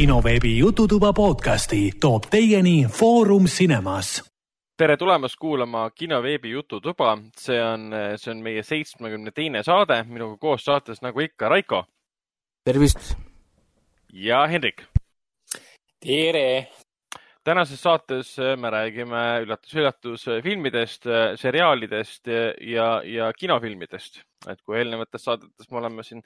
kinoveebi Jututuba podcasti toob teieni Foorum Cinemas. tere tulemast kuulama kinoveebi Jututuba, see on, see on meie seitsmekümne teine saade, minuga koos saates nagu ikka Raiko. tervist! ja Hendrik. tere! tänases saates me räägime üllatus-üllatus filmidest, seriaalidest ja, ja kinofilmidest. et kui eelnevates saadetes me oleme siin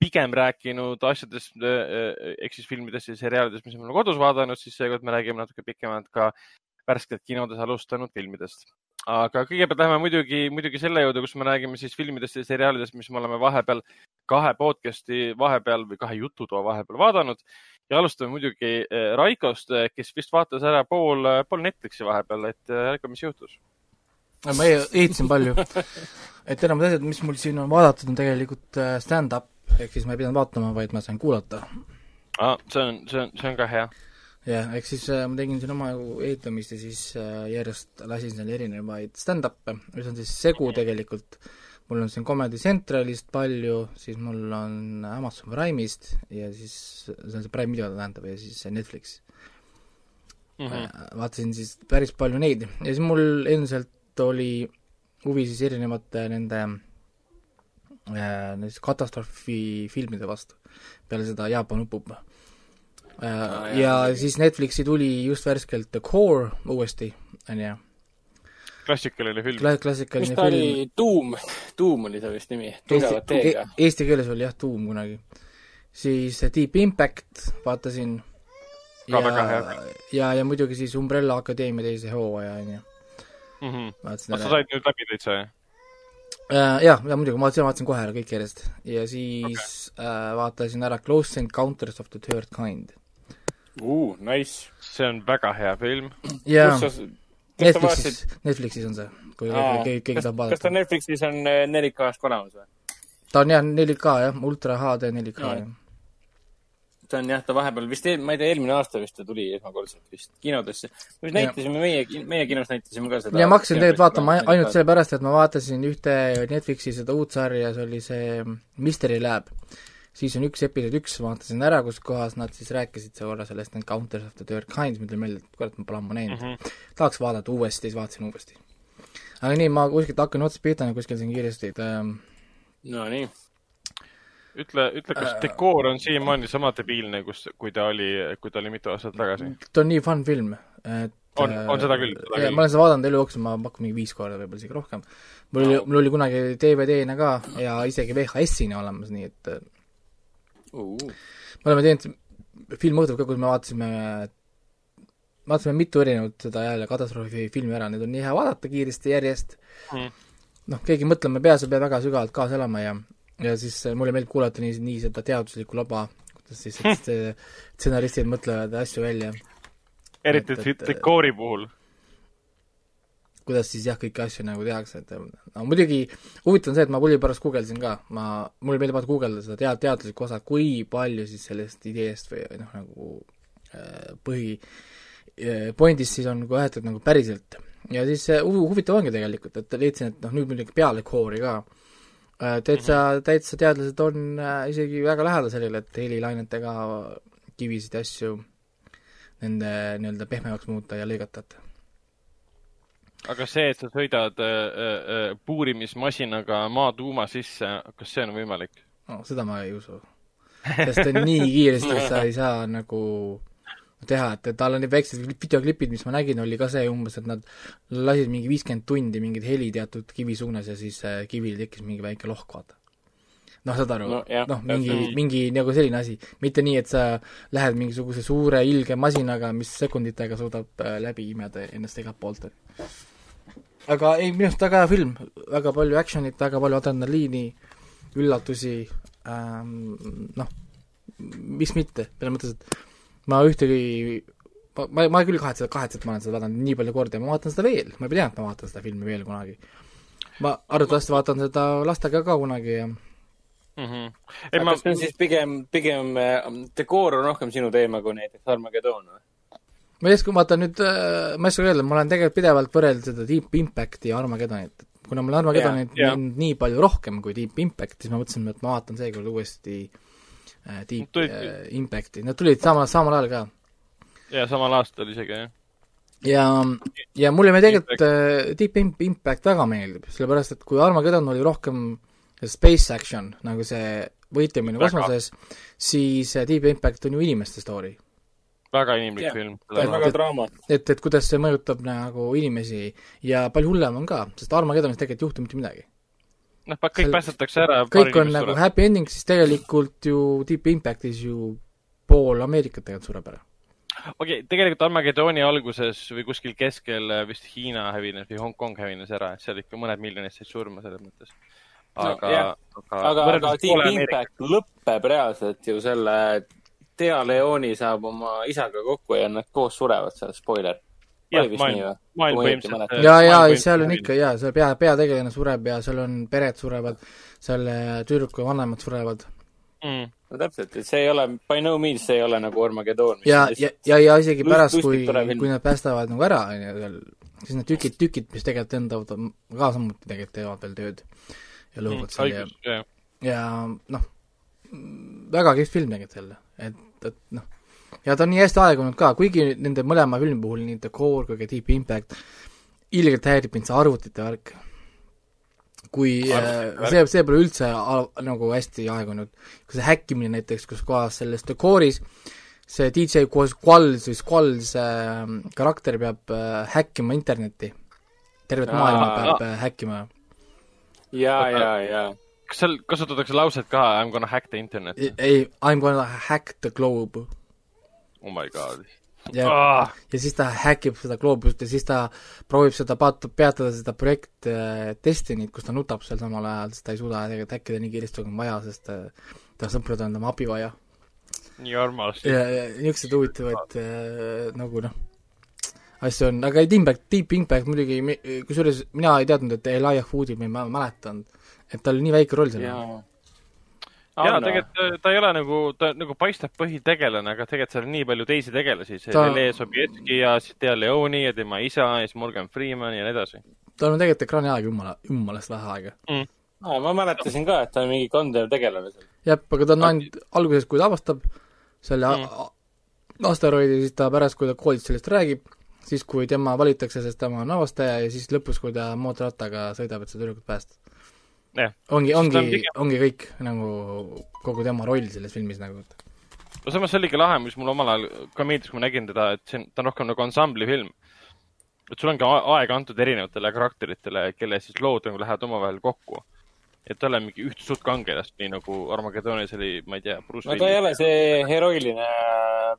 pigem rääkinud asjadest ehk siis filmidest ja seriaalidest, mis me oleme kodus vaadanud, siis seekord me räägime natuke pikemalt ka värskelt kinodes alustanud filmidest. aga kõigepealt läheme muidugi, muidugi selle juurde, kus me räägime siis filmidest ja seriaalidest, mis me oleme vahepeal kahe podcast'i vahepeal või kahe jututoa vahepeal vaadanud ja alustame muidugi Raikost, kes vist vaatas ära pool, pool Netflixi vahepeal, et Raiko, mis juhtus? ma ehitasin palju et enamad asjad, mis mul siin on vaadatud, on tegelikult stand-up ehk siis ma ei pidanud vaatama, vaid ma sain kuulata ah,. see on, see on, see on ka hea. jah, ehk siis äh, ma tegin siin omajagu ehitamist ja siis äh, järjest lasin seal erinevaid stand-up'e, mis on siis segu tegelikult, mul on siin Comedy Centralist palju, siis mul on Amazon Prime'ist ja siis see on see Prime video tähendab ja siis Netflix mm. -hmm. vaatasin siis päris palju neid ja siis mul endiselt oli huvi siis erinevate nende näiteks katastroofifilmide vastu, peale seda Jaapan upub äh,. Ah, ja jah. siis Netflixi tuli just värskelt The Core uuesti, on ju. klassikaline film Kla. klassikaline film. mis ta oli, Doom, Doom oli ta vist nimi, tugevat teega e. Eesti keeles oli jah, Doom kunagi. siis Deep Impact vaatasin. ka väga hea. ja, ja muidugi siis Umbrella Akadeemia teise hooaja, on ju. Mhm. sa said nüüd läbi täitsa, jah? Äh, jah, ja muidugi, ma vaatasin kohe ära kõik järjest ja siis okay. äh, vaatasin ära Close Encounters of the Third Kind uh,. Nice. see on väga hea film. jaa, Netflixis, Netflixis on see, kui Aa, keegi, keegi tahab vaadata. kas ta Netflixis on 4K-st äh, olemas või? ta on jah, 4K jah, ultra HD 4K mm. jah ta on jah, ta vahepeal vist, ma ei tea, eelmine aasta vist ta tuli esmakordselt vist kinodesse. me näitasime, meie, meie kinos näitasime ka seda. ja ma hakkasin tegelikult vaatama ainult sellepärast, et ma vaatasin ühte Netflixi seda uut sarja, see oli see Mystery Lab. siis on üks episood üks, vaatasin ära, kus kohas nad siis rääkisid korra sellest Encounters of the Third Kind, tuli meelde, et kurat, ma pole ammu näinud mm. -hmm. tahaks vaadata uuesti, siis vaatasin uuesti. aga nii, ma kuskilt hakkan otsast pihta kuskil siin kiiresti, et ähm, no nii ütle, ütle, kas äh, dekoor on siiamaani sama debiilne, kus, kui ta oli, kui ta oli mitu aastat tagasi? ta on nii fun film, et on, on seda küll, küll. ma olen seda vaadanud elu jooksul, ma pakun mingi viis korda, võib-olla isegi rohkem. mul no. oli, mul oli kunagi DVD-na ka ja isegi VHS-ina olemas, nii et uh. me oleme teinud filmõhtul ka, kus me vaatasime vaatasime mitu erinevat seda jälle katastroofifilmi ära, neid on nii hea vaadata kiiresti järjest mm., noh, keegi mõtlema peas, sa pead väga sügavalt kaasa elama ja ja siis äh, mulle meeldib kuulata nii, nii seda teaduslikku laba, kuidas siis stsenaristid mõtlevad asju välja. eriti dekoori puhul. kuidas siis jah, kõiki asju nagu tehakse, et no muidugi huvitav on see, et ma pulli pärast guugeldasin ka, ma, mulle meeldib vaata guugeldada seda tead-, teaduslikku osa, kui palju siis sellest ideest või noh, nagu äh, põhi äh, pointist siis on võetud nagu päriselt. ja siis huvitav ongi tegelikult, et leidsin, et noh, nüüd muidugi peale koori ka äh, Äh, täitsa, mhm. täitsa teadlased on äh, isegi väga lähedal sellele, et helilainetega kivisid ja asju nende nii-öelda pehmemaks muuta ja lõigata, et aga see, et sa sõidad äh, äh, puurimismasinaga maatuuma sisse, kas see on võimalik? no seda ma ei usu. sest nii kiiresti sa ei saa nagu teha, et, et tal on väiksed videoklipid, mis ma nägin, oli ka see umbes, et nad lasid mingi viiskümmend tundi mingit heli teatud kivi suunas ja siis äh, kivil tekkis mingi väike lohk, vaata. noh, saad aru no,, noh, mingi, mingi nagu selline asi, mitte nii, et sa lähed mingisuguse suure ilge masinaga, mis sekunditega suudab äh, läbi imeda ennast igalt poolt. aga ei, minu arust väga hea film, väga palju action'it, väga palju adrenaliini, üllatusi ähm,, noh, miks mitte, selles mõttes, et ma ühtegi ma, ma, ma küll kahetse, kahetsen, et ma olen seda vaadanud nii palju kordi ja ma vaatan seda veel, ma ei tea, et ma vaatan seda filmi veel kunagi. ma arvatavasti vaatan seda lastega ka kunagi ja mm. -hmm. ei, ma... kas see on siis pigem, pigem dekoor on rohkem sinu teema kui näiteks Armageddon või? ma ei oska, vaata nüüd, äh, ma ei oska öelda, ma olen tegelikult pidevalt võrrelnud seda Deep Impacti ja Armageddonit. kuna mul Armageddonit yeah, yeah. nii palju rohkem kui Deep Impact, siis ma mõtlesin, et ma vaatan seekord uuesti äh, Deep Tulid- äh, Impacti, nad tulid samal, samal ajal ka. ja samal aastal isegi, jah. ja, ja mulle me tegelikult äh, Deep Imp- Impact väga meeldib, sellepärast et kui Armageddon oli rohkem space action, nagu see võitlemine kosmoses, siis äh, Deep Impact on ju inimeste story. väga inimlik Jah. film. väga draama. et, et kuidas see mõjutab nagu inimesi ja palju hullem on ka, sest Armageddonis tegelikult ei juhtu mitte midagi. noh, kõik päästetakse ära. kõik on nagu happy ending, siis tegelikult ju Deep Impactis ju pool Ameerikat tegelikult sureb ära. okei okay,, tegelikult Armageddoni alguses või kuskil keskel äh, vist Hiina hävines või Hongkong hävines ära, et seal ikka mõned miljonid said surma selles mõttes. aga No, jah. aga, aga Deep Impact lõpeb reaalselt ju selle, Tea Leoni saab oma isaga kokku ja nad koos surevad seal, spoiler. jah, maailm või?, maailm põhimõtteliselt. ja, ja seal on ikka jaa, seal pea, peategelane sureb ja seal on pered surevad, seal äh, tüdruku vanemad surevad mm.. no täpselt, et see ei ole, by no means see ei ole nagu Armageddon. ja, ja, ja, ja isegi lust- pärast, kui kui nad päästavad nagu ära, on ju, seal, siis need tükid, tükid, mis tegelikult endavad ka samuti tegelikult teevad veel tööd ja lõhuvad seal ja ja noh, väga kihvt film tegelikult jälle, et, et noh, ja ta on nii hästi aegunud ka, kuigi nende mõlema filmi puhul, nii The Core kui ka Deep Impact, ilgelt häirib mind see arvutite värk. kui äh, Arvutite värk? see, see pole üldse nagu hästi aegunud, kui see häkkimine näiteks, kus kohas selles The Core'is see DJ Squalls või Squalls äh, karakter peab äh, häkkima internetti, tervet Aa. maailma peab äh, häkkima ja, ja, ja. kas seal kasutatakse lauset ka I m gonna hack the internet? ei, ei, I m gonna hack the globe oh my god. ja Ah, ja siis ta häkib seda gloobust ja siis ta proovib seda paat-, peatada seda projekt äh, Destiny't, kus ta nutab seal samal ajal, sest ta ei suuda tegelikult häkkida nii kiiresti, kui on vaja, sest äh, ta sõpradel on tema abi vaja. nii armas. ja, ja niisuguseid huvitavaid äh, nagu noh, asju on, aga Deep Impact, Deep Impact muidugi, kusjuures mina ei teadnud, et Elijah Wood'i ma ei mä- mäletanud, et tal oli nii väike roll seal. jaa. tegelikult äh, ta ei ole nagu, ta nagu paistab põhitegelane, aga tegelikult seal on nii palju teisi tegelasi, see Ta- Lele Sobieski ja siis Tea Leoni ja tema isa ja siis Morgan Freeman ja nii edasi tal on tegelikult ekraani aega jumala, jumalast vähe aega. mm.. aa, ma mäletasin ka, et ta on mingi kandev tegelane seal. jah, aga ta on ainult alguses, kui ta avastab selle mm. asteroidi, siis ta pärast, kui ta koolis sellest räägib, siis kui tema valitakse, sest tema on avastaja ja siis lõpus, kui ta mootorrattaga sõidab, et seda tüdrukut päästa. jah, ongi, ongi on, pigem- ongi kõik nagu kogu tema roll selles filmis nagu, et no samas see oligi lahe, mis mulle omal ajal ka meeldis, kui ma nägin teda, et see on, ta on rohkem nagu ansambli film. et sul ongi a- aega antud erinevatele karakteritele, kelle siis lood nagu lähevad omavahel kokku. et ta ei ole mingi üht suurt kangelast, nii nagu Armageddonis oli, ma ei tea, Bruce no ta ei ole see heroiline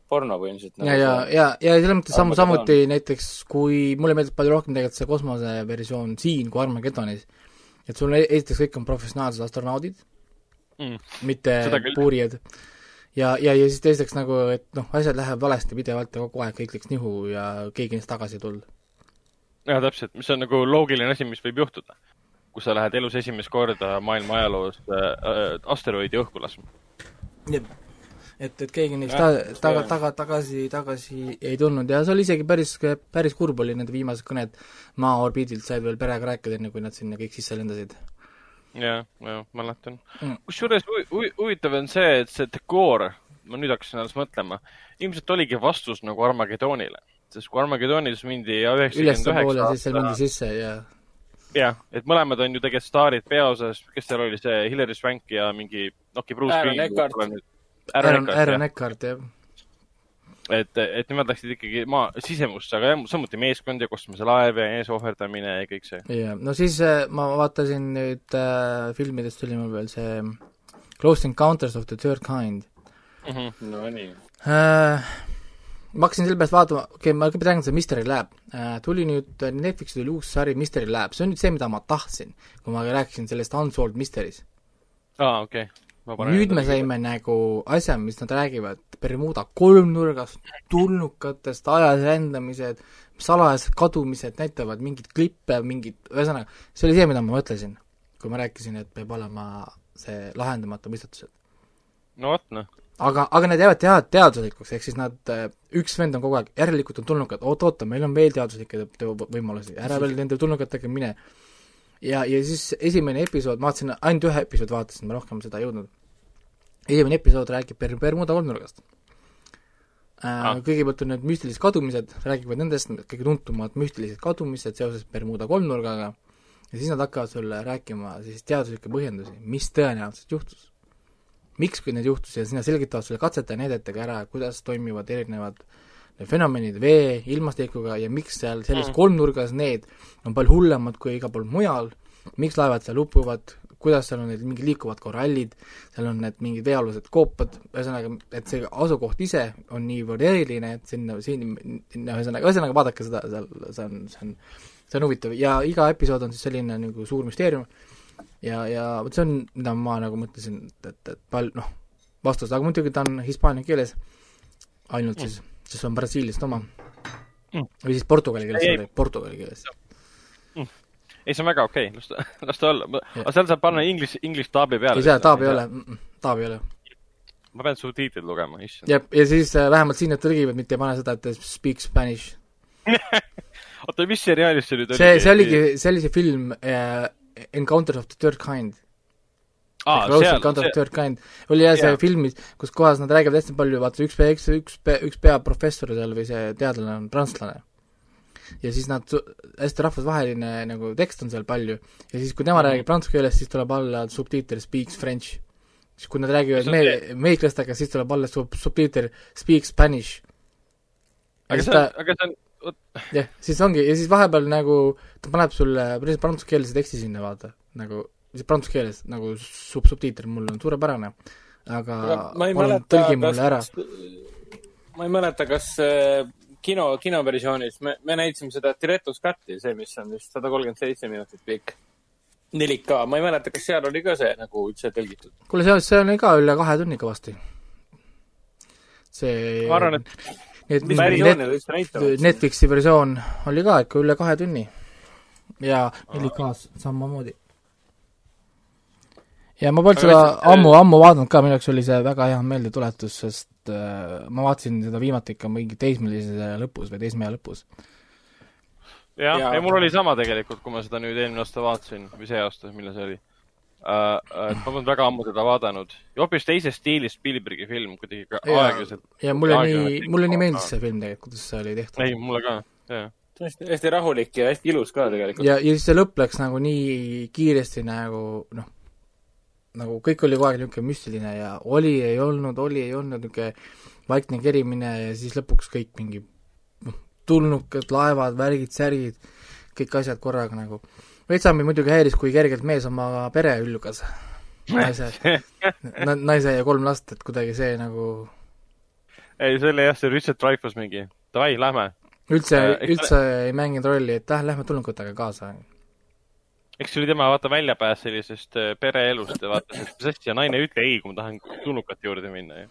porno põhimõtteliselt. ja, ja, ja, ja selles mõttes samm, Armageddon. samuti näiteks kui mulle meeldib palju rohkem tegelikult see kosmoseversioon siin kui Armageddonis, et sul e- esiteks kõik on professionaalsed astronaudid, mm.. mitte puurijad. ja, ja, ja siis teiseks nagu, et noh, asjad lähevad valesti pidevalt ja kogu aeg kõik läks nihu ja keegi neist tagasi ei tulnud. jah, täpselt, mis on nagu loogiline asi, mis võib juhtuda. kui sa lähed elus esimest korda maailma ajaloos äh, äh, asteroidi õhku laskma. et, et keegi neist ta, taga, taga, tagasi, tagasi ei tulnud ja see oli isegi päris, päris kurb oli nende viimased kõned maa orbiidilt said veel perega rääkida, enne kui nad sinna kõik sisse lendasid. jah, jah, mäletan Mm. kusjuures hu- hu- huvitav on see, et see dekoor, ma nüüd hakkasin alles mõtlema, ilmselt oligi vastus nagu Armageddonile. sest kui Armageddonis mindi üheksakümmend ülespoole, üheksa siis seal mindi sisse ja jah, et mõlemad on ju tegelikult staarid peaosas, kes seal oli, see Hilary Swank ja mingi, okei, Bruce Aaron Green. Eckhart. Aaron, Aaron Eckhart, jah. et, et nemad läksid ikkagi maa, sisemusse, aga jah, samuti meeskond ja kosmoselaev ja eneseohverdamine ja kõik see. ja no siis äh, ma vaatasin nüüd äh, filmidest oli mul veel see Close Encounters of the Third Kind Nonii. äh,. ma hakkasin selle pealt vaatama, okei okay,, ma kõigepealt räägin seda Mystery Lab äh,. tuli nüüd, Netflixi tuli uus sari Mystery Lab, see on nüüd see, mida ma tahtsin, kui ma rääkisin sellest Unsolved Mysteries. aa, okei okay.. Nüüd me saime nagu asja, mis nad räägivad Bermuda kolmnurgast, tulnukatest, ajas rändamised, salajased kadumised, näitavad mingeid klippe, mingid, ühesõnaga, see oli see, mida ma mõtlesin, kui ma rääkisin, et peab olema see lahendamata mõistatused. no vot noh, aga, aga need jäävad tea-, teaduslikuks, ehk siis nad, üks vend on kogu aeg, järelikult on tulnukad, oot-oota, meil on veel teaduslikke te- te- võimalusi, ära veel nende tulnukatega mine. ja, ja siis esimene episood, ma vaatasin, ainult ühe episoodi vaatasin, ma rohkem seda ei jõudnud. esimene episood räägib Per-, Bermuda kolmnurgast äh, ah.. Kõigepealt on need müstilised kadumised, räägivad nendest kõige tuntumad müstilised kadumised seoses Bermuda kolmnurgaga ja siis nad hakkavad sulle rääkima siis teaduslikke põhjendusi, mis tõenäoliselt juhtus. miks kõik need juhtus ja siis nad selgitavad sulle katsete ja näidetega ära, kuidas toimivad erinevad fenomenid vee, ilmastikuga ja miks seal selles mm. kolmnurgas need on palju hullemad kui igal pool mujal, miks laevad seal upuvad, kuidas seal on need mingid liikuvad korallid, seal on need mingid veealused koopad, ühesõnaga, et see asukoht ise on niivõrd eriline, et sinna, siin, ühesõnaga, ühesõnaga vaadake seda, seal, see on, see on, see on huvitav. Ja iga episood on siis selline nagu suur müsteerium. Ja, ja vot see on, mida ma nagu mõtlesin, et, et pal-, noh, vastus, aga muidugi ta on hispaania keeles ainult siis mm sest see on Brasiiliast oma mm.. või siis portugali keeles, sorry, portugali keeles mm.. ei, see on väga okei okay., las ta, las ta olla. aga seal saab panna inglise, inglise taabi peale. ei saa, taabi ei ole, taabi ei ole. ma pean subtiitrid lugema, issand. jah, ja siis äh, vähemalt siin nad tõlgivad, mitte ei pane seda, et speak spanish oota, mis seriaalis see nüüd oli? see, see oligi, see oli see film uh, Encounters of the Third Kind Kind oli jah see film, kus kohas nad räägivad hästi palju, vaata üks, üks, üks, üks peaprofessor seal või see teadlane on prantslane. ja siis nad, hästi rahvusvaheline nagu tekst on seal palju ja siis, kui tema mm -hmm. räägib prantsuse keeles, siis tuleb alla subtiiter speaks french. siis kui nad räägivad me-, meiklastega, siis tuleb alla sub-, subtiiter speaks spanish. aga see on, aga see on jah, siis ongi, ja siis vahepeal nagu ta paneb sulle päris prantsusekeelse teksti sinna, vaata, nagu prantsuse keeles nagu sub-, subtiiter mul on suurepärane, aga palun tõlgi mulle ära. ma ei mäleta, kas äh, kino, kinoversioonis me, me näitasime seda Director's Cut'i, see, mis on vist sada kolmkümmend seitse minutit pikk. 4K, ma ei mäleta, kas seal oli ka see nagu üldse tõlgitud? kuule, seal, see oli ka üle kahe tunni kõvasti. see ma arvan, et Net, net, Netflixi versioon oli ka ikka üle kahe tunni ja 4K-s samamoodi ja ma polnud seda ammu-ammu vaadanud ka, minu jaoks oli see väga hea meeldetuletus, sest äh, ma vaatasin seda viimati ikka mingi teismelise lõpus või teismehe lõpus. jah ja,, ei mul oli sama tegelikult, kui ma seda nüüd eelmine aasta vaatasin või see aasta, millal see oli uh,. et ma polnud väga ammu seda vaadanud ja hoopis teises stiilis Spielbergi film, kuidagi ka aeglaselt. ja mulle nii, mulle nii meeldis see film tegelikult, kuidas see oli tehtud. ei, mulle ka, jah hästi, hästi rahulik ja hästi ilus ka tegelikult. ja, ja siis see lõpp läks nagu nii kiiresti nagu noh, nagu kõik oli kogu aeg niisugune müstiline ja oli, ei olnud, oli, ei olnud, niisugune vaikne kerimine ja siis lõpuks kõik mingi noh, tulnukad, laevad, värgid, särgid, kõik asjad korraga nagu. veitsa mind muidugi häiris, kui kergelt mees oma pere hülgas. naise naise ja kolm last, et kuidagi see nagu ei, see oli jah, see Richard Dreyfuss mingi, davai, lähme. üldse äh,, üldse ei mänginud rolli, et läh, lähme tulnukatega kaasa eks see oli tema, vaata, väljapääs sellisest äh, pereelust ja vaatas, et mis asja, naine ei ütle ei, kui ma tahan tulnukate juurde minna ju.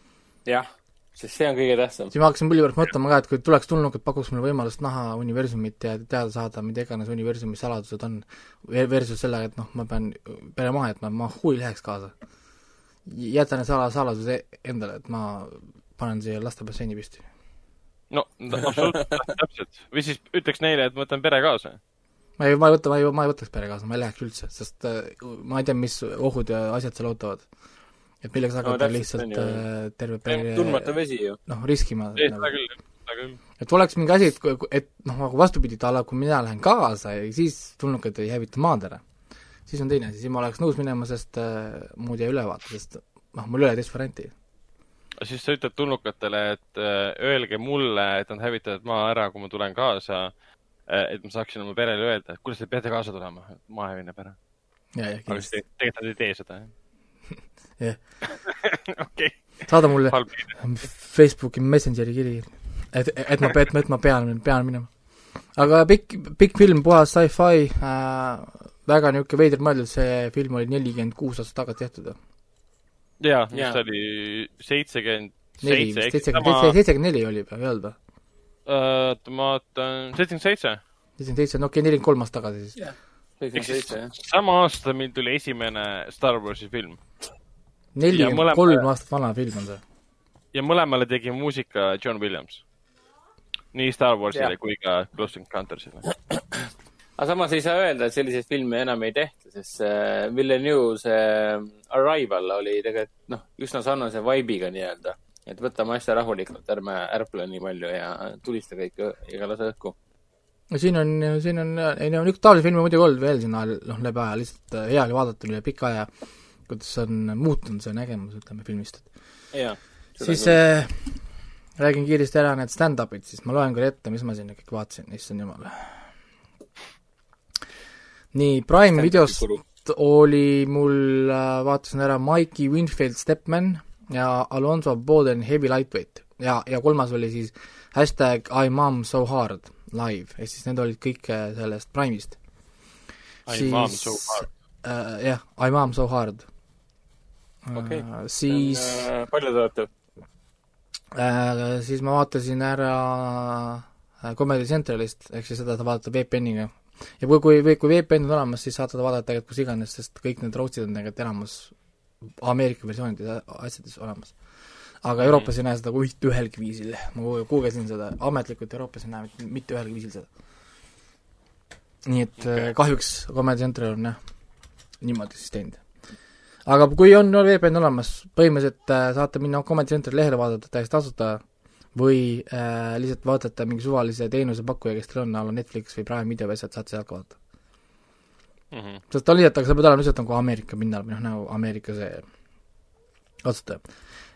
jah, sest see on kõige tähtsam. siis ma hakkasin mulli pärast mõtlema ka, et kui tuleks tulnukad, pakuks mulle võimalust näha universumit ja teada saada, mida iganes universumi saladused on, versus sellega, et noh, ma pean pere maha jätma, ma huvi läheks kaasa. jätan need sala, saladuse endale, et ma panen siia laste basseini püsti. no absoluutselt, täpselt. või siis ütleks neile, et ma võtan pere kaasa ma ei, ma ei võta, ma ei, ma ei võtaks pere kaasa, ma ei läheks üldse, sest äh, ma ei tea, mis ohud ja asjad seal ootavad. et milleks hakata no, lihtsalt äh, terve pere tundmatu vesi ju. noh, riskima. seda nagu. küll, seda küll. et oleks mingi asi, et, et noh, nagu vastupidi, ta kui mina lähen kaasa ja siis tulnukad ei hävita maad ära, siis on teine asi, siis ma oleks nõus minema, sest äh, muud jäi üle vaata, sest noh, mul ei ole teist varianti siis sa ütled tulnukatele, et äh, öelge mulle, et nad hävitavad maa ära, kui ma tulen kaasa et ma saaksin oma perele öelda, et kuule, te peate kaasa tulema, maahävine pere. aga siis tegelikult nad ei tee seda, jah? jah. okei. saada mulle Facebooki Messengeri kiri, et, et ma, et ma, et ma pean, pean minema. aga pikk, pikk film, puhas sci-fi äh,, väga niisugune veider mõeldud, see film oli nelikümmend kuus aastat tagasi tehtud. jaa, mis ta oli, seitsekümmend seitse, seitsekümmend, seitsekümmend neli oli või, ei olnud või? Oota, ma vaatan, seitsekümmend seitse. seitsekümmend seitse, no okei okay,, nelikümmend kolm aastat tagasi siis. seitsekümmend seitse, jah. sama aasta meil tuli esimene Star Warsi film. nelikümmend kolm aastat vana film on see. ja mõlemale tegi muusika John Williams. nii Star Warsile ja. kui ka Close Encountersile. aga samas ei saa öelda, et selliseid filme enam ei tehta, sest see Villeneuve see Arrival oli tegelikult noh, üsna sarnase vibe'iga nii-öelda. Et võtame asja rahulikult, ärme ärple nii palju ja tulista kõik ega lase õhku. no siin on, siin on, ei no niisugune taolisi filme muidugi olnud veel siin ajal, noh, läbi aja, lihtsalt äh, hea oli vaadata üle pika aja, kuidas on muutunud see nägemus, ütleme, filmist, siis äh, räägin kiiresti ära need stand-up'id, siis. Ma loen küll ette, mis ma sinna kõik vaatasin, issand jumal. nii, Prime videost oli mul äh,, vaatasin ära Mikey Winfield Stepman ja Alonso Bowden Heavy Lightweight ja, ja kolmas oli siis hashtag I mom so hard live, ehk siis need olid kõik äh, sellest Prime'ist. I mom so hard. äh, jah, I mom so hard Okei. äh, siis äh, palju te olete? äh, siis ma vaatasin ära äh, Comedy Centralist, ehk siis seda saab vaadata VPN-iga. ja kui, kui, kui VPN on olemas, siis saate vaadata tegelikult kus iganes, sest kõik need roast'id on tegelikult enamus Ameerika versioonides ja asjades olemas. aga Euroopas ei näe seda mitte ühelgi viisil, ma guugeldasin seda, ametlikult Euroopas ei näe mitte, ühelgi viisil seda. nii et okay. Okei. kahjuks Comedy Central on jah, niimoodi siis teinud aga kui on no, VPN olemas, põhimõtteliselt äh, saate minna Comedy Centeri lehele vaadata täiesti tasuta või äh, lihtsalt vaatate mingi suvalise teenusepakkuja, kes teil on, a la Netflix või Prime Video või asjad, saate sealt ka vaadata. Mhm. sest ta lihtsalt, aga sa pead olema lihtsalt nagu Ameerika pinnal või noh, nagu Ameerika see kasutaja.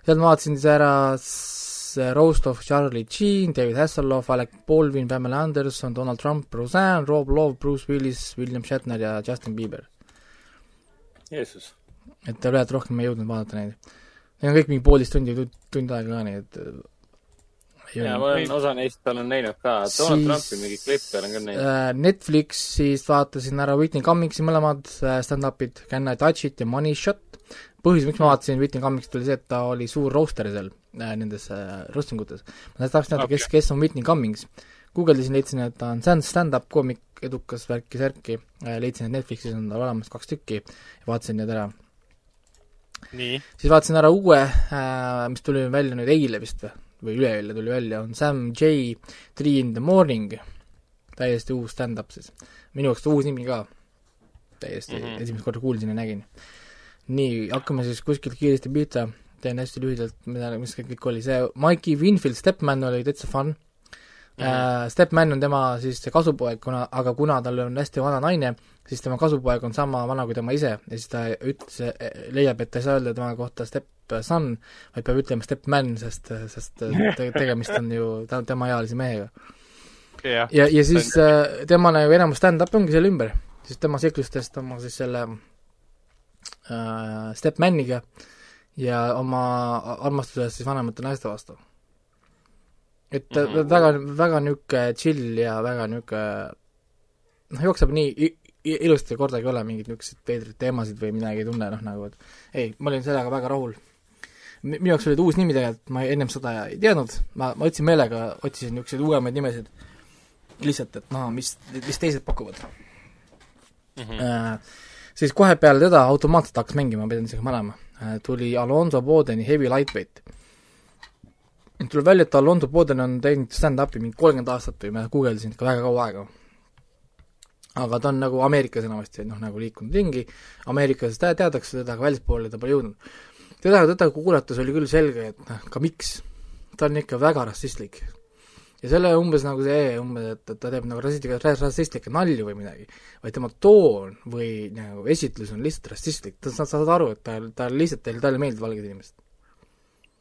sealt ma vaatasin siis ära s- Roast of Charlie Sheen, David Hasselhoff, Alec Baldwin, Pamela Anderson, Donald Trump, Roseanne, Rob Love, Bruce Willis, William Shatner ja Justin Bieber. Jeesus. et tegelikult rohkem ei jõudnud vaadata neid. Need on kõik mingi poolteist tundi, tund aega ka, nii et ja ma olen osa neist olen näinud ka. Donald Siis- Trumpi mingi klippe olen küll näinud. Äh, Netflixist vaatasin ära Whitney Cummingsi mõlemad äh, stand-up'id, Can I touch it ja Money shot. põhjus, miks ma vaatasin Whitney Cummingsit, oli see, et ta oli suur roaster seal äh, nendes roasting utes. ma tahaks teada okay., kes, kes on Whitney Cummings. guugeldasin, leidsin, et ta on stand- stand-up koomik, edukas värki-särki leidsin, et Netflixis on tal olemas kaks tükki vaatasin need ära nii, siis vaatasin ära uue mis tuli välja nüüd eile vist või, või üleeile tuli välja, on Sam J Three in the morning, täiesti uus stand-up siis. minu jaoks uus nimi ka, täiesti mm. -hmm. esimest korda kuulsin ja nägin. nii, hakkame siis kuskilt kiiresti pihta, teen hästi lühidalt, mida, mis kõik, oli, see Mikey Winfield Stepman oli täitsa fun mm. -hmm. Stepman on tema siis see kasupoeg, kuna, aga kuna tal on hästi vana naine, siis tema kasupoeg on sama vana kui tema ise ja siis ta ütles, leiab, et ta ei saa öelda tema kohta stepson, vaid peab ütlema stepman, sest, sest te, tegemist on ju ta, temaealise mehega. jah. ja, ja siis äh, tema nagu enamus stand-up ongi selle ümber, siis tema seiklustest oma siis selle äh, stepmaniga ja oma armastusest siis vanemate naiste vastu. et ta mm. -hmm. väga, väga niisugune chill ja väga niisugune noh, jookseb nii ilusti ja kordagi ei ole mingeid niisuguseid veidraid teemasid või midagi ei tunne, noh nagu, et ei, ma olin sellega väga rahul. Minu jaoks oli ta uus nimi tegelikult, ma ennem seda ei teadnud, ma, ma otsin meelega, otsisin niisuguseid uuemaid nimesid lihtsalt, et noh, mis, mis teised pakuvad Mhm. äh,. siis kohe peale teda automaatselt hakkas mängima, ma pean isegi panema äh,, tuli Alonso Bodeni Heavy Lightweight. tuleb välja, et Alonso Boden on teinud stand-up'i mingi kolmkümmend aastat või ma guugeldasin ikka väga kaua aega. aga ta on nagu Ameerikas enamasti noh, nagu liikunud ringi, Ameerikas teatakse teda, aga välispoole ta pole jõudnud. teda, teda kuulates oli küll selge, et noh, ka miks, ta on ikka väga rassistlik. Ja selle umbes nagu see umbes, et, et ta teeb nagu rassistlikke, rassistlikke nalju või midagi, vaid tema toon või nagu esitlus on lihtsalt rassistlik, ta, sa saad aru, et ta, ta lihtsalt, talle ei meeldi valged inimesed.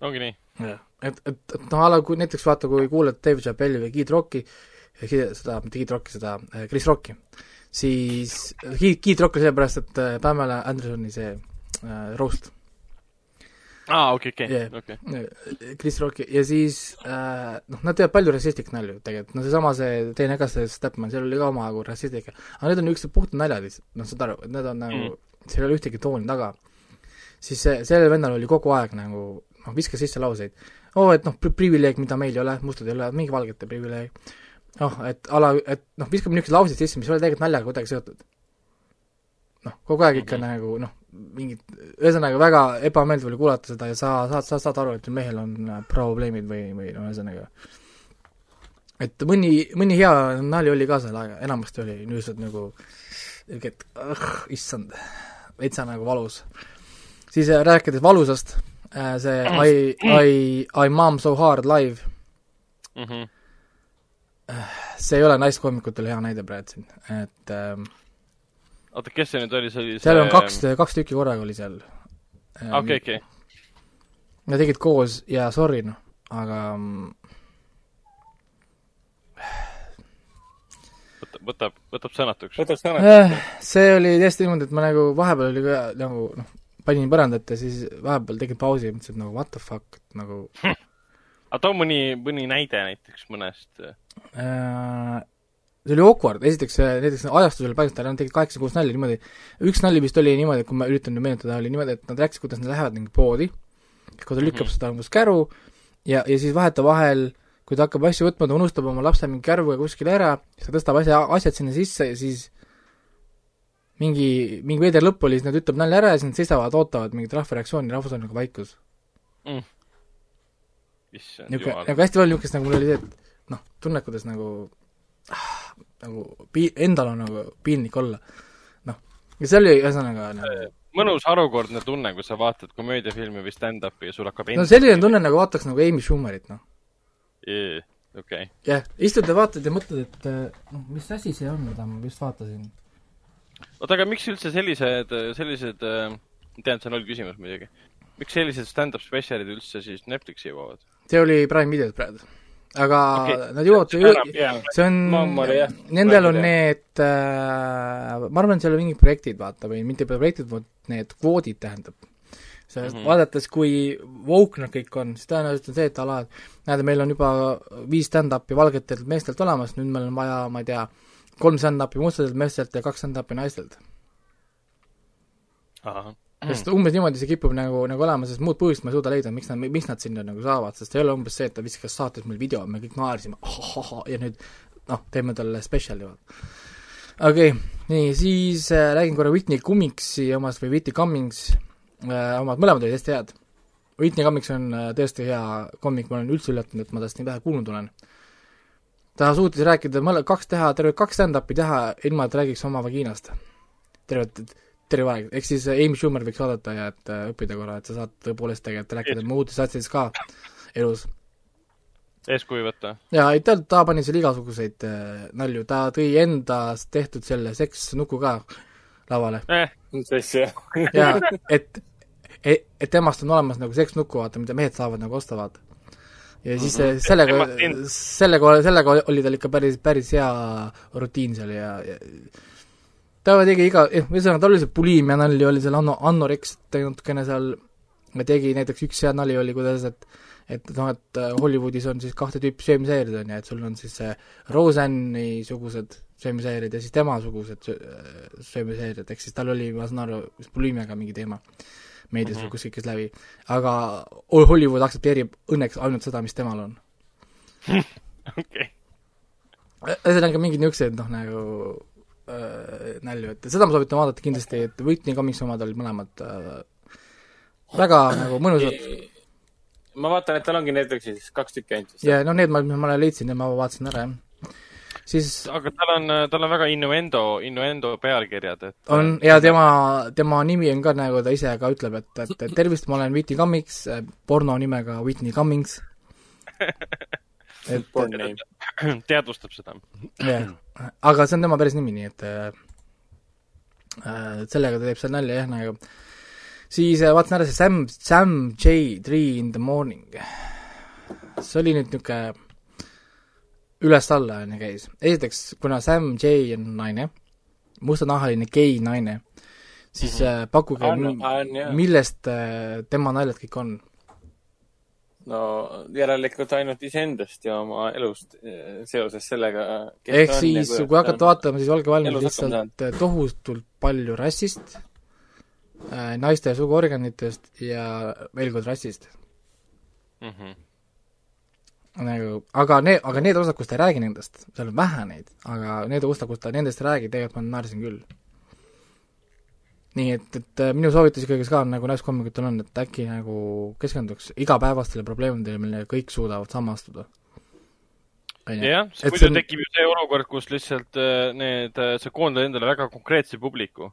ongi nii. jah, et, et, et noh, a la kui näiteks vaata, kui kuulad Dave Chappelli või Kid Rocki, seda, mitte Kid Rocki, seda Chris Rocki, siis Kid, Kid Rock oli sellepärast, et Pamela Andersoni see äh, roast aa, okei, okei. Chris Rocki ja siis äh, noh, nad teevad palju rassistlikke nalju tegelikult, no seesama see teine ka, see Stepman, seal oli ka omajagu rassistlikke, aga need on niisugused puhtad naljad lihtsalt, noh, saad aru, et need on nagu Mm. seal ei ole ühtegi tooni taga. siis see, sellel vendal oli kogu aeg nagu noh, viskas sisse lauseid, oo, et noh, privileeg, mida meil ei ole, mustad ei ole, mingi valgete privileeg. noh, et ala, et noh, viskab niisuguseid lauseid sisse, mis ei ole tegelikult naljaga kuidagi seotud. noh, kogu aeg ikka mm. -hmm. nagu noh, mingid, ühesõnaga väga ebameeldiv oli kuulata seda ja sa saad, sa saad aru, et mehel on äh, probleemid või, või no ühesõnaga et mõni, mõni hea nali oli ka seal, aga enamasti oli lihtsalt nagu niisugune, et õh, issand, veitsa nagu valus. siis äh, rääkides valusast, äh, see I, I, I mom so hard live, mm. -hmm. see ei ole naiskoomikutele hea näide praegu siin, et ähm, oota, kes see nüüd oli, see oli see seal on kaks, kaks tükki korraga oli seal. okei, okei. Nad tegid koos ja sorry noh, aga mm, võtab, võtab, võtab sõnatuks. võtab sõna. äh, see oli tõesti niimoodi, et ma nagu vahepeal oli ka nagu noh, panin põrandat ja siis vahepeal tegin pausi ja mõtlesin, et nagu what the fuck, et nagu aga too mõni, mõni näide näiteks mõnest. äh, see oli awkward, esiteks näiteks ajastusel paljudel nad tegid kaheksa kuus nalja niimoodi, üks nali vist oli niimoodi, kui ma üritan nüüd meenutada, oli niimoodi, et nad rääkisid, kuidas nad lähevad mingi poodi, kui ta lükkab Mhm. seda umbes käru ja, ja siis vahetevahel kui ta hakkab asju võtma, ta unustab oma lapse mingi kärvuga kuskile ära, siis ta tõstab asja, asjad sinna sisse ja siis mingi, mingi veider lõpp oli, siis nad ütleb nalja ära ja siis nad seisavad, ootavad mingit rahvareaktsiooni, rahvas on nagu vaikus. issand niisugune, nagu hästi palju niisugust nagu mul oli see, et noh, tunned, kuidas nagu ah, nagu pi-, endal on nagu piinlik olla. noh, ja see oli ühesõnaga nagu mõnus harukordne tunne, kui sa vaatad komöödiafilmi või stand-up'i ja sul hakkab no selline tunne, nagu vaataks nagu Amy Schumerit, noh. okei, jah, istud ja vaatad ja mõtled, et eh, noh, mis asi see on, mida ma just vaatasin. oota, aga miks üldse sellised, sellised, ma tean, see on hull küsimus muidugi, miks sellised stand-up spetsialid üldse siis Netflixi jõuavad? see oli Prime videos praegu. Aga okay. nad jõuavad see on jah,, nendel on Prime need äh,, ma arvan, seal on mingid projektid, vaata, või mitte projektid, vaid need kvoodid, tähendab. sellest mm. -hmm. vaadates, kui woke nad kõik on, siis tõenäoliselt on see, et ala, näed, meil on juba viis stand-up'i valgetelt meestelt olemas, nüüd meil on vaja, ma ei tea, kolm stand-up'i mustadelt meestelt ja kaks stand-up'i naistelt. ahah, sest umbes niimoodi see kipub nagu, nagu olema, sest muud põhjust ma ei suuda leida, miks nad, miks nad sinna nagu saavad, sest ei ole umbes see, et ta viskas saates meil video, me kõik naersime ja nüüd noh, teeme talle spetsiali, vaata. okei okay,, nii, siis äh, räägin korra Whitney Cummingsi omast või Whitney Cummings äh, omad, mõlemad olid hästi head. Whitney Cummings on äh, tõesti hea kommik, ma olen üldse üllatunud, et ma tast nii vähe kuulnud olen. ta suutis rääkida mõle-, kaks teha, terve kaks stand-up'i teha, ilma et räägiks oma vagiinast. tervet, terve aeg, ehk siis äh, Amy Schumer võiks vaadata ja et äh, õppida korra, et sa saad tõepoolest tegelikult rääkida muudest asjadest ka elus. eeskuju võtta. ja ei, ta, ta pani seal igasuguseid äh, nalju, ta tõi endast tehtud selle seksnuku ka lavale eh, mis asja. ja et, et, et temast on olemas nagu seksnuku, vaata, mida mehed saavad nagu osta, vaata. ja siis mm -hmm. sellega sellega, sellega oli tal ikka päris, päris hea rutiin seal ja, ja ta tegi iga, ühesõnaga tal oli see bulimia nali oli seal anno, anorekst natukene seal, tegi näiteks üks hea nali oli, kuidas, et et noh, et äh, Hollywoodis on siis kahte tüüpi söömisehäired on ju, et sul on siis see Roseanne'i sugused söömisehäired ja siis temasugused sö- söömisehäired, ehk siis tal oli, ma saan aru, buliimiaga mingi teema meedias mm. -hmm. või kuskil käis läbi, aga Hollywood aktsepteerib õnneks ainult seda, mis temal on. okei. ühesõnaga mingid niisugused noh, nagu äh, nalju, et seda ma soovitan vaadata kindlasti, et Whitney Cummingsi omad olid mõlemad äh, väga nagu mõnusad ma vaatan, et tal ongi Netflixis kaks tükki ainult vist. ja no need ma, ma leidsin, need ma vaatasin ära, jah. siis aga tal on, tal on väga innuendo, innuendo pealkirjad, et on ja tema, tema nimi on ka nagu ta ise ka ütleb, et, et, et tervist, ma olen Whitney Cummings, porno nimega Whitney Cummings. et. teadvustab seda. jah, aga see on tema päris nimi, nii et äh, sellega ta teeb seal nalja jah, nagu siis äh, vaatasin ära see Sam, Sam J Three in the morning. see oli nüüd niisugune üles-alla on ju käis. esiteks, kuna Sam J on naine, mustanahaline gei naine, siis mm -hmm. pakkuge millest äh, tema naljad kõik on. No järelikult ainult iseendast ja oma elust eh, seoses sellega. ehk siis, kui hakata vaatama, siis olge valmis lihtsalt tohutult palju rassist, naiste suguorganitest ja veel kord rassist. Mhm. nagu, aga need, aga need osad, kus ta ei räägi nendest, seal on vähe neid, aga need osad, kus ta nendest ei räägi, tegelikult ma naersin küll. Nii et, et äh, minu soovitus ikkagi ka nagu naiskoomikutel on, et äkki nagu keskenduks igapäevastele probleemidele, millega kõik suudavad samma astuda. jah, Et muidu on- tekib ju see olukord, kus lihtsalt äh, need, sa koondad endale väga konkreetse publiku.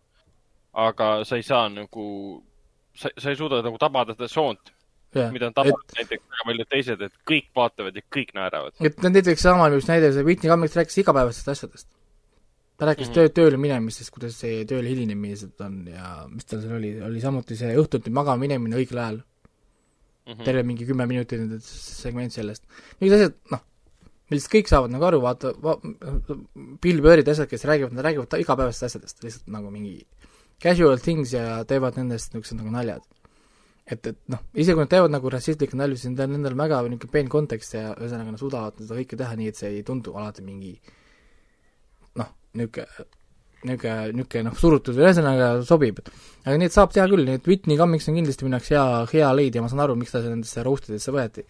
aga sa ei saa nagu, sa, sa ei suuda nagu tabada seda soont, jah, mida on et tabanud näiteks väga paljud teised, et kõik vaatavad ja kõik naeravad. et näiteks sama üks näide, see Whitney Cummings rääkis igapäevastest asjadest. Ta rääkis mm Mhm. -hmm. töö, tööle minemisest, kuidas see tööle hilinemised on ja mis tal seal oli, oli samuti see õhtuti magama minemine õigel ajal. Mhm. terve mingi kümme minutit nende segment sellest. mingid asjad, noh, millest kõik saavad nagu aru, vaata va,, Bill Burrid, asjad, kes räägivad, nad räägivad igapäevastest asjadest, lihtsalt nagu mingi casual things ja teevad nendest niisugused nagu naljad. et, et noh, isegi kui nad teevad nagu rassistlikke nalju, siis nendel, nendel on väga niisugune peen kontekst ja ühesõnaga nad suudavad seda kõike teha nii, et see ei tundu alati mingi noh, niisugune niisugune, niisugune noh, surutud, ühesõnaga sobib. aga neid saab teha küll, nii et Whitney Cummings on kindlasti minu jaoks hea, hea leid ja ma saan aru, miks ta nendesse roast idesse võeti.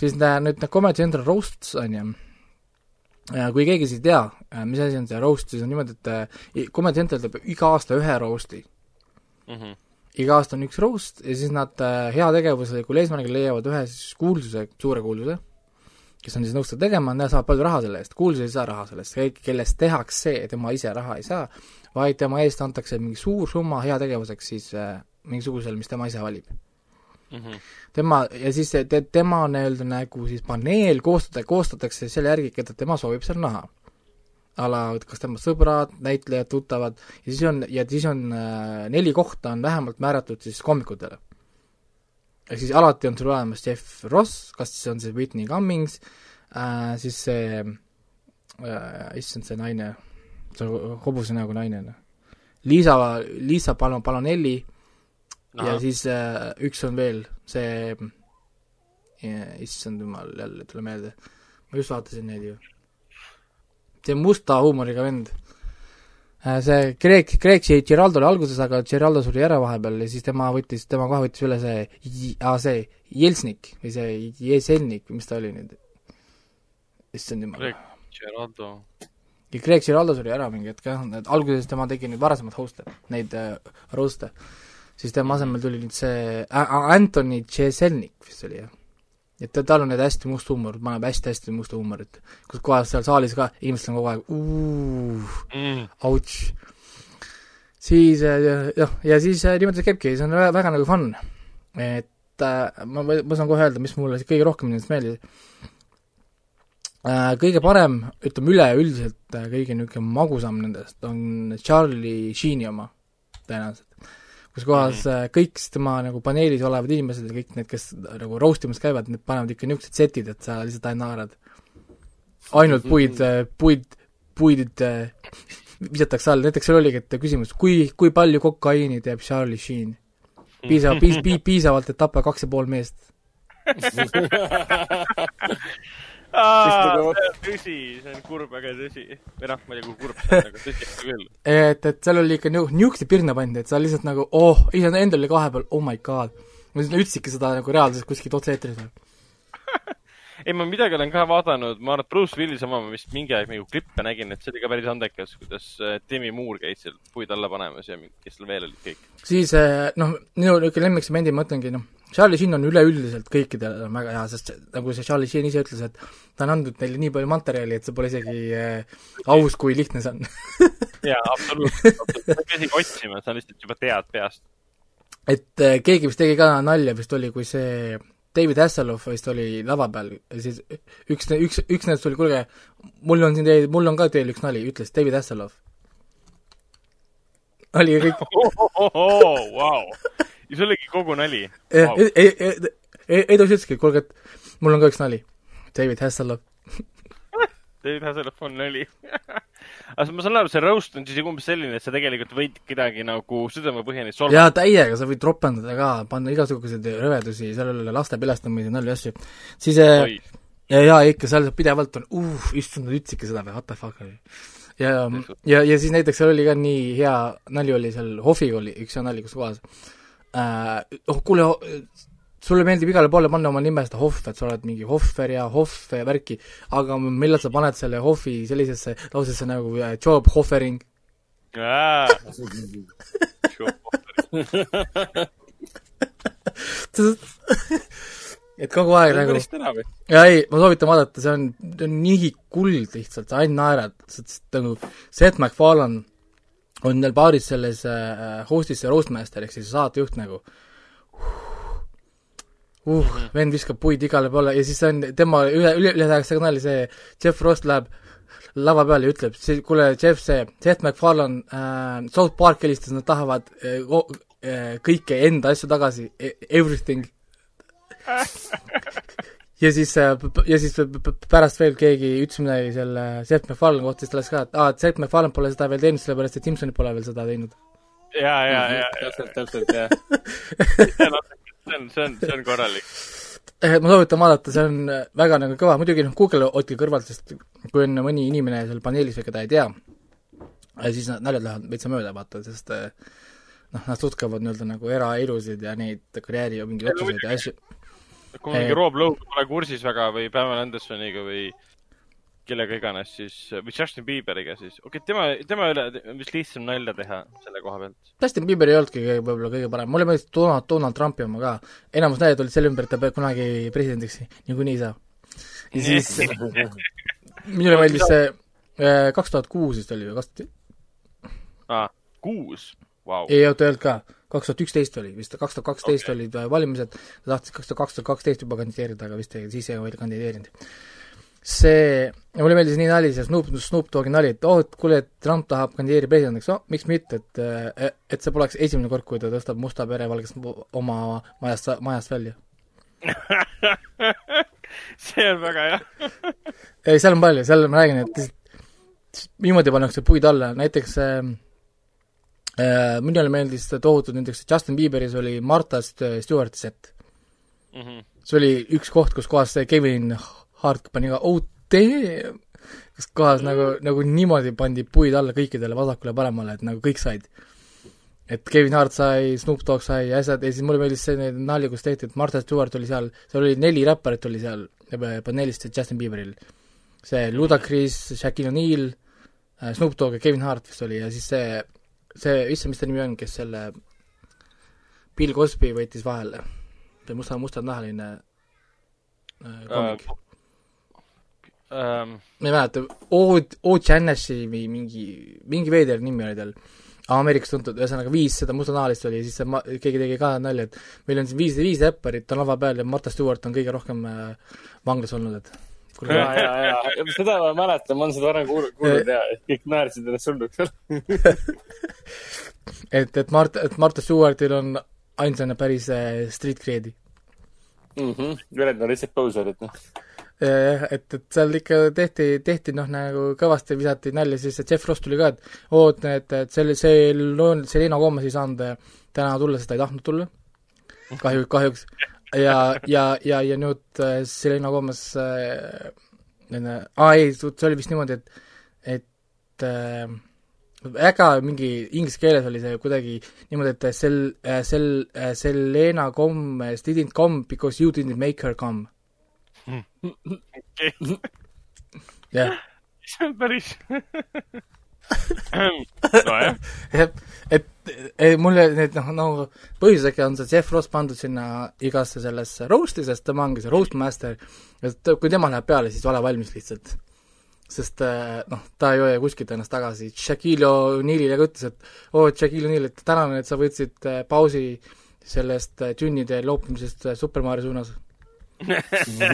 siis nüüd need Comedy Central roasts on ju, kui keegi siis ei tea, mis asi on see roast, siis on niimoodi, et äh, Comedy Central teeb iga aasta ühe roast'i. Mhm. iga aasta on üks roast ja siis nad äh, heategevuslikul eesmärgil leiavad ühe siis kuulsuse, suure kuulsuse, kes on siis nõus seda tegema, nad saavad palju raha selle eest, kuulsus ei saa raha selle eest, kõik, kellest tehakse, tema ise raha ei saa, vaid tema eest antakse mingi suur summa heategevuseks siis äh, mingisugusel, mis tema ise valib. Mhm. tema ja siis te, tema nii-öelda nagu siis paneel koostada, koostatakse selle järgi, keda tema soovib seal näha. a la, et kas tema sõbrad, näitlejad, tuttavad ja siis on, ja siis on äh, neli kohta on vähemalt määratud siis koomikutele. Ehk siis alati on sul olemas Jeff Ross, kas siis on see Whitney Cummings äh,, siis see äh,, issand, see naine, see hobuse näoga naine, noh. Liisa, Liisa Pal-, Palonelli ja siis äh, üks on veel see, issand jumal, jälle ei tule meelde, ma just vaatasin neid ju. see musta huumoriga vend äh,. See Greg, Greg jäi Geraldo oli alguses, aga Geraldo suri ära vahepeal ja siis tema võttis, tema kohe võttis üle see, see Jelsnik või see Jeselnik, mis ta oli nüüd? issand jumal Greg Geraldo. ja Greg Giraldo suri ära mingi hetk jah, et alguses tema tegi neid varasemaid host'e, neid äh, roast'e, siis tema asemel tuli nüüd see äh, Anthony Jeselnik vist oli jah. Et ta- tal on need hästi must huumor, paneb hästi-hästi musta huumorit, kus kohas seal saalis ka inimestel on kogu aeg Mm. ouch. siis äh, jah, ja siis äh, niimoodi see käibki, see on väga, väga nagu fun. et äh, ma, ma saan kohe öelda, mis mulle kõige rohkem nendest meeldis kõige parem, ütleme üleüldiselt kõige niisugune magusam nendest on Charlie Sheeni oma, tõenäoliselt. Kus kohas äh, kõik s- tema nagu paneelis olevad inimesed ja kõik need, kes nagu roast imas käivad, need panevad ikka niisugused setid, et sa lihtsalt ainult naerad. ainult puid, puid, puid äh, visatakse all, näiteks seal oligi, et küsimus, kui, kui palju kokaiini teeb Charlie Sheen? piisav, piis-, piis-, piisavalt, et tappa kaks ja pool meest. aa, nagu- see on tõsi, see on kurb, aga tõsi. või noh, ma ei tea, kui kurb see on, aga tõsi küll. et, et seal oli ikka niu-, niisuguseid pirne pandi, et sa lihtsalt nagu oh, ise endal oli kahe peal, oh my god. ma siis ütlesidki seda nagu reaalselt kuskilt otse-eetris. ei, ma midagi olen ka vaadanud, ma arvan, et Bruce Willis oma, ma vist mingi aeg nagu klippe nägin, et see oli ka päris andekas, kuidas äh, Demi Moore käis seal puid alla panemas ja kes seal veel olid kõik. siis eh, noh, minu niisugune lemmiksmendi ma mõtlengi noh, Charlie Sheen on üleüldiselt kõikidele on väga hea, sest nagu see Charlie Sheen ise ütles, et ta on andnud neile nii palju materjali, et see pole isegi äh, aus, kui lihtne see on. jaa, absoluutselt, absoluutselt. sa ei pea isegi otsima, sa lihtsalt juba tead peast. et äh, keegi vist tegi ka nalja vist oli, kui see David Hasselhoff vist oli lava peal siis üks, üks, üks nendest tuli, kuulge, mul on siin teil, mul on ka teile üks nali, ütles David Hasselhoff. oli kõik, Vau. Ja see oligi kogu nali. ei, ei, ei, ei, ei ta ütleski, kuulge, et mul on ka üks nali. David Hasselhoff. David Hasselhoff on nali. aga ma saan aru, see roast on siis umbes selline, et sa tegelikult võid kedagi nagu südamepõhjani solvata. jaa, täiega, sa võid ropendada ka, panna igasuguseid rõvedusi, seal oli laste pilastamisi, nalju, asju. siis äh, oi, ja, ja ikka seal pidevalt on, uh, issand, nad ütlesidki seda või what the fuck oli. ja, ja, ja siis näiteks seal oli ka nii hea nali oli seal, Hoffiga oli üks hea nali, kus kohas äh,, oh kuule, sulle meeldib igale poole panna oma nime seda Hoff, et sa oled mingi Hoffer ja Hoff ja värki, aga millal sa paned selle Hoffi sellisesse lausesse nagu äh, job offering, et kogu aeg nagu ja ei, ma soovitan vaadata, see on, see on nii kuld lihtsalt, sa ainult naerad, nagu Seth MacFarlane on neil baaris selles äh, host'is see roastmaster ehk siis saatejuht nagu. Uh,, vend viskab puid igale poole ja siis on tema üle, üle, üle tehakse ka nalja, see Jeff Ross läheb lava peale ja ütleb, kuule, Jeff, see Seth MacFarlane äh,, South Park helistas, nad tahavad äh, äh, kõike enda asju tagasi, everything ja siis, ja siis pärast veel keegi ütles midagi selle Seth MacFarlane kohta, siis ta läks ka, et aa, et Seth MacFarlane pole seda veel teinud, sellepärast et Simsonid pole veel seda teinud. ja, ja, ja, ja täpselt, täpselt, jah. see on, see on, see on, korralik. Eh, ma soovitan vaadata, see on äh, väga nagu kõva, muidugi noh, Google hoidke kõrvalt, sest kui on mõni inimene seal paneelis või keda ei tea, siis nad naljad lähevad veitsa mööda, vaata, sest äh, noh, nad tutvuvad nii-öelda nagu eraelusid ja neid karjääri ja mingeid otsuseid ja asju. Kui mingi Eh. Rob Lowe pole kursis väga või Pamela Andersoniga või kellega iganes, siis, või Justin Bieberiga, siis okei okay,, tema, tema üle vist lihtsam nalja teha selle koha pealt. Justin Bieber ei olnudki kõige, võib-olla kõige parem, mulle meeldis Donald, Donald Trumpi oma ka. enamus näited olid selle ümber, et ta peab kunagi presidendiks niikuinii ei saa. ja siis minule meeldis see äh, kaks tuhat kuus vist oli või kaks tuhat, aa, kuus, vau. ei oota, ei olnud ka, kaks tuhat üksteist oli vist, kaks tuhat kaksteist Okei. olid äh, valimised, ta tahtis kaks tuhat kaks tuhat kaksteist juba kandideerida, aga vist ei, siis ei veel kandideerinud. see, mulle meeldis nii nali, see Snoop, Snoop Dogi nali, et oh, et kuule, et Trump tahab kandideerida presidendiks, no miks mitte, et äh, et see poleks esimene kord, kui ta tõstab musta perevalgest oma majast, majast välja. see on väga hea. ei, seal on palju, seal ma räägin, et niimoodi pannakse puid alla, näiteks äh, minule meeldis tohutult näiteks Justin Bieberis oli Martha St- Stewarti set. Mhm. see oli üks koht, kus kohas see Kevin Hart pani ka oh damn, kus kohas nagu, nagu niimoodi pandi puid alla kõikidele vasakule-paremale, et nagu kõik said. et Kevin Hart sai, Snoop Dogg sai ja asjad ja siis mulle meeldis see nali, kus tehti, et Martha Stewart oli seal, seal oli neli räpparit oli seal paneelist Justin Bieberil. see Ludacris, Shaquille O'Neal, Snoop Dogg ja Kevin Hart vist oli ja siis see, see, issand, mis ta nimi on, kes selle Bill Cosby võitis vahele, see musta, mustanahaline äh, komik uh,. Um, ma ei mäleta, O, O Jannesi või mingi, mingi veider nimi oli tal, Ameerikas tuntud, ühesõnaga viis seda mustanahalist oli ja siis see ma-, keegi tegi ka nalja, et meil on siin viis, viis räpparit on lava peal ja Martha Stewart on kõige rohkem äh, vanglas olnud, et ja, ja, ja, seda ma mäletan, ma olen seda varem kuulnud, kuulnud ja kõik naersid ennast surnuks seal. et, et Mart-, et Martha Stewartil on ainsana päris äh, street cred'i. ülejäänud on lihtsalt poserid, noh. et, et seal ikka tehti, tehti noh, nagu kõvasti visati nalja, siis see Jeff Ross tuli ka, et oo, et, et, selle, see loon, Selena Gomez ei saanud äh, täna tulla, sest ta ei tahtnud tulla. kahju, kahjuks. ja, ja, ja, ja nüüd äh, Selena Gomez äh,, aa ei, see oli vist niimoodi, et, et äh, äga mingi inglise keeles oli see kuidagi niimoodi, et sel-, sel-, Selena Gomez didn't come because you didn't make her come. jah, see on päris nojah, et, et, mulle need noh, no põhjusega on see Jeff Ross pandud sinna igasse sellesse roast'i, sest tema ongi see roast master, et kui tema läheb peale, siis ole valmis lihtsalt. sest eh, noh, ta ei hoia kuskilt ennast tagasi, Shaquille O'Nealile ka ütles, et oo oh,, Shaquille O'Neal, et tänan, et sa võtsid eh, pausi sellest eh, tünnide loopimisest Super Mario suunas. ja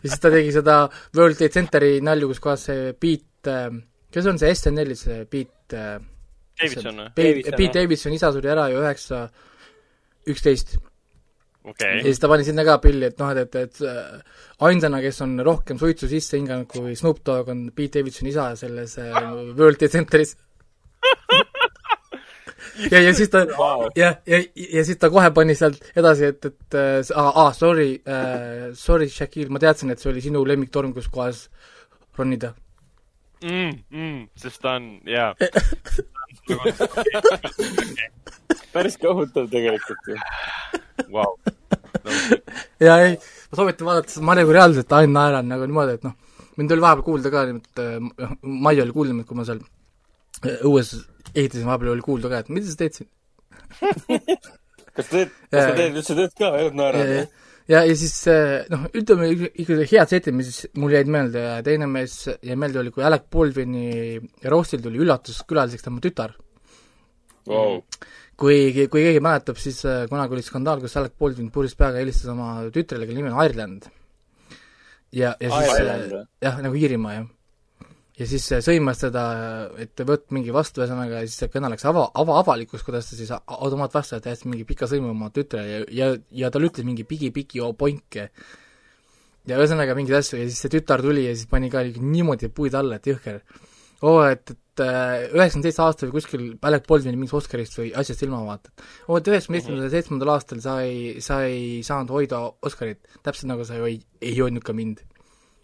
siis ta tegi seda World Trade Centeri nalju, kus kohas see Pete, kes on see SNL-i see Pete äh, Davidson või? Pete Davidson, Pete. Davidson isa suri ära ju üheksa, üksteist. ja okei, siis ta pani sinna ka pilli, et noh, et, et, et ainsana, kes on rohkem suitsu sisse hinganud kui Snoop Dogg, on Pete Davidsoni isa selles äh, World Trade Centeris. ja, ja siis ta Vau. ja, ja, ja siis ta kohe pani sealt edasi, et, et äh, aa ah,, sorry äh,, sorry, Shaquille, ma teadsin, et see oli sinu lemmiktorm, kus kohas ronida. mm,. Mm, sest ta on, jaa. päris kohutav tegelikult ju. Vau. ja ei, ma soovitan vaadata, sest ma nagu reaalselt ainult naeran nagu niimoodi, et noh, mind oli vahepeal kuulda ka nimelt, Maie oli kuulda, kui ma seal äh, õues ehitasin, vahepeal oli kuulda ka, et mida sa teed siin. kas teed, kas sa teed üldse tööd ka, ainult naerad? ja, ja, siis äh, noh, ütleme ikka- ikka head setid, mis mul jäid meelde ja teine mees jäi meelde, oli kui Alec Baldwini roostil tuli üllatuskülaliseks tema tütar. Wow. kui, kui keegi mäletab, siis äh, kunagi oli skandaal, kus Alec Baldwin puris peaga helistas oma tütrele, kelle nimi on Ireland. ja, ja siis Ireland või? jah, nagu Iirimaa jah. Ja siis sõimas teda, et võt mingi vastu, ühesõnaga, ja siis see kõne läks ava, ava, avalikkus, kuidas ta siis automaatvastaja täiesti mingi pika sõimu oma tütrele ja, ja, ja talle ütles mingi pigi-pigi oponke. ja ühesõnaga mingeid asju ja siis see tütar tuli ja siis pani ka niimoodi puid alla, et jõhker. oo, et, et äh, üheksakümmend seitse aastal või kuskil Alec Baldwini mingist Oscarist või asjast ilma vaata. oo, et üheksakümne seitsmendal, aastal sa ei, sa ei saanud hoida Oscarit, täpselt nagu sa ei, ei hoidnud ka mind.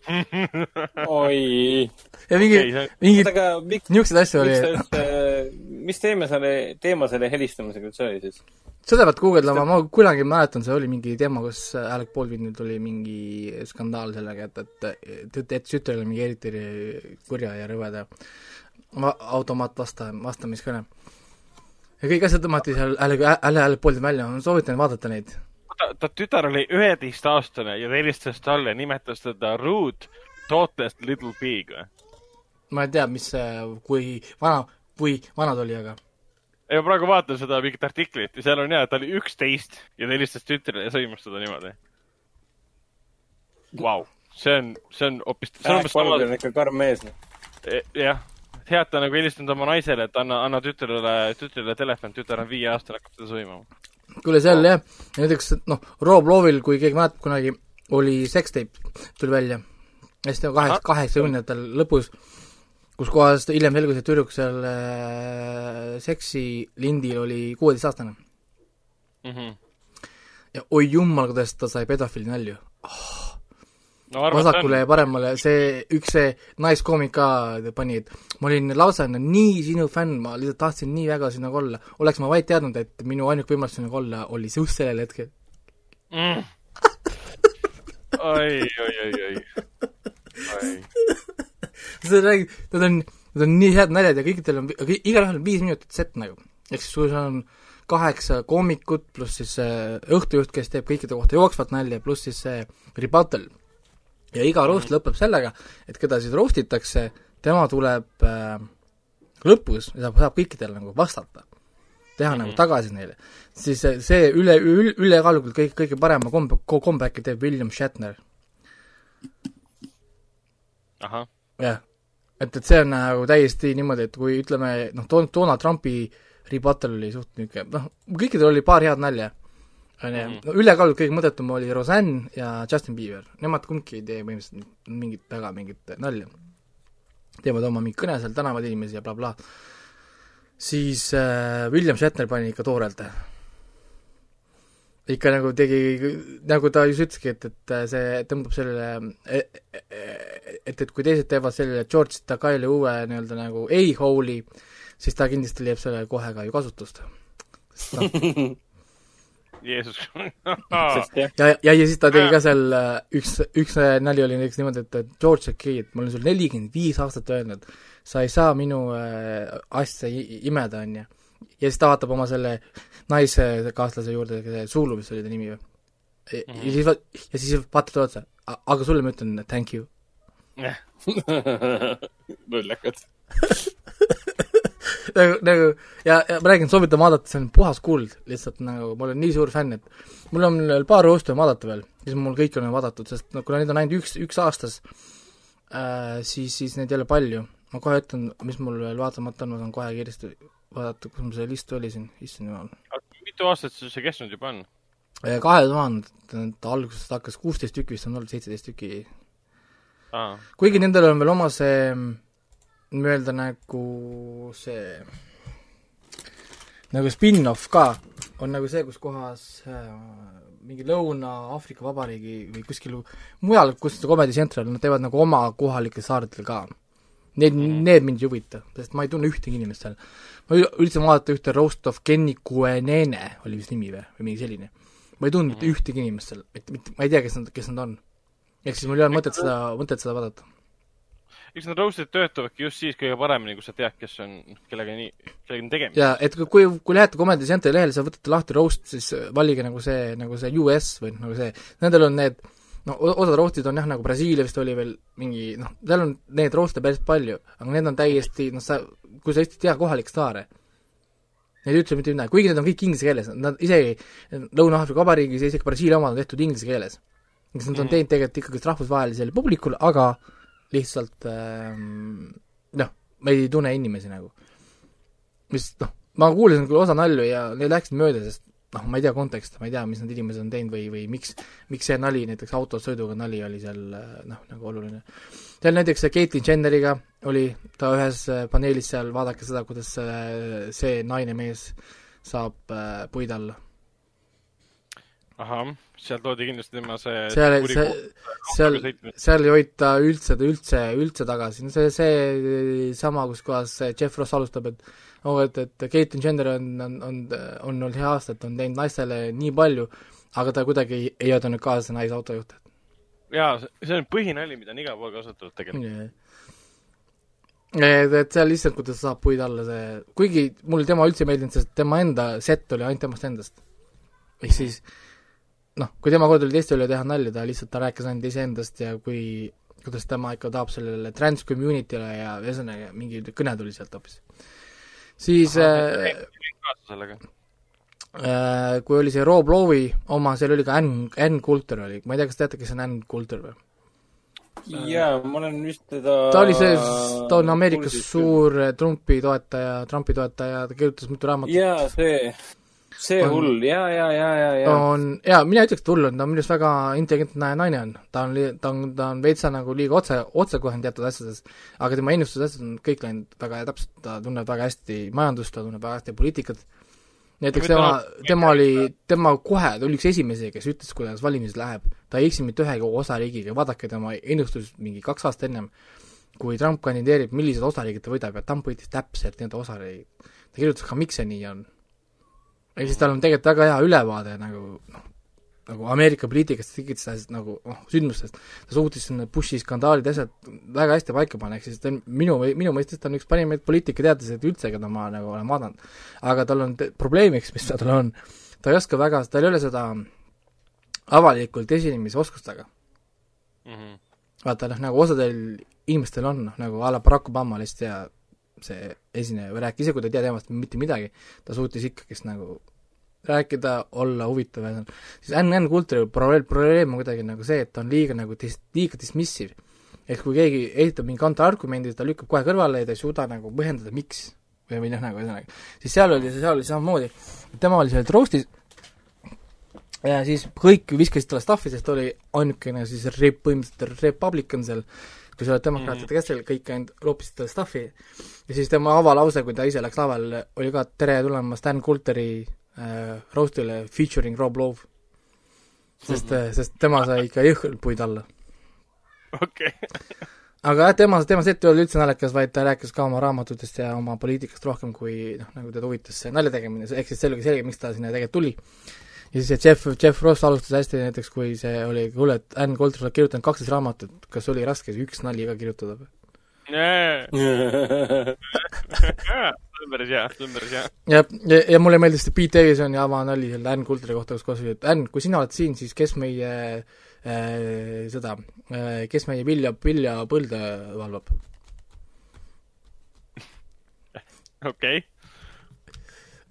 oi. ja mingi miks, niisuguseid asju oli üldse, mis teema selle, teema selle helistamisega üldse oli siis? seda pead guugeldama, ma kunagi mäletan, see oli mingi teema, kus Alec Baldwinil tuli mingi skandaal sellega, et, et ta jättis tütrele mingi eriti kurja ja rõveda va- automaatvastaja, vastamiskõne. ja kõik asjad tõmmati seal Alec, Alec, Alec Baldwin välja, ma soovitan vaadata neid. Ta, ta tütar oli üheteistaastane ja ta helistas talle, nimetas teda rude, thoughtless little pig või? ma ei tea, mis see, kui vana, kui vana ta oli, aga ja ma praegu vaatan seda mingit artiklit ja seal on ja, et ta oli üksteist ja ta helistas tütrele ja sõimas teda niimoodi. Vau, see on, see on hoopis, see on ikka karm mees. jah, hea, et ta nagu helistanud oma naisele, et anna, anna tütrele, tütrele telefon, tütar on viieaastane, hakkab teda sõimama. Kuule seal jah, näiteks noh, Rob Lowe'il, kui keegi mäletab, kunagi oli seksteip, tuli välja hästi kaheksa, kaheksakümnendatel lõpus, kus kohas hiljem selgus, et tüdruk seal äh, seksilindil oli kuueteistaastane. Mhm. ja oi jumal, kuidas ta sai pedofiili nalju. No vasakule ja paremale, see üks see naiskoomik ka pani, et ma olin lausa nii sinu fänn, ma lihtsalt tahtsin nii väga sinuga olla. oleks ma vaid teadnud, et minu ainuke võimalus sinuga olla oli just sellel hetkel. mm. oi, oi, oi, oi. sa räägid, nad on, nad on nii head naljad ja kõikidel on, igalühel on viis minutit set nagu. ehk siis sul on kaheksa koomikut pluss siis see õhtujuht, kes teeb kõikide kohta jooksvat nalja, pluss siis see rebuttal. Ja iga roast lõpeb sellega, et keda siis roast itakse, tema tuleb äh, lõpus ja saab, saab kõikidele nagu vastata. teha mm -hmm. nagu tagasi neile. siis see, üle, üle, ülekaalukalt kõige, kõige parema komb-, comeback'i teeb William Shatner jah, et, et see on nagu täiesti niimoodi, et kui ütleme noh, Don-, Donald Trumpi rebuttal oli suht niisugune, noh, kõikidel oli paar head nalja, on ju Mhm., no ülekaalult kõige mõttetum oli Roseanne ja Justin Bieber, nemad kumbki ei tee põhimõtteliselt mingit väga mingit nalja. teevad oma mingi kõne seal, tänavad inimesi ja blablabla bla.. siis äh, William Shatner pani ikka toorelt. ikka nagu tegi, nagu ta just ütleski, et, et see tõmbab sellele, et, et kui teised teevad sellele George Takai'le uue nii-öelda nagu a-hole'i, siis ta kindlasti leiab selle kohe ka ju kasutust. noh, Jeesus. ja, ja, ja siis ta tegi ka seal äh, üks, üks nali oli näiteks niimoodi, et et George et ma olen sulle nelikümmend viis aastat öelnud, sa ei saa minu äh, asja imeda, on ju. ja siis ta vaatab oma selle naiskaaslase juurde, Zulu vist oli ta nimi või? ja siis va-, ja siis vaatab talle otsa, aga sulle ma ütlen thank you. lollakad. nagu, nagu ja, ja ma räägin, soovitan vaadata, see on puhas kuld, lihtsalt nagu ma olen nii suur fänn, et mul on veel paar on vaadata veel, siis mul kõik on vaadatud, sest no kuna neid on ainult üks, üks aastas äh,, siis, siis neid ei ole palju. ma kohe ütlen, mis mul veel vaatamata on, ma saan kohe kiiresti vaadata, kus mul see list oli siin, issand jumal. mitu aastat see kestnud juba on? kahe tuhandete algusest hakkas kuusteist tükki vist on olnud, seitseteist tükki kuigi nendel on veel oma see nii-öelda nagu see nagu spin-off ka, on nagu see, kus kohas äh, mingi Lõuna-Aafrika Vabariigi või kuskil mujal, kus Comedy Central, nad teevad nagu oma kohalikel saartel ka. Need mm, -hmm. need mind ei huvita, sest ma ei tunne ühtegi inimest seal. ma üritasin vaadata ühte Roast of Kenny Kuenene oli vist nimi või, või mingi selline. ma ei tundnud mitte Mhm. ühtegi inimest seal, mitte, mitte, ma ei tea, kes nad, kes nad on. ehk siis mul ei ole mõtet seda, mõtet seda vaadata. Eks need roast'id töötavadki just siis kõige paremini, kui sa tead, kes on, kellega nii, kellega on tegemist. jaa, et kui, kui lähete Comedy Centeri lehele, sa võtate lahti roast, siis valige nagu see, nagu see US või nagu see, nendel on need no osad roast'id on jah, nagu Brasiilia vist oli veel mingi noh, seal on neid roast'e päris palju, aga need on täiesti, noh sa, kui sa just ei tea kohalikke staare, need ei ütle mitte midagi, kuigi need on kõik inglise keeles, nad isegi Lõuna-Aafrika Vabariigis ja isegi Brasiilia omad on tehtud inglise keeles. eks nad on teinud tegelikult ikkagi rahvusvahelisele publikule, aga lihtsalt ähm, noh, me ei tunne inimesi nagu. mis noh, ma kuulasin küll osa nalju ja need läksid mööda, sest noh, ma ei tea konteksti, ma ei tea, mis need inimesed on teinud või, või miks, miks see nali, näiteks autos sõiduga nali oli seal noh, nagu oluline. seal näiteks Caitlyn Jenneriga oli ta ühes paneelis seal, vaadake seda, kuidas see naine mees saab äh, puid alla ahah, seal toodi kindlasti tema see seal, see, seal, seal ei hoita üldse, üldse, üldse tagasi, no see, see sama, kus kohas Jeff Ross alustab, et oh, et, et Caitlyn Jenner on, on, on, on olnud hea aastat, on teinud naistele nii palju, aga ta kuidagi ei, ei aidanud kaasa naisautojuhte. jaa, see on põhinali, mida on igal pool kasutatud tegelikult yeah et, et seal lihtsalt, kuidas saab puid alla see, kuigi mulle tema üldse ei meeldinud, sest tema enda set oli ainult temast endast. ehk siis noh, kui tema kord oli teiste üle teha nalja, ta lihtsalt, ta rääkis ainult iseendast ja kui, kuidas tema ikka tahab sellele trans community'le ja ühesõnaga mingi kõne tuli sealt hoopis. siis Aha, äh, äh, kui oli see Rob Lowe'i oma, seal oli ka Ann, Ann Coulter oli, ma ei tea, kas teate, kes on Ann Coulter või? jaa, ma olen vist teda ta oli see, ta on Ameerikas suur Trumpi toetaja, Trumpi toetaja, ta kirjutas mitu raamatut. jaa, see see on, hull, jaa, jaa, jaa, jaa, jaa. on, jaa, mina ütleks, et hull on, ta on minu arust väga intelligentne naine on. ta on, ta on, ta on veitsa nagu liiga otse, otsekohene teatud asjades, aga tema ennustused on kõik läinud väga täpselt, ta tunneb väga hästi majandust, ta tunneb väga hästi poliitikat, näiteks tema, tema oli, tema kohe, ta oli üks esimesi, kes ütles, kuidas valimised läheb. ta ei eksinud mitte ühegi osariigiga, vaadake tema ennustus mingi kaks aastat ennem, kui Trump kandideerib, millised osariigid ta võidab ja Trump võitis täpselt need osariigid. ta kirjutas ka, miks see nii on ehk siis tal on tegelikult väga hea ülevaade nagu noh, nagu Ameerika poliitikast, kõikidest nagu noh, sündmustest, ta suutis sinna Bushi skandaalid, asjad väga hästi paika panna, ehk siis ta on minu, minu mõistes ta on üks parimaid poliitikateadlaseid üldse, keda ma nagu olen vaadanud. aga tal on probleemiks, mis tal on, ta ei oska väga, tal ei ole seda avalikult esinemisoskust väga mm. -hmm. vaata noh, nagu osadel inimestel on, noh nagu a la Barack Obama lihtsalt ja see esineja või rääkis, isegi kui ta ei tea temast mitte midagi, ta suutis ikkagist nagu rääkida, olla huvitav ja siis Ann Coulteri probleem, probleem on kuidagi nagu see, et ta on liiga nagu dis-, liiga dismissive. et kui keegi esitab mingi kontraargumendi, ta lükkab kohe kõrvale ja ta ei suuda nagu põhjendada, miks. või, või noh, nagu ühesõnaga, siis seal oli, seal oli samamoodi, tema oli seal roast'is ja siis kõik viskasid talle stuff'i, sest ta oli ainukene siis rep-, põhimõtteliselt republican seal, kui sa oled demokraatide mm. keskel, kõik ainult loopisid talle stuff'i ja siis tema avalause, kui ta ise läks lavale, oli ka tere tulemast Dan Coulteri äh, roast'ile featuring Rob Love. sest mm, -hmm. sest tema sai ikka jõhkralt puid alla. okei okay. aga jah, tema, tema set ei olnud üldse naljakas, vaid ta rääkis ka oma raamatutest ja oma poliitikast rohkem, kui noh, nagu teda huvitas see nalja tegemine, ehk siis see oli selge, miks ta sinna tegelikult tuli ja siis see Jeff, Jeff Ross alustas hästi näiteks, kui see oli, kuule, et Ann Coulter on kirjutanud kaksteist raamatut, kas oli raske üks nali ka kirjutada või? see on päris hea, see on päris hea. ja, ja, ja mulle meeldis see Pete Davisoni avanali selle Ann Coulteri kohta, kus koos oli, et Ann, kui sina oled siin, siis kes meie äh, seda äh,, kes meie vilja, viljapõlde valvab? okei okay.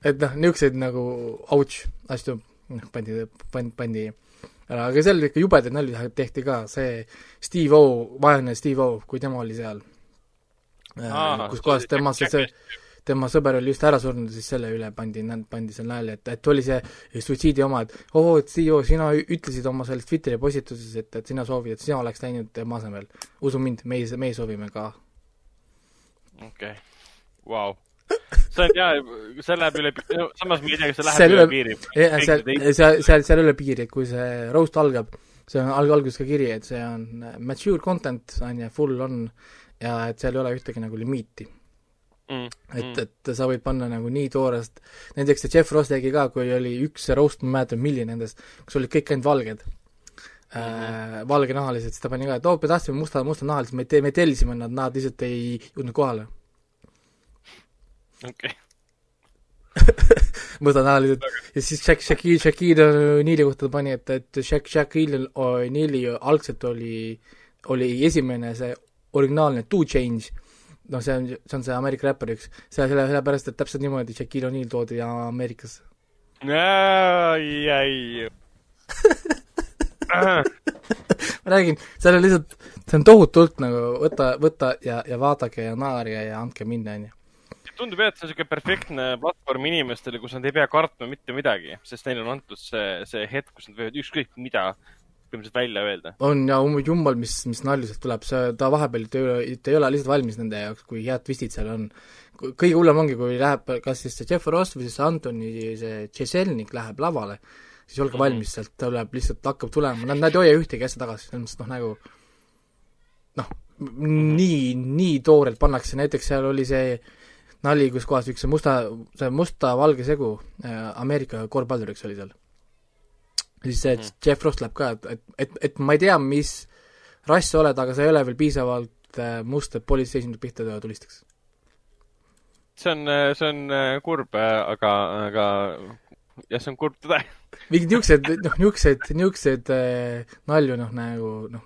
et noh, niisuguseid nagu ouch asju noh, pandi, pandi, pandi ära, aga seal ikka jubedaid nalju tehti ka, see Steve O, vaene Steve O, kui tema oli seal ah,, kus kohas tema see, see tema sõber oli just ära surnud, siis selle üle pandi, pandi seal nalja, et, et oli see suitsiidi oma, et oo oh,, et Steve O, sina ütlesid oma selles Twitteri postituses, et, et sina soovid, et sina oleks läinud tema asemel. usu mind, meie, meie soovime ka. okei okay., vau see on jaa, see läheb üle, samas ma ei tea, kas see läheb seal üle piiri. seal, seal, seal, seal üle piiri, kui see roast algab, see on alg-, alguses ka kiri, et see on mature content, on ju, full on, ja et seal ei ole ühtegi nagu limiiti mm,. et mm., et sa võid panna nagu nii toorest, näiteks see Jeff Ross tegi ka, kui oli üks roast, ma ei mäleta, milline nendest, kus olid kõik ainult valged äh, valgenahalised, siis ta pani ka, et oo, me tahtsime musta, mustanahalised, me te-, me tellisime nad, nad lihtsalt ei jõudnud kohale. Okei okay. mustanahalised ja siis Shaq, Shaquille, Shaquille O'Neali kohta ta pani, et, et Shaq, Shaquille O'Neali algselt oli, oli esimene see originaalne Two Change, noh, see on, see on see Ameerika räppar üks, selle, selle, sellepärast, et täpselt niimoodi Shaquille O'Neal toodi Ameerikasse. ai, ai ma räägin, seal on lihtsalt, see on tohutult nagu võta, võta ja, ja vaadake ja naerge ja andke minna, onju. Tundub jah, et see on niisugune perfektne platvorm inimestele, kus nad ei pea kartma mitte midagi, sest neile on antud see, see hetk, kus nad võivad ükskõik mida põhimõtteliselt välja öelda. on ja um-, jummal, mis, mis nalju sealt tuleb, see, ta vahepeal, ei ole, ta ei ole lihtsalt valmis nende jaoks, kui head twistid seal on. kõige hullem ongi, kui läheb kas siis see Jeff Ross või siis Antoni see Tšeselnik läheb lavale, siis olge valmis, sealt tuleb lihtsalt, hakkab tulema, nad, nad ei hoia ühtegi asja tagasi, selles mõttes noh, nagu noh, nii, nii toorelt pannakse, näiteks seal oli see nali, kus kohas üks see musta, see musta-valge segu äh, Ameerika korvpalluriks oli seal. siis see Mhm. Jeff Ross läheb ka, et, et, et, et ma ei tea, mis rass sa oled, aga sa ei ole veel piisavalt äh, must, et politseisundid pihta tulistaks. see on, see on äh, kurb, aga, aga jah, see on kurb tõde. mingid niisugused, noh, niisugused, niisugused äh, nalju, noh, nagu noh,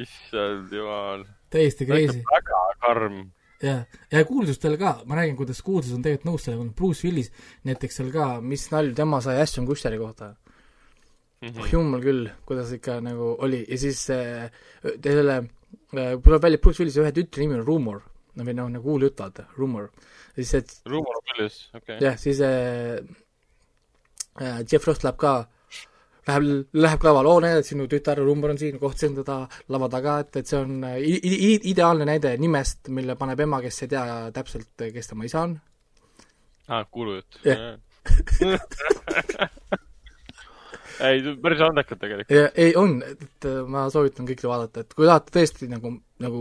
issand jumal. täiesti crazy. väga karm. Jah, ja kuulsustel ka, ma räägin, kuidas kuulsus on tegelikult nõus sellega, Bruce Willis näiteks seal ka, mis nalju tema sai Ashton Kutcheri kohta Mhm. oh jumal küll, kuidas ikka nagu oli ja siis äh, selle äh, tuleb välja, Bruce Willise ühe tütre nimi on Rumor, no või noh, nagu kuuljutt vaata, Rumor. ja siis see, ruumor on väljas, okei okay.. jah, siis äh, äh, Jeff Ross läheb ka, läheb, läheb lavale, oo näed, sinu tütar Rumor on siin, kohtasin teda lava taga, et, et see on äh, ideaalne näide nimest, mille paneb ema, kes ei tea täpselt, kes tema isa on. aa, kuulujutt Jah. ei, päris andekad tegelikult. ei, on, et äh, ma soovitan kõigile vaadata, et kui tahate tõesti nagu, nagu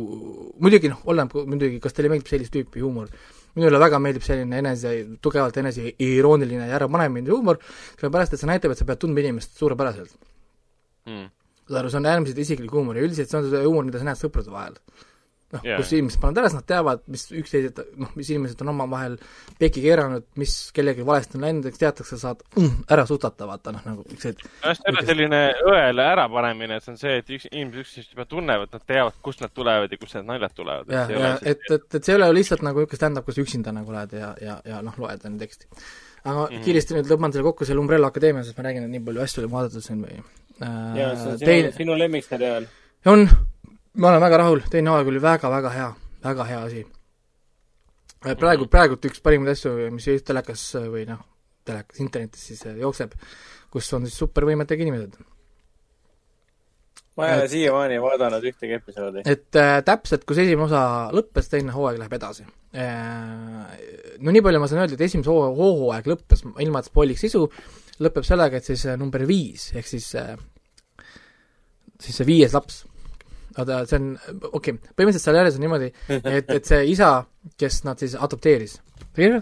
muidugi noh, oleneb muidugi, kas teile meeldib sellist tüüpi huumor. Minule väga meeldib selline enese, tugevalt enese irooniline ja ärapanemise huumor, sellepärast et see näitab, et sa pead tundma inimest suurepäraselt. Mm. saad aru, see on äärmiselt isiklik huumor ja üldiselt see on see huumor, mida sa näed sõprade vahel. Noh yeah. kus inimesed panevad ära, siis nad teavad, mis üksteised, noh, mis inimesed on omavahel peki keeranud, mis kellelgi valesti on läinud, eks teatakse, saad mm, ära sutata, vaata noh, nagu siuksed nojah, see ei ole selline õele ärapanemine, see on see, et üks, inimesed üksteist juba tunnevad, nad teavad, kust nad tulevad ja kust need naljad tulevad. ja, ja et, et, et see ei ole lihtsalt nagu niisugune stand-up, kus üksinda nagu lähed ja, ja, ja noh, loed enda teksti. aga mm. -hmm. kiiresti nüüd lõpetan selle kokku selle Umbrella Akadeemia, sest ma räägin, et nii palju asju oli vaadatud siin või ja see on äh, sinu teine, sinu lemmikseriaal. on, ma olen väga rahul, teine hooaeg oli väga-väga hea, väga hea asi. praegu, praegult üks parimaid asju, mis just telekas või noh, telekas, internetis siis äh, jookseb, kus on siis supervõimetega inimesed. ma ei ole siiamaani vaadanud ühtegi episoodi. et äh, täpselt, kui see esimene osa lõppes, teine hooaeg läheb edasi äh,. no nii palju ma saan öelda, et esimese hoo- hooaeg lõppes, ilma et spoiliks sisu, lõpeb sellega, et siis äh, number viis ehk siis äh, siis see viies laps, oota, see on, okei okay,, põhimõtteliselt seal järjes on niimoodi, et, et see isa, kes nad siis adopteeris,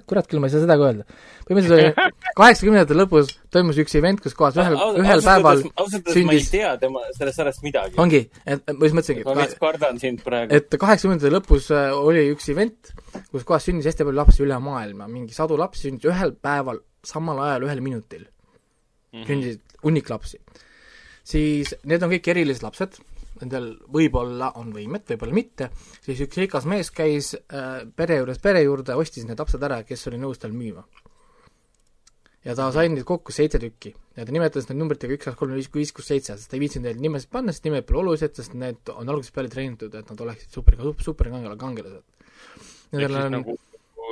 kurat küll, ma ei saa seda ka öelda, põhimõtteliselt oli kaheksakümnendate lõpus toimus üks event, kus kohas ühel, ühel päeval ausalt öeldes ma ei tea tema, sellest sarjast midagi. ongi, et ma just mõtlesingi, ma veits kardan sind praegu. et kaheksakümnendate lõpus äh, oli üks event, kus kohas sündis hästi palju lapsi üle maailma, mingi sadu lapsi sündis ühel päeval, samal ajal ühel minutil Mhm. sündisid hunnik lapsi. siis need on kõik erilised lapsed, nendel võib-olla on võimet, võib-olla mitte, siis üks rikas mees käis äh, pere juures pere juurde, ostis need lapsed ära, kes oli nõus tal müüma. ja ta sai neid kokku seitse tükki ja ta nimetas need numbritega üks, kaks, kolm, viis, viis, kuus, seitse, sest ta ei viitsinud neile nimesid panna, sest nimed pole olulised, sest need on algusest peale treenitud, et nad oleksid super, super kangelased. Nendel on nagu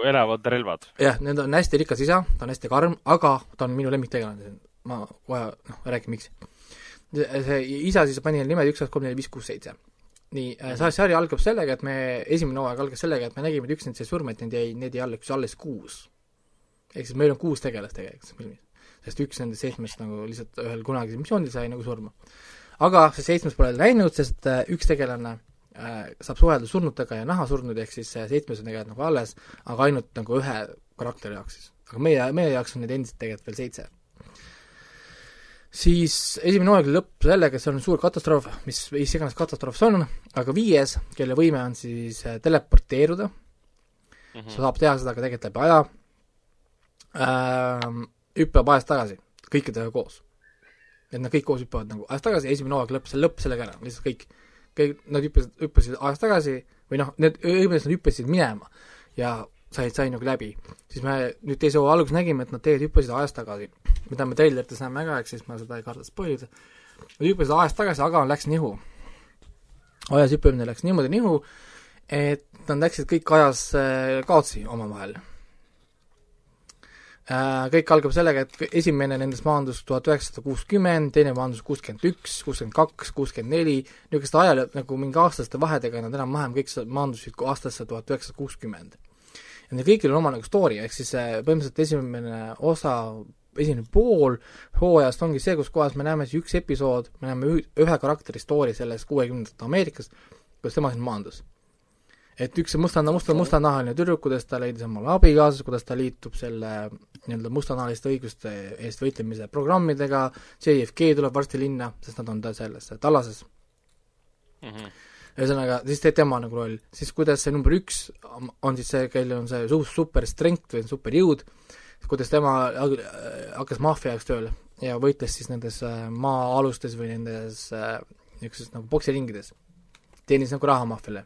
elavad relvad. jah, need on hästi rikas isa, ta on hästi karm, aga ta on minu lemmiktegelane, ma kohe noh, räägin miks. See isa siis pani neile nimed üks, kaks, kolm, neli, viis, kuus, seitse. nii, see sari algab sellega, et me, esimene hooaeg algas sellega, et me nägime, et üks nendest sai surma, et neid jäi, neid jäi alles, alles kuus. ehk siis meil on kuus tegelast tegelikult filmis. sest üks nendest seitsmest nagu lihtsalt ühel kunagisel missioonil sai nagu surma. aga see seitsmes pole läinud, sest äh, üks tegelane äh, saab suhelda surnutega ja näha surnud, ehk siis see seitsmes on tegelikult nagu alles, aga ainult nagu ühe karakteri jaoks siis. aga meie, meie jaoks on neid endiselt tegelikult veel seitse. Siis esimene hooaeg lõpp sellega, see on suur katastroof, mis, mis iganes katastroof see on, aga viies, kelle võime on siis äh, teleporteeruda mm, -hmm. saab teha seda ka tegelikult läbi aja ähm,, hüppab ajas tagasi, kõikidega koos. et nad kõik koos hüppavad nagu ajas tagasi, esimene hooaeg lõpp, see lõpp sellega ära, lihtsalt kõik, kõik, nad hüppasid, hüppasid ajas tagasi või noh, need, õigemini nad hüppasid minema ja said, sai nagu läbi. siis me nüüd teise hooaja alguses nägime, et nad tegelikult hüppasid ajas tagasi, mida me treilerites näeme ka, ehk siis ma seda ei karda spoilida. Nad hüppasid ajas tagasi, aga läks nihu. ajas hüppamine läks niimoodi nihu, et nad läksid kõik ajas äh, kaotsi omavahel. Äh, kõik algab sellega, et esimene nendest maandus tuhat üheksasada kuuskümmend, teine maandus kuuskümmend üks, kuuskümmend kaks, kuuskümmend neli, niisuguste ajal nagu mingi aastaste vahedega nad enam-vähem kõik maandusid aastasse tuhat üheksasada kuuskümmend ja neil kõigil on oma nagu story, ehk siis äh, põhimõtteliselt esimene osa, esimene pool hooajast ongi see, kus kohas me näeme siis üks episood, me näeme ühe, ühe karakteri story sellest kuuekümnendate Ameerikast, kuidas tema siin maandus. et üks see musta, musta, mustanahaline tüdruk, kuidas ta leidis omale abikaasa, kuidas ta liitub selle nii-öelda mustanahaliste õiguste eest võitlemise programmidega, JFK tuleb varsti linna, sest nad on ta selles Tallases mm. -hmm ühesõnaga, siis teeb tema nagu roll, siis kuidas see number üks on siis see, kellel on see suur super strength või super jõud, kuidas tema hakkas maffia jaoks tööle ja võitles siis nendes äh, maa-alustes või nendes äh, niisuguses nagu poksiringides. teenis nagu raha maffiale.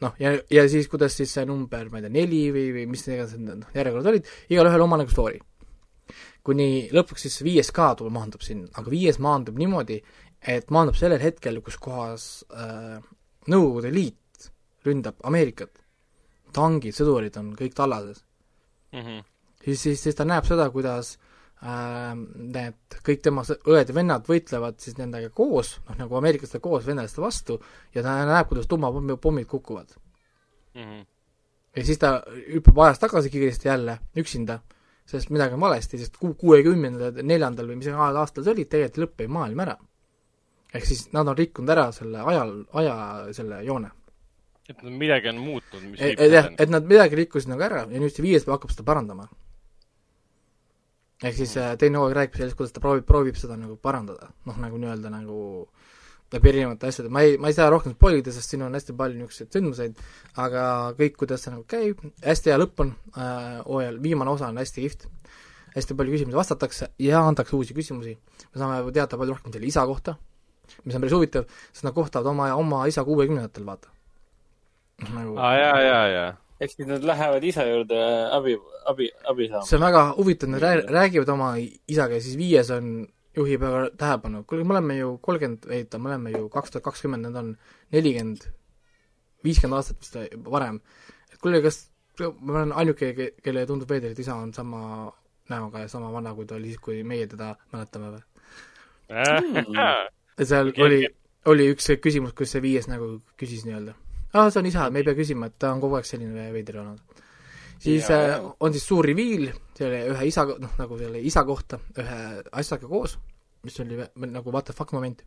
noh, ja, ja siis kuidas siis see number, ma ei tea, neli või, või mis iganes need noh, järjekorrad olid, igalühel oma nagu story. kuni lõpuks siis viies ka tuleb, maandub sinna, aga viies maandub niimoodi, et maandub sellel hetkel, kus kohas äh, Nõukogude Liit ründab Ameerikat, tangid, sõdurid on kõik tallases mm. -hmm. siis, siis, siis ta näeb seda, kuidas äh, need kõik tema õed ja vennad võitlevad siis nendega koos, noh nagu ameeriklaste koos venelaste vastu, ja ta näeb, kuidas tuumapommid kukuvad mm. -hmm. ja siis ta hüppab ajas tagasi kiiresti jälle, üksinda, sest midagi on valesti, sest ku-, kuuekümnendal, neljandal või mis aastal see oli, tegelikult lõppes maailm ära ehk siis nad on rikkunud ära selle ajal, aja selle joone. et midagi on muutunud, mis et, et jah, et nad midagi rikkusid nagu ära ja nüüd see viies hakkab seda parandama. ehk siis mm. teine hooaeg räägib sellest, kuidas ta proovib, proovib seda nagu parandada, noh nagu nii-öelda nagu läbi erinevate asjade, ma ei, ma ei saa rohkem spoilida, sest siin on hästi palju niisuguseid sündmuseid, aga kõik, kuidas see nagu käib, hästi hea lõpp on äh, hooajal, viimane osa on hästi kihvt, hästi palju küsimusi vastatakse ja antakse uusi küsimusi, me saame teada palju rohkem selle isa kohta, mis on päris huvitav, sest nad kohtavad oma, oma isa kuuekümnendatel, vaata. nagu aa ah,, jaa, jaa, jaa. ehk siis nad lähevad isa juurde abi, abi, abi saama? see on väga huvitav, nad räägivad oma isaga ja siis viies on, juhib väga tähelepanu, kuule, me oleme ju kolmkümmend, ei ta, me oleme ju kaks tuhat kakskümmend, need on nelikümmend, viiskümmend aastat vist varem. et kuule, kas ma olen ainuke, kelle tundub veider, et isa on sama näoga ja sama vana, kui ta oli siis, kui meie teda mäletame või mm.? Seal okay, oli, oli üks küsimus, kus see viies nagu küsis nii-öelda. aa, see on isa, me ei pea küsima, et ta on kogu aeg selline veider olnud. siis ja, äh, on siis suur reveal selle ühe isa, noh, nagu selle isa kohta ühe asjaga koos, mis oli nagu what the fuck moment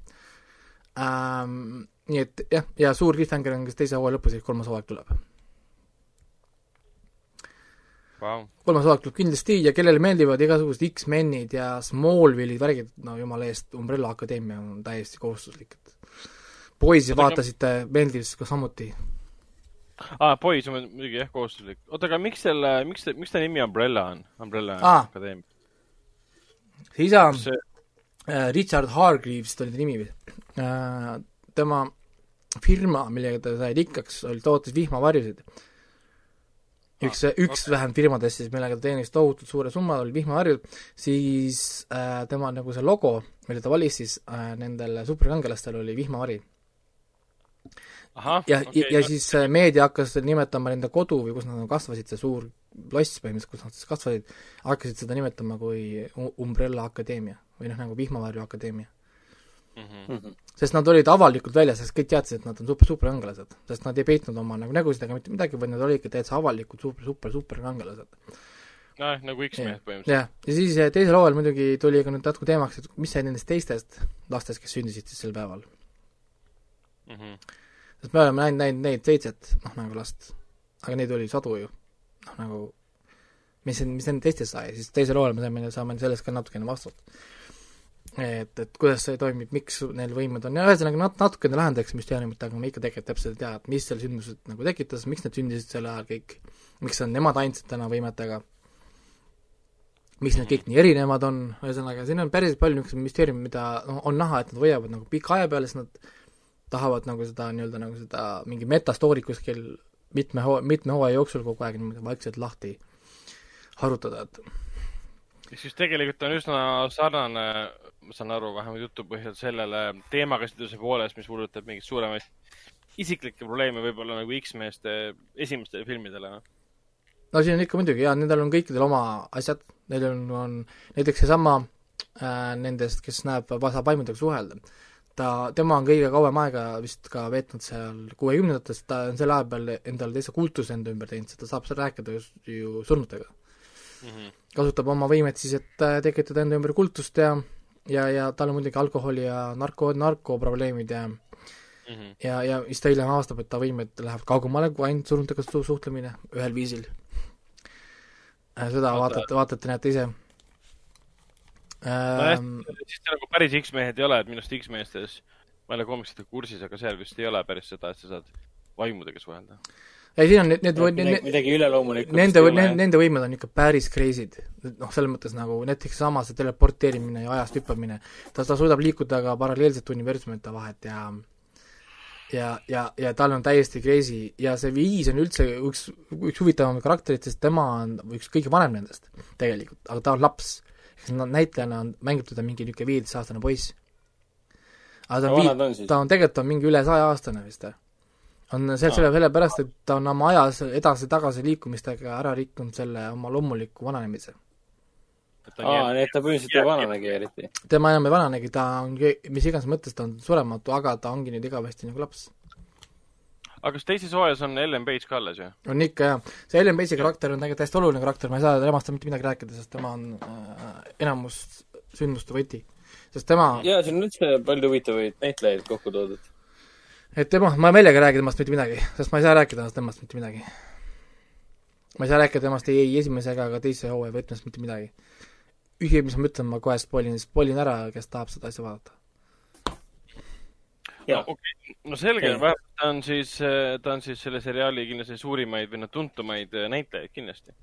ähm,. nii et jah, ja suur cliffhanger on, kes teise hooaja lõpus, ehk kolmas hooaeg tuleb wow.. kolmas tuleb kindlasti ja kellele meeldivad igasugused X-menid ja Smallville'id, värgid, no jumala eest, Umbrella Akadeemia on täiesti kohustuslik, et poisi vaatasite, meeldis ka samuti? aa ah,, pois on muidugi jah, kohustuslik. oota, aga miks selle, miks, miks ta nimi Umbrella on, Umbrella ah. Akadeemia? see isa see... Äh, Richard Hargreaves oli ta nimi äh,, tema firma, millega ta sai rikkaks, oli, tootis vihmavarjusid üks ah,, üks okay. vähemalt firmadest siis, millega ta teenis tohutult suure summa, oli vihmaharjud, siis äh, tema nagu see logo, mille ta valis siis äh, nendel superkangelastel, oli vihmavari. ja okay,, ja, ja siis äh, meedia hakkas nimetama nende kodu või kus nad nagu kasvasid, see suur loss põhimõtteliselt, kus nad siis kasvasid, hakkasid seda nimetama kui Umbrella Akadeemia või noh, nagu vihmavarju akadeemia mm. -hmm. sest nad olid avalikult väljas, sest kõik teadsid, et nad on super, superkangelased. sest nad ei peitnud oma nagu nägusid ega mitte midagi, vaid nad olidki täitsa avalikult super, super, superkangelased. nojah, nagu X-mehed põhimõtteliselt. jah, ja siis eh, teisel hooajal muidugi tuli ka nüüd natuke teemaks, et mis sai nendest teistest lastest, kes sündisid siis sel päeval mm. -hmm. sest me oleme näinud, näinud neid seitset, noh nagu last, aga neid oli sadu ju, noh nagu mis, mis nendest teistest sai, siis teisel hooajal me saame, saame sellest ka natukene vastust et, et kuidas see toimib, miks neil võimed on. Ja ühesõnaga nat-, natukene lahendatakse müsteeriumit, aga me ikka tegelikult täpselt ei tea, et mis seal sündmused nagu tekitas, miks need sündisid sel ajal kõik, miks on nemad ainsad täna võimetega, miks need kõik nii erinevad on, ühesõnaga siin on päris palju niisuguseid müsteeriume, mida noh, on näha, et nad hoiavad nagu pika aja peale, siis nad tahavad nagu seda nii-öelda nagu seda mingi metastoori kuskil mitme hoo-, mitme hooaja jooksul kogu aeg niimoodi vaikselt lahti harutada, et siis tegelikult on üsna sarnane, ma saan aru, vähemalt jutu põhjal sellele teemakäsitluse poolest, mis puudutab mingeid suuremaid isiklikke probleeme võib-olla nagu X-meeste esimestele filmidele. noh. no siin on ikka muidugi jaa, nendel on kõikidel oma asjad, neil on, on näiteks seesama äh, nendest, kes näeb, saab vaimudega suhelda. ta, tema on kõige kauem aega vist ka veetnud seal kuuekümnendates, ta on selle aja peal endale täitsa kultuse enda ümber teinud, sest ta saab seal rääkida ju, ju surnutega mm. -hmm. kasutab oma võimet siis, et äh, tekitada enda ümber kultust ja ja, ja tal on muidugi alkoholi ja narko, narkoprobleemid ja mm -hmm. ja, ja siis ta hiljem avastab, et ta võimed lähevad kaugemale kui ainult surnutega su suhtlemine ühel viisil. Äh, seda Vaata. vaatate, vaatate, näete ise nojah ähm,, siis ta nagu päris X-mehed ei ole, et minu arust X-meestes, ma ei ole koomiksidega kursis, aga seal vist ei ole päris seda, et sa saad vaimudega suhelda ei, siin on need, need midagi, midagi üleloomulikku. Nende, nende võimed on ikka päris crazy'd. noh, selles mõttes nagu näiteks sama see teleporteerimine ja ajast hüppamine, ta, ta suudab liikuda ka paralleelsete universumite vahet ja ja, ja, ja tal on täiesti crazy ja see viis on üldse üks, üks huvitavam karakterit, sest tema on üks kõige vanem nendest tegelikult, aga ta on laps. näitlejana on, mängib teda mingi niisugune viieteistaastane poiss. aga ta on, vii-, ta on tegelikult on mingi üle saja aastane vist või on see, selle, sellepärast, et ta on oma ajas edasi-tagasi liikumistega ära rikkunud selle oma loomuliku vananemise. aa, nii et ta põhimõtteliselt ei vananegi eriti? tema enam ei vananegi, ta on, mis iganes mõttes ta on surematu, aga ta ongi nüüd igavesti nagu laps. aga kas teises hooajas on Ellen Page ka alles, ju? on ikka, jah. see Ellen Page'i karakter on tegelikult hästi oluline karakter, ma ei saa temast mitte midagi rääkida, sest tema on äh, enamus sündmuste võti. sest tema jaa, siin on üldse palju huvitavaid näitlejaid kokku toodud et tema, ma meelega ei räägi temast mitte midagi, sest ma ei saa rääkida temast mitte midagi. ma ei saa rääkida temast ei, ei esimese ega ka teise hooaja võtmes mitte midagi. ühi, mis ma ütlen, ma kohe spoilin, spoilin ära, kes tahab seda asja vaadata. no okei okay., no selge, vähemalt ta on siis, ta on siis selle seriaali kindlasti suurimaid või noh, tuntumaid näitlejaid kindlasti.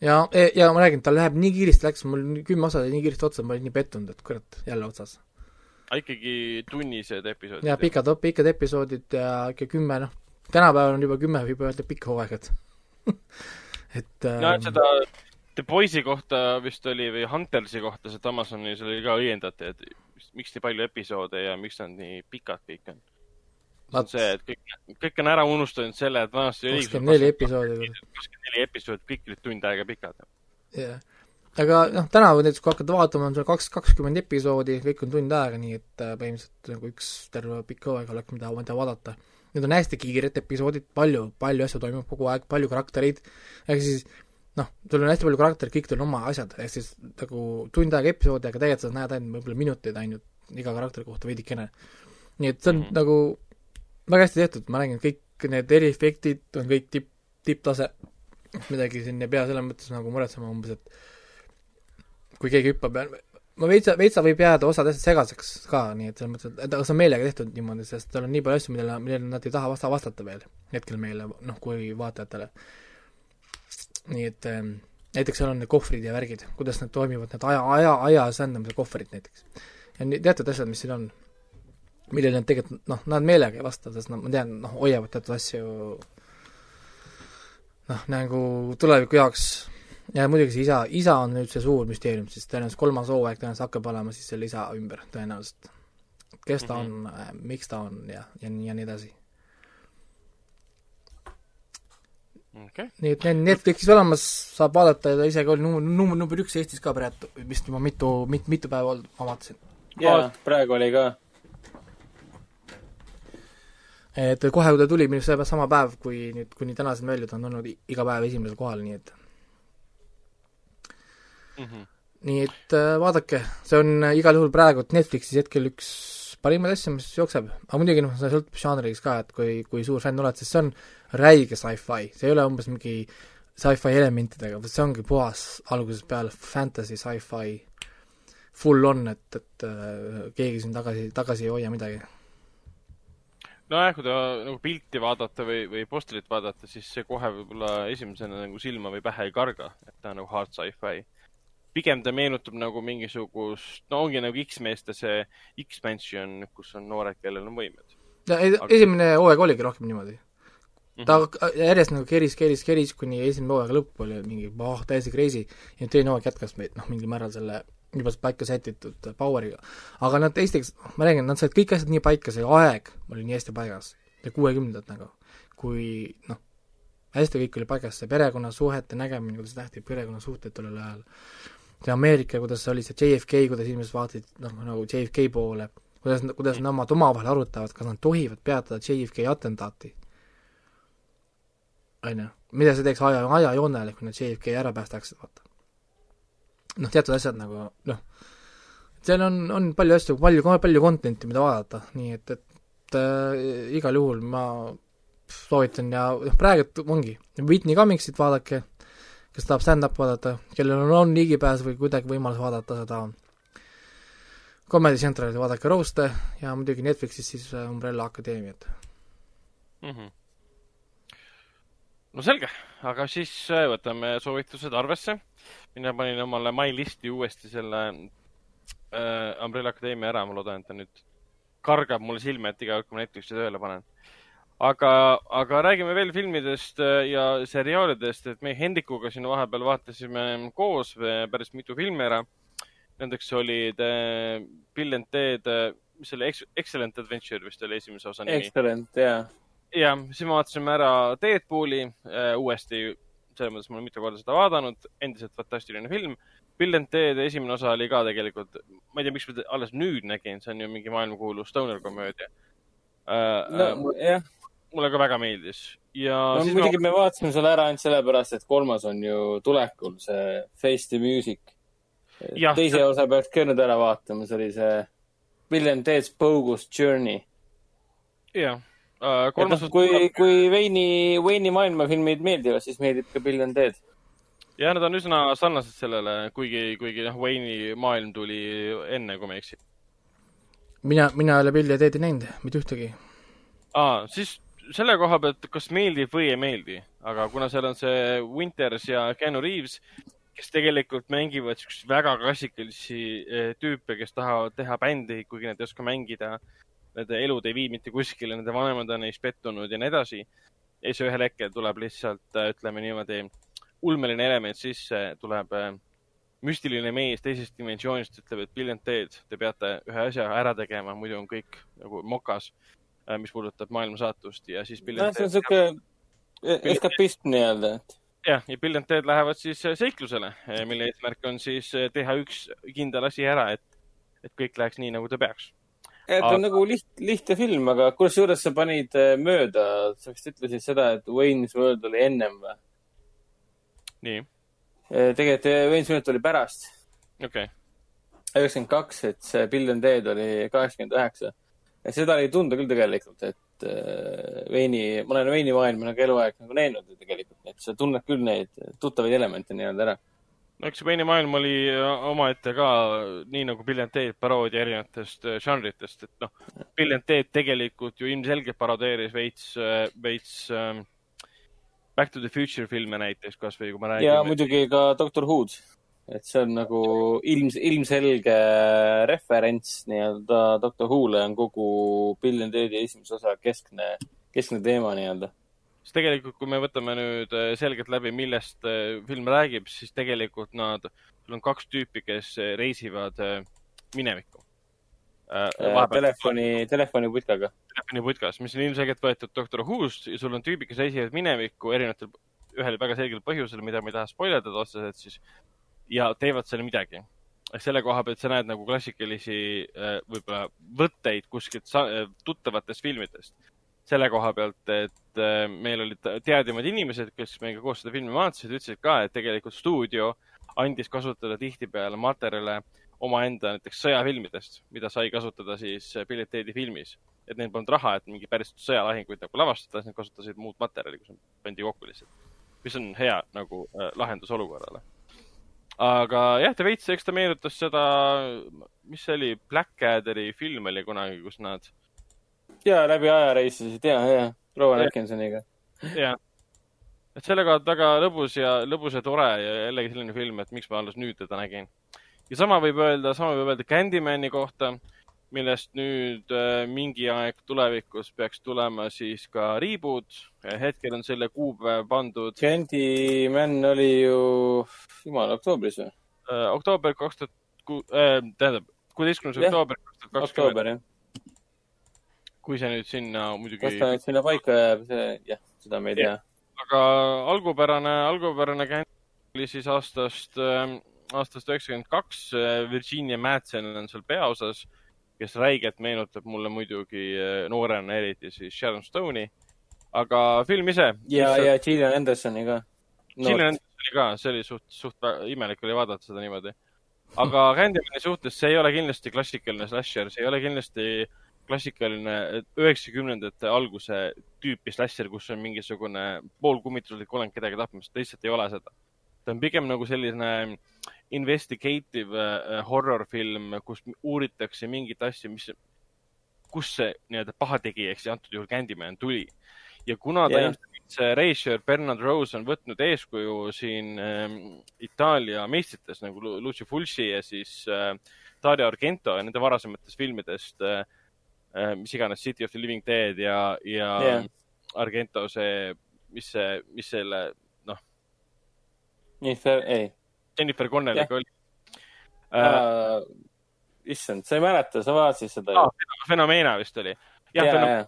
ja, e, ja ma räägin, tal läheb nii kiiresti, läks mul kümme osa nii kiiresti otsa, ma olin nii pettunud, et kurat, jälle otsas ikkagi tunnised episoodid? jaa, pikad, pikad episoodid ja ikka kümme, noh, tänapäeval on juba kümme, võib öelda pikk hooaeg, et et no ähm... seda The Boys'i kohta vist oli või Huntersi kohta, see Amazonis oli ka õiendati, et miks nii palju episoode ja miks nad nii pikad kõik on. on see, et kõik, kõik on ära unustanud selle, et vanasti oli kakskümmend neli episoodi. kakskümmend neli episoodi, kõik olid tund aega pikad. jah yeah aga noh, tänavu näiteks kui hakata vaatama, on seal kaks, kakskümmend episoodi, kõik on tund aega, nii et äh, põhimõtteliselt nagu üks terve pikk hooaeg oleks, mida, mida vaadata. Need on hästi kiired episoodid, palju, palju asju toimub kogu aeg, palju karaktereid, ehk siis noh, sul on hästi palju karaktereid, kõikidel on oma asjad, ehk siis nagu tund aega episoodi, aga tegelikult sa näed ainult võib-olla minuteid ainult iga karakteri kohta veidikene. nii et see on mm -hmm. nagu väga hästi tehtud, ma räägin, kõik need eriefektid on kõik tipp, tipptase, midagi siin ei pea selles mõttes nagu muretsema umbes, et kui keegi hüppab ja ma veitsa, veitsa võib jääda osad asjad segaseks ka, nii et selles mõttes, et aga see on meelega tehtud niimoodi, sest tal on nii palju asju, millele, millele nad ei taha vasta, vastata veel hetkel meile, noh, kui vaatajatele. nii et ähm, näiteks seal on need kohvrid ja värgid, kuidas need toimivad, need aja, aja, aja sändamise kohvrid näiteks. ja teatud asjad, mis siin on, millele nad tegelikult, noh, nad meelega ei vasta, sest nad, ma tean, noh, hoiavad teatud asju noh, nagu tuleviku jaoks ja muidugi see isa, isa on nüüd see suur müsteerium, siis tõenäoliselt kolmas hooaeg tõenäoliselt hakkab olema siis selle isa ümber tõenäoliselt. kes ta mm -hmm. on äh,, miks ta on ja, ja nii, ja nii edasi okay.. nii et need Netflixis olemas, saab vaadata ja ta ise ka oli number, number, number üks Eestis ka praegu vist juba mitu, mit-, mitu päeva olnud, ma vaatasin. jaa, praegu oli ka. et kohe, kui ta tuli, minu arust sama päev, kui nüüd, kuni tänaseni välja, ta on olnud iga päev esimesel kohal, nii et mm. -hmm. nii et äh, vaadake, see on äh, igal juhul praegu Netflixis hetkel üks parimaid asju, mis jookseb, aga muidugi noh, see sõltub žanriks ka, et kui, kui suur fänn oled, sest see on räige sci-fi, see ei ole umbes mingi sci-fi elementidega, vaid see ongi puhas algusest peale fantasy, sci-fi, full on, et, et äh, keegi siin tagasi, tagasi ei hoia midagi. nojah, kui ta nagu pilti vaadata või, või postrit vaadata, siis see kohe võib-olla esimesena nagu silma või pähe ei karga, et ta on nagu hard sci-fi. Pigem ta meenutab nagu mingisugust, no ongi nagu X-meeste see X-Mansion, kus on noored, kellel on võimed. ja ei, esimene hooaeg oligi rohkem niimoodi ta mm -hmm. järjest nagu keris, keris, keris, kuni esimene hooaega lõpp oli mingi oh, täiesti crazy ja teine hooaeg jätkas meid noh, mingil määral selle juba paika sätitud power'iga. aga nad esiteks, ma räägin, nad said kõik asjad nii paika, see aeg oli nii hästi paigas, kuuekümnendad nagu, kui noh, hästi kõik oli paigas, see perekonnasuhete nägemine, kuidas nähti perekonnasuhted tollel ajal, see Ameerika, kuidas oli see JFK, kuidas inimesed vaatasid noh, nagu JFK poole, kuidas, kuidas nemad omavahel arutavad, kas nad tohivad peatada JFK atentaati on ju, mida see teeks aja, ajajoonele, kui nad JFK ära päästaksid, vaata. noh, teatud asjad nagu noh, seal on, on palju asju, palju, palju content'i, mida vaadata, nii et, et äh, igal juhul ma soovitan ja noh, praegu ongi, Whitney Cummingsit vaadake, kes tahab stand-up vaadata, kellel on, on ligipääs või kuidagi võimalus vaadata seda Comedy Centrali, vaadake Roast'e ja muidugi Netflixis siis äh, Umbrella Akadeemiat mm. -hmm no selge, aga siis äh, võtame soovitused arvesse. mina panin omale My Listi uuesti selle äh, Umbrella Academia ära, ma loodan, et ta nüüd kargab mulle silme ette iga kord, kui ma Netflixi tööle panen. Aga, aga räägime veel filmidest äh, ja seriaalidest, et me Hendrikuga siin vahepeal vaatasime koos päris mitu filmi ära. Nendeks olid äh, Bill and Ted, mis oli Excellent Adventure vist oli esimese osa nimi. Excellent, jaa jah, siis me vaatasime ära Deadpooli äh, uuesti, selles mõttes ma olen mitu korda seda vaadanud, endiselt fantastiline film. Bill and Ted esimene osa oli ka tegelikult, ma ei tea, miks ma alles nüüd nägin, see on ju mingi maailmakuulus stoner komöödia äh,. no äh, jah. Mulle ka väga meeldis ja. no muidugi ma... me vaatasime selle ära ainult sellepärast, et kolmas on ju tulekul, see Face the Music. teise see... osa peaks ka nüüd ära vaatama, see oli see and Ted's Bogus Journey. jah uh,. kolmas no,. kui, kui Veini, Veini maailmafilmid meeldivad, siis meeldib ka Bill and Ted. jah, nad on üsna sarnased sellele, kuigi, kuigi noh, Veini maailm tuli enne, kui ma ei eksi. mina, mina ei ole Billi ja Ted'i näinud, mitte ühtegi. aa, siis selle koha pealt, kas meeldib või ei meeldi, aga kuna seal on see Winters ja Keanu Reaves, kes tegelikult mängivad siukseid väga klassikalisi eh, tüüpe, kes tahavad teha bändi, kuigi nad ei oska mängida. Nende elud ei vii mitte kuskile, nende vanemad on neist pettunud ja nii edasi. ja siis ühel hetkel tuleb lihtsalt, äh, ütleme niimoodi, ulmeline element sisse, tuleb äh, müstiline mees teisest dimensioonist, ütleb, et Bill and Ted, te peate ühe asja ära tegema, muidu on kõik nagu mokas, mis puudutab maailma saatust ja siis Bill and Ted. see on sihuke eskapism nii-öelda, jah, ja Bill and Ted lähevad siis seiklusele, mille eesmärk on siis teha üks kindel asi ära, et, et kõik läheks nii, nagu ta peaks et on aga... nagu liht, lihtne film, aga kusjuures sa panid äh, mööda, sa vist ütlesid seda, et Wayne's World oli ennem või? nii. Äh, tegelikult äh, Wayne's World oli pärast. okei okay.. üheksakümmend kaks, et see Bill and Ted oli kaheksakümmend üheksa. Seda ei tunda küll tegelikult, et Wayne'i, ma olen Wayne'i maailma nagu eluaeg nagu näinud ju tegelikult, et sa tunned küll neid tuttavaid elemente nii-öelda ära no eks see Veini maailm oli äh, omaette ka, nii nagu Bill and Ted paroodia erinevatest äh, žanritest, et noh, Bill and Ted tegelikult ju ilmselgelt parodeeris veits, äh, veits ähm, Back to the Future filme näiteks kasvõi, kui ma räägin. ja muidugi ka Doctor Who'd, et see on nagu ilms, ilmselge referents nii-öelda Doctor Who'le on kogu Bill and Ted'i esimese osa keskne, keskne teema nii-öelda siis tegelikult, kui me võtame nüüd äh, selgelt läbi, millest äh, film räägib, siis tegelikult nad, sul on kaks tüüpi, kes äh, reisivad minevikku äh,. telefoni, telefoniputkaga. telefoniputkas, mis on ilmselgelt võetud Doctor Who'st ja sul on tüübid, kes reisivad minevikku erinevatel, ühel väga selgel põhjusel, mida ma ei taha spoil ida otseselt siis, ja teevad seal midagi. selle koha pealt sa näed nagu klassikalisi võib-olla võtteid kuskilt tuttavatest filmidest selle koha pealt, et äh, meil olid teadjamad inimesed, kes meiega koos seda filmi vaatasid, ütlesid ka, et tegelikult stuudio andis kasutada tihtipeale materjale omaenda näiteks sõjafilmidest, mida sai kasutada siis Billeteedi filmis. et neil polnud raha, et mingi päris sõjalahinguid nagu lavastada, siis nad kasutasid muud materjali, kus pandi kokku lihtsalt. mis on hea nagu äh, lahendus olukorrale. Aga jah, ta veits, eks ta meenutas seda, mis see oli, Blackaderi film oli kunagi, kus nad, ja läbi aja reisisid ja, ja Rowan Atkinsoniga. jah. et sellega on väga lõbus ja lõbus ja tore ja jällegi selline film, et miks ma alles nüüd teda nägin. ja sama võib öelda, sama võib öelda Candymani kohta, millest nüüd äh, mingi aeg tulevikus peaks tulema siis ka reboot. hetkel on selle kuupäev pandud Candyman oli ju, jumal, oktoobris või? äh, oktoober kaks tuhat ku-, tähendab, kuueteistkümnes oktoober kaks tuhat kakskümmend, kui see nüüd sinna kas muidugi ta nüüd sinna paika jääb, see, jah, seda me ei tea. aga algupärane, algupärane känd oli siis aastast, aastast üheksakümmend kaks. Virginia Madsen on seal peaosas, kes räigelt meenutab mulle muidugi äh, noorena eriti siis Sharon Stone'i. aga film ise. ja, ja Gillian Andersoni ka. Gillian Anderson oli ka, see oli suht, suht imelik oli vaadata seda niimoodi. aga Candymani suhtes see ei ole kindlasti klassikaline slasher, see ei ole kindlasti klassikaline üheksakümnendate alguse tüüpi slasher, kus on mingisugune poolkummituslik olend kedagi tapmas, ta lihtsalt ei ole seda. ta on pigem nagu selline investigative äh, horror film, kus uuritakse mingit asja, mis, kus see nii-öelda pahategija, siis antud juhul Candyman tuli. ja kuna ta ilmselt see reisijal Bernard Rose on võtnud eeskuju siin ähm, Itaalia meistrites nagu Lu- Lucio Fulci ja siis äh, Dario Argento ja nende varasematest filmidest äh,, äh, mis iganes City of the Living Dead ja, ja yeah. Argento see, mis see, mis selle nii, ei Jennifer Connelliga oli äh,. uh,. issand, sa ei mäleta, sa vaatasid seda Ah, ju. Fenomena vist oli. jah ja, ja,, ja,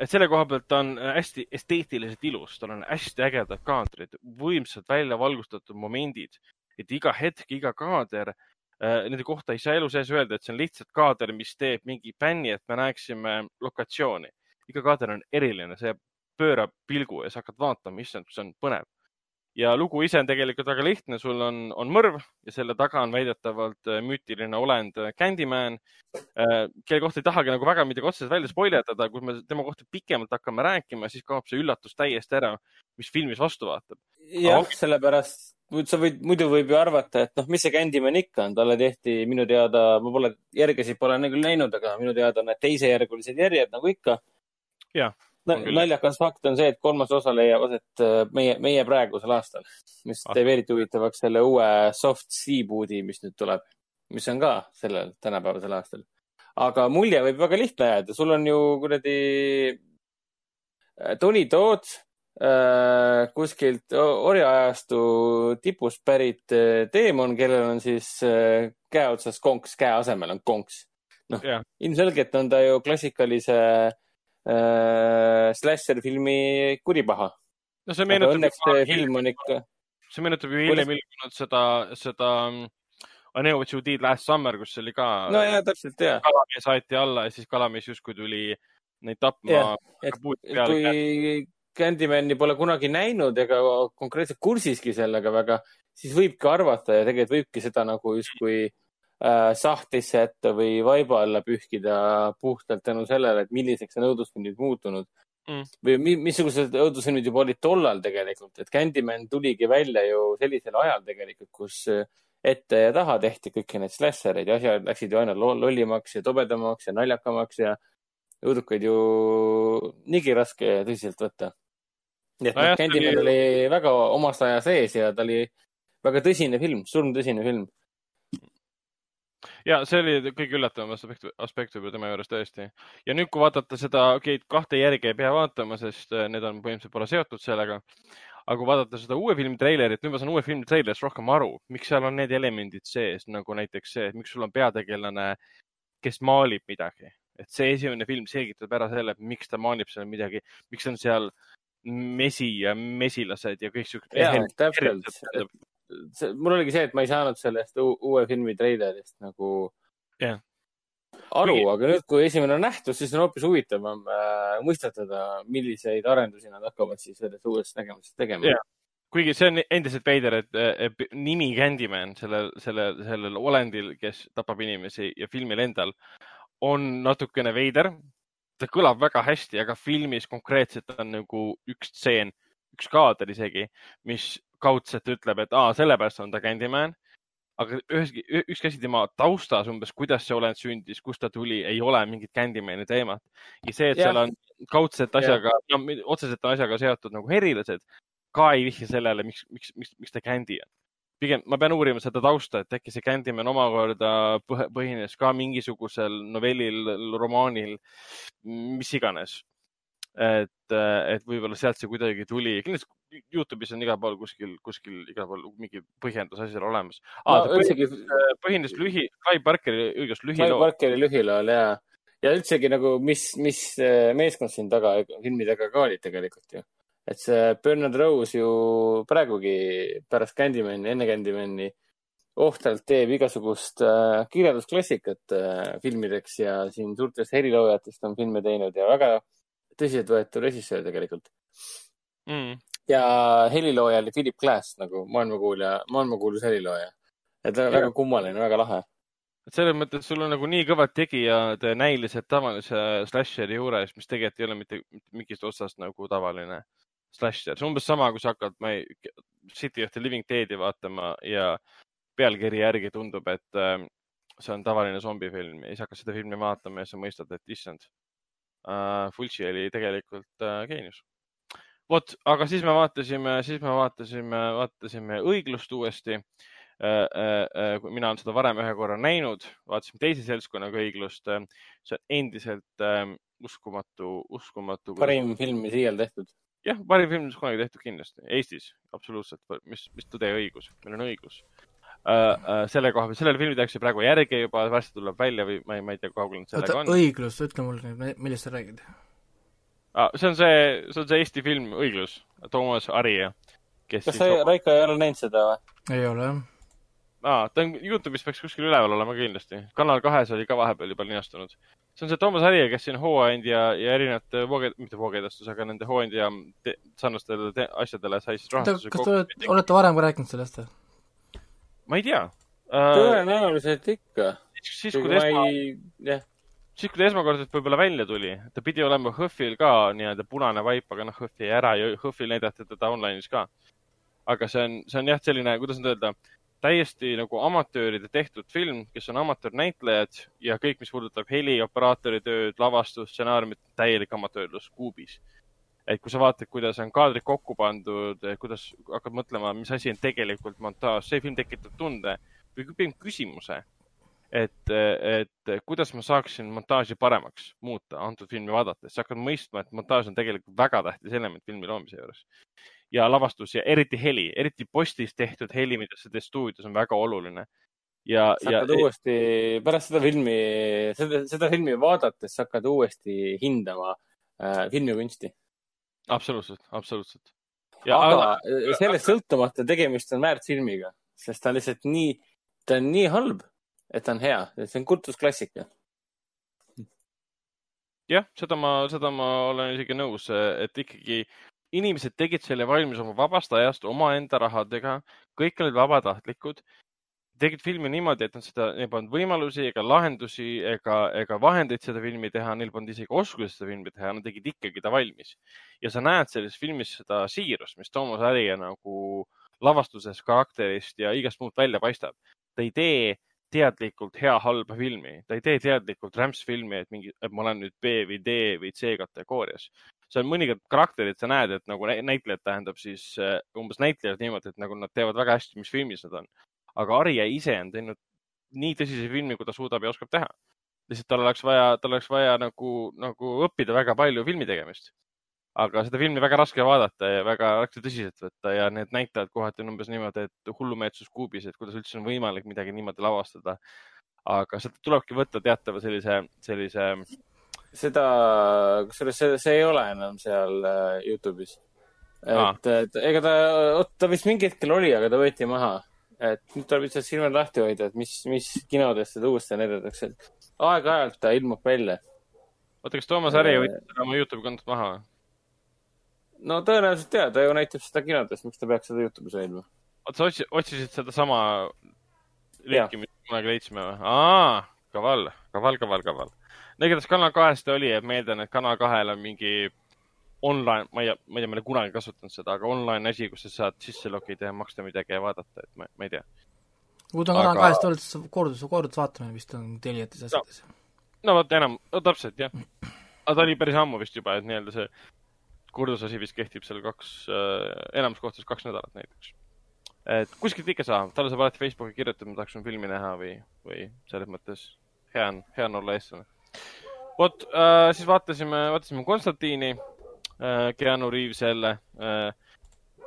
et selle koha pealt ta on hästi esteetiliselt ilus, tal on hästi ägedad kaadrid, võimsad välja valgustatud momendid, et iga hetk, iga kaader äh,, nende kohta ei saa elu sees öelda, et see on lihtsalt kaader, mis teeb mingi bänni, et me näeksime lokatsiooni. iga kaader on eriline, see pöörab pilgu ja sa hakkad vaatama, issand, see on põnev. Ja lugu ise on tegelikult väga lihtne, sul on, on mõrv ja selle taga on väidetavalt äh, müütiline olend äh, Candyman, kelle kohta ei tahagi nagu väga midagi otseselt välja spoiletada, kui me tema kohta pikemalt hakkame rääkima, siis kaob see üllatus täiesti ära, mis filmis vastu vaatab. jah Aga-, sellepärast sa võid, muidu võib ju arvata, et noh, mis see Candyman ikka on, talle tehti minu teada, ma pole, järgesid pole küll näinud, aga minu teada on need teisejärgulised järjed nagu ikka. Naljakas fakt on see, et kolmas osa leiab aset äh, meie, meie praegusel aastal, mis Ah. teeb eriti huvitavaks selle uue soft seaboot'i, mis nüüd tuleb, mis on ka sellel tänapäevasel aastal. aga mulje võib väga lihtne jääda, sul on ju kuradi äh, Tony Todd äh, kuskilt orjaajastu tipust pärit äh, teemon, kellel on siis äh, käe otsas konks, käe asemel on konks. noh ilmselgelt on ta ju klassikalise äh, slasher-filmi kuripaha. no see meenutab õnneks see film on ikka, see meenutab ju hiljem ilmunud seda, seda mm, I know what you did last summer, kus oli ka no ja täpselt ja, kalamees aeti alla ja siis kalamees justkui tuli neid tapma kui Candymani pole kunagi näinud ega konkreetselt kursiski sellega väga, siis võibki arvata ja tegelikult võibki seda nagu justkui äh, sahtlisse jätta või vaiba alla pühkida puhtalt tänu sellele, et milliseks on õudusfilmid muutunud Mm. või mi missugused õudusfilmid juba olid tollal tegelikult, et Candyman tuligi välja ju sellisel ajal tegelikult, kus äh, ette ja taha tehti kõiki neid slashereid ja asjad läksid ju aina lo- lollimaks ja tobedamaks ja naljakamaks ja õudukaid ju niigi raske tõsiselt võtta. nii et noh, Candyman oli- väga omast aja sees ja ta oli väga tõsine film, surmtõsine film. Ja see oli kõige üllatavam aspekt, aspekt võib-olla tema juures tõesti. ja nüüd, kui vaadata seda, okei okay,, kahte järge ei pea vaatama, sest äh, need on põhimõtteliselt pole seotud sellega. aga kui vaadata seda uue filmi treilerit, nüüd ma saan uue filmi treilerist rohkem aru, miks seal on need elemendid sees, nagu näiteks see, et miks sul on peategelane, kes maalib midagi. et see esimene film selgitab ära selle, miks ta maalib seal midagi, miks on seal mesi ja mesilased ja kõik siuksed. jaa, täpselt. see, mul oligi see, et ma ei saanud sellest uue filmi treilerist nagu Jah. aru Kuigi-, aga nüüd, kui esimene on nähtud, siis on hoopis huvitavam äh, mõistatada, milliseid arendusi nad hakkavad siis selles uues nägemuses tegema Jah. kuigi see on endiselt veider, et, et nimi Candyman sellel, sellel, sellel olendil, kes tapab inimesi ja filmil endal on natukene veider. ta kõlab väga hästi, aga filmis konkreetselt on nagu üks stseen, üks kaader isegi, mis kaudselt ütleb, et aa, sellepärast on ta Candyman. aga üheski, ükski asi tema taustas umbes, kuidas see olend sündis, kust ta tuli, ei ole mingit Candymani teemat. ja see, et Jah. seal on kaudselt asjaga, no mi- otseselt on asjaga seotud nagu herilased, ka ei vihja sellele, miks, miks, miks, miks ta Candy on. pigem ma pean uurima seda tausta, et äkki see Candyman omakorda põh- põhines ka mingisugusel novellil, romaanil, mis iganes. et, et võib-olla sealt see kuidagi tuli, kindlasti Youtube'is on igal pool kuskil, kuskil igal pool mingi põhjendus asjale olemas no ah,. ta üldsegi põhines, põhines lühi, Clive Barkeri õigus Clive lühiloo. Barkeri lühilool ja, ja üldsegi nagu, mis, mis eh, meeskond siin taga, filmi taga ka olid tegelikult ju. et see Bernard Rose ju praegugi pärast Candymani, enne Candymani ohtralt teeb igasugust äh, kirjandusklassikat äh, filmideks ja siin suurtest heliloojatest on filme teinud ja väga tõsiseltvõetav režissöör tegelikult. Mm. ja helilooja oli Philip Glass nagu maailmakuulja, maailmakuulus helilooja. et Jah. väga kummaline, väga lahe. et selles mõttes sul on nagu nii kõvad tegijad näiliselt tavalise slasheri juures, mis tegelikult ei ole mitte mitte mingist otsast nagu tavaline slasher. see on umbes sama, kui sa hakkad, ma ei, City of the Living Dead'i vaatama ja pealkiri järgi tundub, et äh, see on tavaline zombifilm ja siis hakkad seda filmi vaatama ja sa mõistad, et issand Fulci oli tegelikult äh, geenius. vot, aga siis me vaatasime, siis me vaatasime, vaatasime õiglust uuesti äh,. Äh, mina olen seda varem ühe korra näinud, vaatasime teise seltskonnaga õiglust. see on endiselt äh, uskumatu, uskumatu. parim film, mis iial tehtud. jah, parim film, mis kunagi tehtud kindlasti, Eestis absoluutselt, mis, mis tõde ja õigus, meil on õigus uh,. Uh, selle koha peal, sellele filmile tehakse praegu järge juba, varsti tuleb välja või ma ei, ma ei tea, kui kaugel nad sellega oota, on õiglus, ütle mulle nüüd, millest sa räägid? ah,. see on see, see on see Eesti film Õiglus, Toomas Arija, kes kas sa, Raiko, ei ole näinud seda või? ei ole jah. ah,, ta on Youtube'is peaks kuskil üleval olema kindlasti. kanal kahes oli ka vahepeal juba linastunud. see on see Toomas Harija, kes siin hooandja ja erinevate vooge, mitte voogedastus, aga nende hooandja te, sarnastele te, asjadele sai siis rahastuse kas te olete, olete varem ka rääkinud sellest või? Ma ei tea uh,. tõenäoliselt ikka. siis, kui ta esma, ei, siis, kui ta esmakordselt võib-olla välja tuli, ta pidi olema HÖFFil ka nii-öelda punane vaip, aga noh, HÖFF jäi ära ja HÖFFil näidati teda online'is ka. aga see on, see on jah, selline, kuidas nüüd öelda, täiesti nagu amatööride tehtud film, kes on amatöörnäitlejad ja kõik, mis puudutab heli, operaatori tööd, lavastust, stsenaariumit, täielik amatöörlus kuubis. Et kui sa vaatad, kuidas on kaadrid kokku pandud, kuidas hakkad mõtlema, mis asi on tegelikult montaaž, see film tekitab tunde või pigem küsimuse, et, et kuidas ma saaksin montaaži paremaks muuta antud filmi vaadates, sa hakkad mõistma, et montaaž on tegelikult väga tähtis element filmi loomise juures. ja lavastus ja eriti heli, eriti postis tehtud heli, mida sa teed stuudios, on väga oluline. ja, sa ja hakkad uuesti, pärast seda filmi, seda, seda filmi vaadates sa hakkad uuesti hindama äh, filmikunsti. absoluutselt, absoluutselt. aga äh, sellest sõltumata tegemist on väärt filmiga, sest ta on lihtsalt nii, ta on nii halb, et ta on hea, see on kultusklassika. jah, seda ma, seda ma olen isegi nõus, et ikkagi inimesed tegid selle valmis oma vabast ajast omaenda rahadega, kõik olid vabatahtlikud. Tegid filmi niimoodi, et nad seda, neil polnud võimalusi ega lahendusi ega, ega vahendeid seda filmi teha, neil polnud isegi oskusi seda filmi teha, nad tegid ikkagi ta valmis. ja sa näed selles filmis seda siirust, mis Toomas Harija nagu lavastuses, karakterist ja igast muud välja paistab. ta ei tee teadlikult hea-halba filmi, ta ei tee teadlikult rämpsfilmi, et mingi, et ma olen nüüd B või D või C kategoorias. seal mõningad karakterid, sa näed, et nagu nä- näitlejad tähendab siis äh, umbes näitlejad niimoodi, et nagu nad teavad väga hästi, mis filmis nad on. Aga Arja ise on teinud nii tõsise filmi, kui ta suudab ja oskab teha. lihtsalt tal oleks vaja, tal oleks vaja nagu, nagu õppida väga palju filmi tegemist. aga seda filmi väga raske vaadata ja väga raske tõsiselt võtta ja need näitlejad kohati on umbes niimoodi, et hullumeelsus kuubis, et kuidas üldse on võimalik midagi niimoodi lavastada. aga seda tulebki võtta teatava sellise, sellise seda, kusjuures see, see ei ole enam seal äh, Youtube'is. Et, et ega ta, oot, ta vist mingi hetkel oli, aga ta võeti maha. Et nüüd tuleb lihtsalt silmad lahti hoida, et mis, mis kinodes seda uuesti näidatakse, et aeg-ajalt ta ilmub välja. oota, kas Toomas Harja võttis selle oma Youtube'i kontolt maha või? no tõenäoliselt jaa, ta ju näitab seda kinodes, miks ta peaks seda Youtube'is hoidma? oota, sa otsi-, otsisid sedasama linki, mis kunagi leidsime või? aa, kaval, kaval, kaval, kaval. no igatahes Kanal kahes ta oli, et ma eeldan, et Kanal kahel on mingi online, ma ei, ma ei tea, ma ei ole kunagi kasutanud seda, aga online asi, kus sa saad sisse logida ja maksta midagi ja vaadata, et ma, ma ei tea. kui ta on Aga- kahest olnud kordus, kordusvaatamine vist on Teliates asjades. no vot enam, no täpselt jah. aga ta oli päris ammu vist juba, et nii-öelda see kurdusasi vist kehtib seal kaks äh,, enamus kohtades kaks nädalat näiteks. et kuskilt ikka saab, talle saab alati Facebooki kirjutada, ma tahaks oma filmi näha või, või selles mõttes hea on, hea on olla eestlane. vot äh,, siis vaatasime, vaatasime Konstantini Keanu Reaves jälle äh,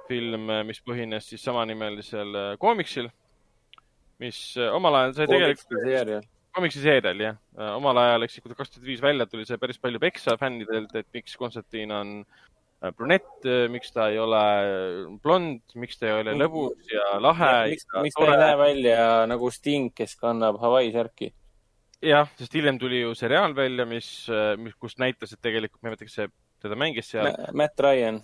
film, mis põhines siis samanimelisel äh, koomiksil, mis äh, omal ajal sai tegelikult seerial. komiksi seerial jah, omal ajal, eks ju, kui ta kaks tuhat viis välja tuli, sai päris palju peksa fännidelt, et miks Konstantin on äh, brünett, miks ta ei ole blond, miks ta ei ole lõbus ja lahe miks, miks ta ei näe välja nagu Sting, kes kannab Hawaii särki? jah, sest hiljem tuli ju seriaal välja, mis, mis, kus näitas, et tegelikult, ma ei mäleta, kes see teda mängis seal. Matt Ryan.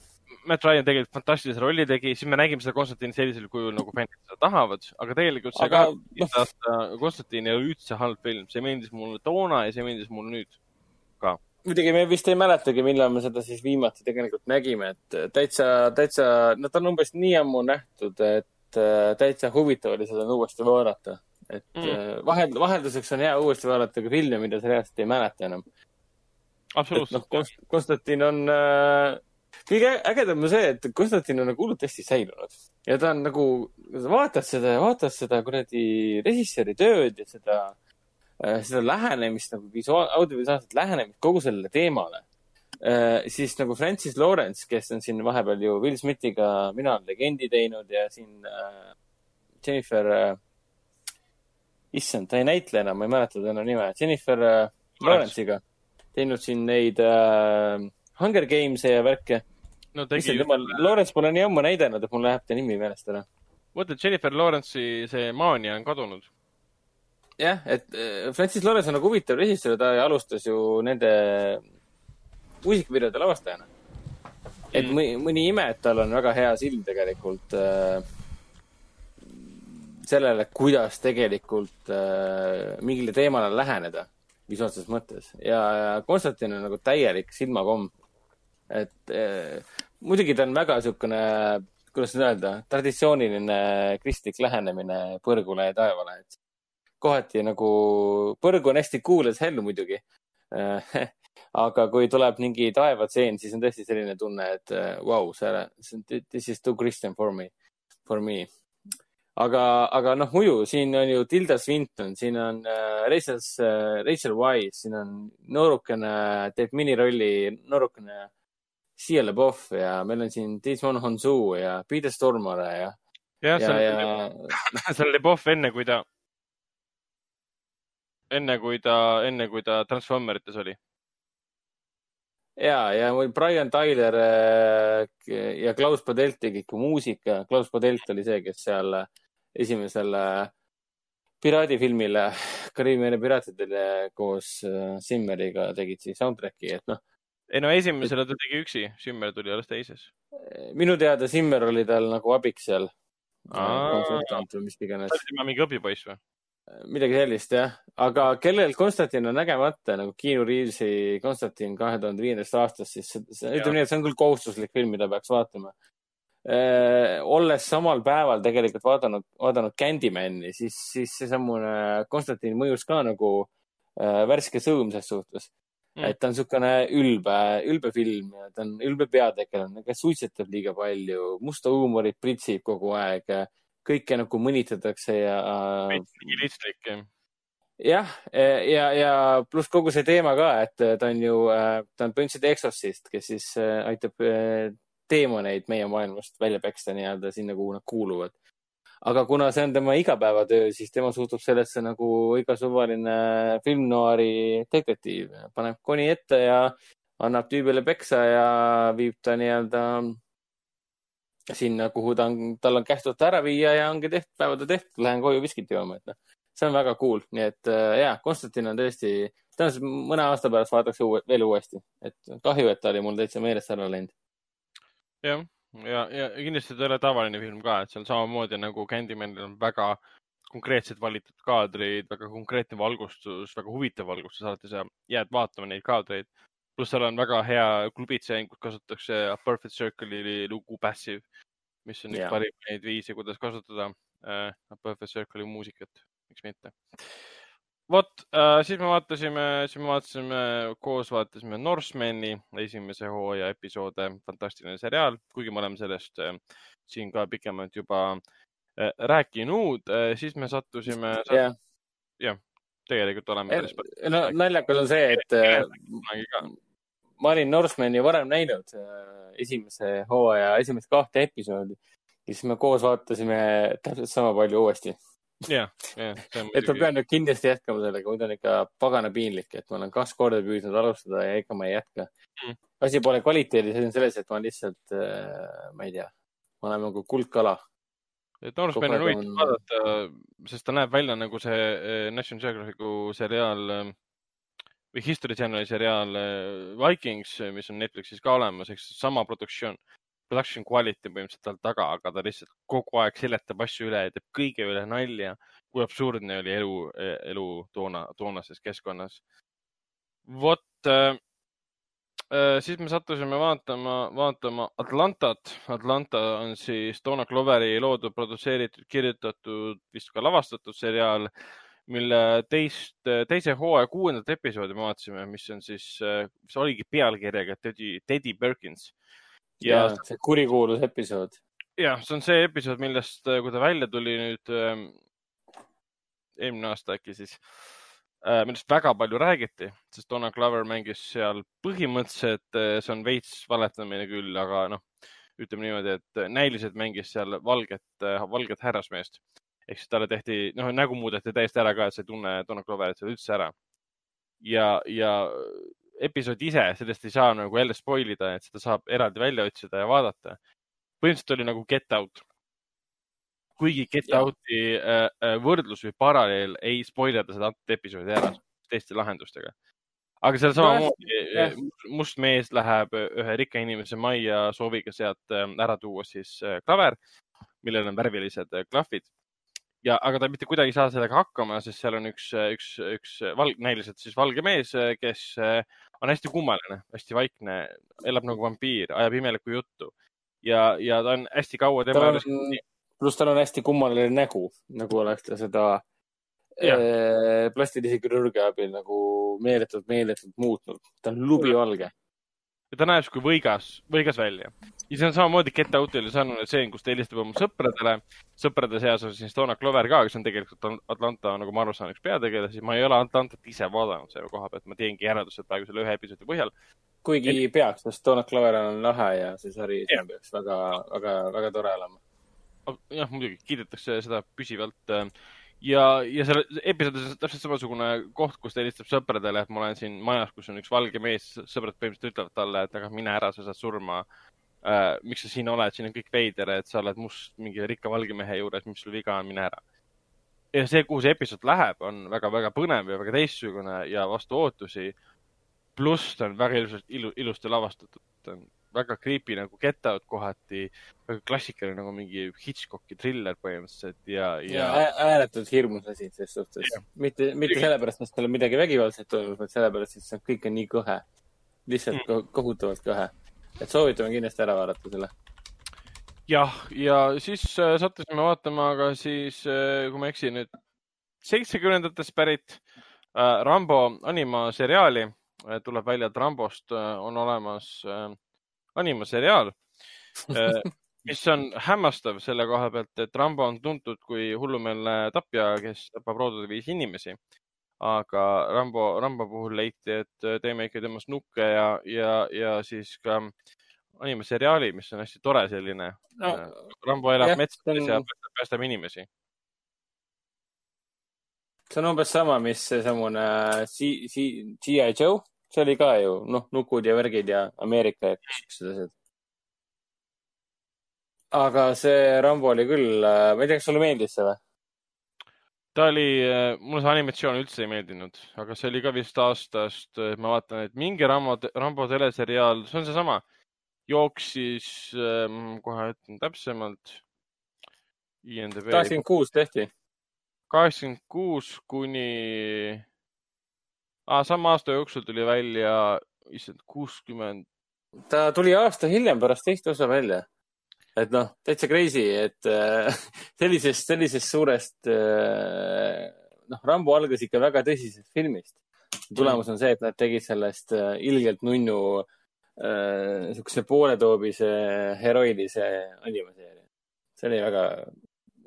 Matt Ryan tegelikult fantastilise rolli tegi, siis me nägime seda Konstantini sellisel kujul, nagu fännid seda tahavad, aga tegelikult see Aga, ka, aasta Konstantin ei ole üldse halb film, see meeldis mulle toona ja see meeldis mulle nüüd ka. muidugi me vist ei mäletagi, millal me seda siis viimati tegelikult nägime, et täitsa, täitsa, no ta on umbes nii ammu nähtud, et äh, täitsa huvitav oli seda uuesti vaadata. et mm. vahel, vahelduseks on hea uuesti vaadata ka filme, mida sa reaalselt ei mäleta enam. Absoluutselt noh, Konstantin on äh,, kõige ägedam on see, et Konstantin on nagu hullult hästi säilunud ja ta on nagu, vaatad seda ja vaatad seda kuradi režissööri tööd ja seda äh,, seda lähenemist nagu visuaal, audiovisuaalset lähenemist kogu sellele teemale. Äh,. siis nagu Francis Lawrence, kes on siin vahepeal ju Will Smithiga Mina olen legendi teinud ja siin äh, Jennifer äh,, issand, ta ei näitle enam, ma ei mäleta tema nime, Jennifer äh, Lawrence'iga teinud siin neid äh, Hunger Games'e ja värke. no issand, jumal, Lawrence pole nii ammu näidanud, et mul läheb ta nimi meelest ära. mõtle, Jennifer Lawrence'i see maania on kadunud. jah, et äh, Francis Lawrence on nagu huvitav režissöör, ta alustas ju nende muusikavideode lavastajana. et Mm. mõni, mõni ime, et tal on väga hea silm tegelikult äh, sellele, kuidas tegelikult äh, mingile teemale läheneda visuaalses mõttes ja, ja Konstantin on nagu täielik silmakomm. et äh, muidugi ta on väga niisugune, kuidas nüüd öelda, traditsiooniline kristlik lähenemine põrgule ja taevale, et kohati nagu, põrgu on hästi cool as hell muidugi. aga kui tuleb mingi taevatseen, siis on tõesti selline tunne, et vau wow,, see, this is too Christian for me, for me. aga, aga noh, muidu siin on ju Tilda Swinton, siin on äh, Rachel äh,, Rachel Wise, siin on noorukene, teeb minirolli noorukene Shia LaBeouf ja meil on siin Desmond Honsu ja Peter Stormare ja, jah, ja, see ja on, see on Lebov enne, kui ta, enne kui ta, enne kui ta Transformerites oli. ja, ja mul Brian Tyler äh, ja Klaus Padelt tegi ikka muusika. Klaus Padelt oli see, kes seal äh, esimesele piraadifilmile, Kariibi piraatidele koos äh, Simmeriga tegid siis soundtrack'i, et noh, ei no esimesele ta tegi üksi, Simmer tuli alles teises. minu teada Simmer oli tal nagu abiks seal. Konsultant või mis iganes tema mingi õpipoiss või? Midagi sellist jah, aga kellel Konstantin on nägemata nagu Keanu Reavesi Konstantin kahe tuhande viiendast aastast, siis ütleme nii, et see on küll kohustuslik film, mida peaks vaatama. olles samal päeval tegelikult vaadanud, vaadanud Candymani, siis, siis seesamune Konstantin mõjus ka nagu äh, värske sõõm ses suhtes mm.. et ta on niisugune ülbe, ülbe film ja ta on ülbe peategelane, kes suitsetab liiga palju, musta huumorit pritsib kogu aeg, kõike nagu mõnitatakse ja mingi lihtsalik. jah, ja, ja pluss kogu see teema ka, et ta on ju, ta on põhimõtteliselt eksotsist, kes siis äh, aitab äh, teemoneid meie maailmast välja peksta nii-öelda sinna, kuhu nad kuuluvad. aga kuna see on tema igapäevatöö, siis tema suhtub sellesse nagu iga suvaline filmnoiri detektiiv, paneb koni ette ja annab tüübile peksa ja viib ta nii-öelda sinna, kuhu ta on, tal on kähtud ära viia ja ongi tehtud, päevad on tehtud, lähen koju viskit jooma, et noh, see on väga cool, nii et äh, jaa, Konstantin on tõesti, tõenäoliselt mõne aasta pärast vaadatakse uue, veel uuesti, et kahju, et ta oli mul täitsa meelest ära läinud. jah, ja, ja kindlasti ta ei ole tavaline film ka, et seal samamoodi nagu Candymanil on väga konkreetselt valitud kaadrid, väga konkreetne valgustus, väga huvitav valgustus, alati sa jääd vaatama neid kaadreid. Pluss seal on väga hea klubitsejang, kus kasutatakse Perfect Circle'i lugu Passive, mis on üks Jaa. parimaid viise, kuidas kasutada äh, Perfect Circle'i muusikat, miks mitte. vot äh,, siis me vaatasime, siis me vaatasime koos, vaatasime Norsemani esimese hooaja episoode, fantastiline seriaal, kuigi me oleme sellest äh, siin ka pikemalt juba äh, rääkinud äh,, siis me sattusime jah, jah, tegelikult oleme no naljakas on see, et äh. Ma olin Norsemani varem näinud äh, esimese hooaja esimest kahte episoodi ja siis me koos vaatasime täpselt sama palju uuesti. jah, jah, et ma pean nüüd kindlasti jätkama sellega, muidu on ikka pagana piinlik, et ma olen kaks korda püüdnud alustada ja ikka ma ei jätka Mm. asi pole kvaliteedis, asi on selles, et ma lihtsalt, ma ei tea, ma olen nagu kuldkala. et Norseman on huvitav vaadata, sest ta näeb välja nagu see eh, National Geographicu seriaal või History Channeli seriaal eh, Vikings, mis on Netflixis ka olemas, eks sama production, production quality põhimõtteliselt tal taga, aga ta lihtsalt kogu aeg seletab asju üle ja teeb kõige üle nalja, kui absurdne oli elu, elu toona, toonases keskkonnas. vot äh, äh, siis me sattusime vaatama, vaatama Atlantat. Atlanta on siis Donna Cloveri loodud, produtseeritud, kirjutatud, vist ka lavastatud seriaal, mille teist, teise hooaja kuuendat episoodi me vaatasime, mis on siis, mis oligi pealkirjaga Teddy, Teddy Perkins. ja see kurikuulus episood. jah, see on see episood, millest, kui ta välja tuli nüüd ähm, eelmine aasta äkki siis äh,, millest väga palju räägiti, sest Donna Glover mängis seal põhimõtteliselt, see on veits valetamine küll, aga noh, ütleme niimoodi, et näiliselt mängis seal valget, valget härrasmeest. Ehk siis talle tehti, noh, nägu muudeti täiesti ära ka, et sa ei tunne Donna Gloverit seal üldse ära. ja, ja episood ise, sellest ei saa nagu jälle spoil ida, et seda saab eraldi välja otsida ja vaadata põhimõtteliselt oli nagu Get Out. kuigi Get Jah. Out'i äh, äh, võrdlus või paralleel ei spoilida seda antud episoodi ära teiste lahendustega. aga seal samamoodi jah. äh, must mees läheb ühe rikka inimese majja sooviga sealt äh, ära tuua siis klaver, millel on värvilised klahvid. ja, aga ta mitte kuidagi ei saa sellega hakkama, sest seal on üks, üks, üks valg, näiliselt siis valge mees, kes äh, on hästi kummaline, hästi vaikne, elab nagu vampiir, ajab imelikku juttu ja, ja ta on hästi kaua tema juures on, pluss tal on hästi kummaline nägu, nagu oleks ta seda äh, plastilise kirurgia abil nagu meeletult, meeletult muutnud. ta on lubivalge. Ja ta näeb kui võigas, võigas välja. ja see on samamoodi Get Out'il sarnane stseen, kus ta helistab oma sõpradele. sõprade seas on siis Donna Clover ka, kes on tegelikult Atlanta, nagu ma aru saan, üks peategelasi. ma ei ole Atlantat ise vaadanud selle koha pealt, ma teengi järeldused praegu selle ühe episoodi põhjal. kuigi peaks, sest Donald Glover on lahe ja see sari Jah. peaks väga, väga, väga tore olema. jah, muidugi kiidetakse seda püsivalt. ja, ja selle episoodis on täpselt samasugune koht, kus ta helistab sõpradele, et ma olen siin majas, kus on üks valge mees, sõbrad põhimõtteliselt ütlevad talle, et aga mine ära, sa saad surma äh,. miks sa siin oled, siin on kõik veider, et sa oled must mingi rikka valge mehe juures, mis sul viga on, mine ära. ja see, kuhu see episood läheb, on väga-väga põnev ja väga teistsugune ja vastu ootusi. pluss ta on väga ilusasti, ilu, ilusti lavastatud, ta on väga creepy nagu Get Out kohati, väga klassikaline nagu mingi Hitchcocki triller põhimõtteliselt ja, ja ja ää- ääretult hirmus asi ses suhtes. mitte, mitte sellepärast, et tal on midagi vägivaldset toimunud, vaid sellepärast, et see kõik on nii kõhe. lihtsalt ko- kohutavalt kõhe. et soovitame kindlasti ära vaadata selle. jah, ja siis äh, sattusime vaatama ka siis, kui ma ei eksi nüüd, seitsmekümnendatest pärit äh, Rambo animaseriaali. tuleb välja, et Rambost äh, on olemas äh, animaseriaal äh, mis on hämmastav selle koha pealt, et Rambo on tuntud kui hullumeelne tapja, kes tapab roodade viisi inimesi. aga Rambo, Rambo puhul leiti, et äh, teeme ikka temast nukke ja, ja, ja siis ka animaseriaali, mis on hästi tore selline no Rambo elab metsades ja päästab, päästab inimesi. see on umbes sama, mis seesamune C- C- G.I. Joe, see oli ka ju, noh, nukud ja värgid ja Ameerika ja siuksed asjad. aga see Rambo oli küll, ma ei tea, kas sulle meeldis see või? ta oli, mulle see animatsioon üldse ei meeldinud, aga see oli ka vist aastast, ma vaatan, et mingi Rambo, Rambo teleseriaal, see on seesama, jooksis, kohe ütlen täpsemalt. Kaheksakümmend kuus tehti. kaheksakümmend kuus kuni ah,, sama aasta jooksul tuli välja, issand, kuuskümmend, ta tuli aasta hiljem pärast teist osa välja. et noh, täitsa crazy, et äh, sellisest, sellisest suurest äh,, noh, Rambo algas ikka väga tõsisest filmist. tulemus on see, et nad tegid sellest äh, ilgelt nunnu äh, niisuguse pooletoobise heroilise animaseeria. see oli väga,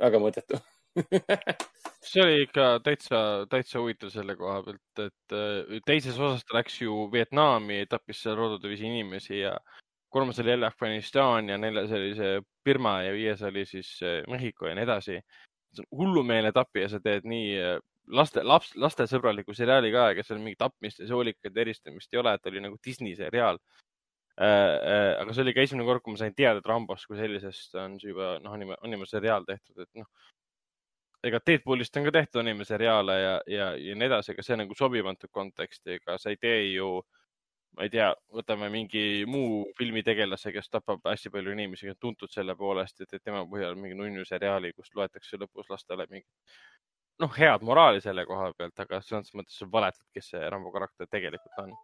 väga mõttetu. see oli ikka täitsa, täitsa huvitav selle koha pealt, et äh, teises osas ta läks ju Vietnami, tappis seal rodudiviisi inimesi ja kolmas oli jälle Afganistan ja neljas oli see Birma ja viies oli siis äh, Mehhiko ja nii edasi. hullumeelne tapi ja sa teed nii äh, laste, laps, lastesõbraliku seriaali ka, kes seal mingit tapmist ja soolikaid eristamist ei ole, et oli nagu Disney seriaal. aga see oli ka esimene kord, kui ma sain teada, et Rambost kui sellisest on juba noh, anime, animaseriaal tehtud, et noh, ega Deadpoolist on ka tehtud animaseriaale ja, ja, ja nii edasi, aga see nagu sobib antud konteksti, ega sa ei tee ju, ma ei tea, võtame mingi muu filmitegelase, kes tapab hästi palju inimesi, kes on tuntud selle poolest, et, tema põhjal mingi nunnu seriaali, kus loetakse lõpus lastele mingit noh, head moraali selle koha pealt, aga selles mõttes valetad, kes see Rambo karakter tegelikult on.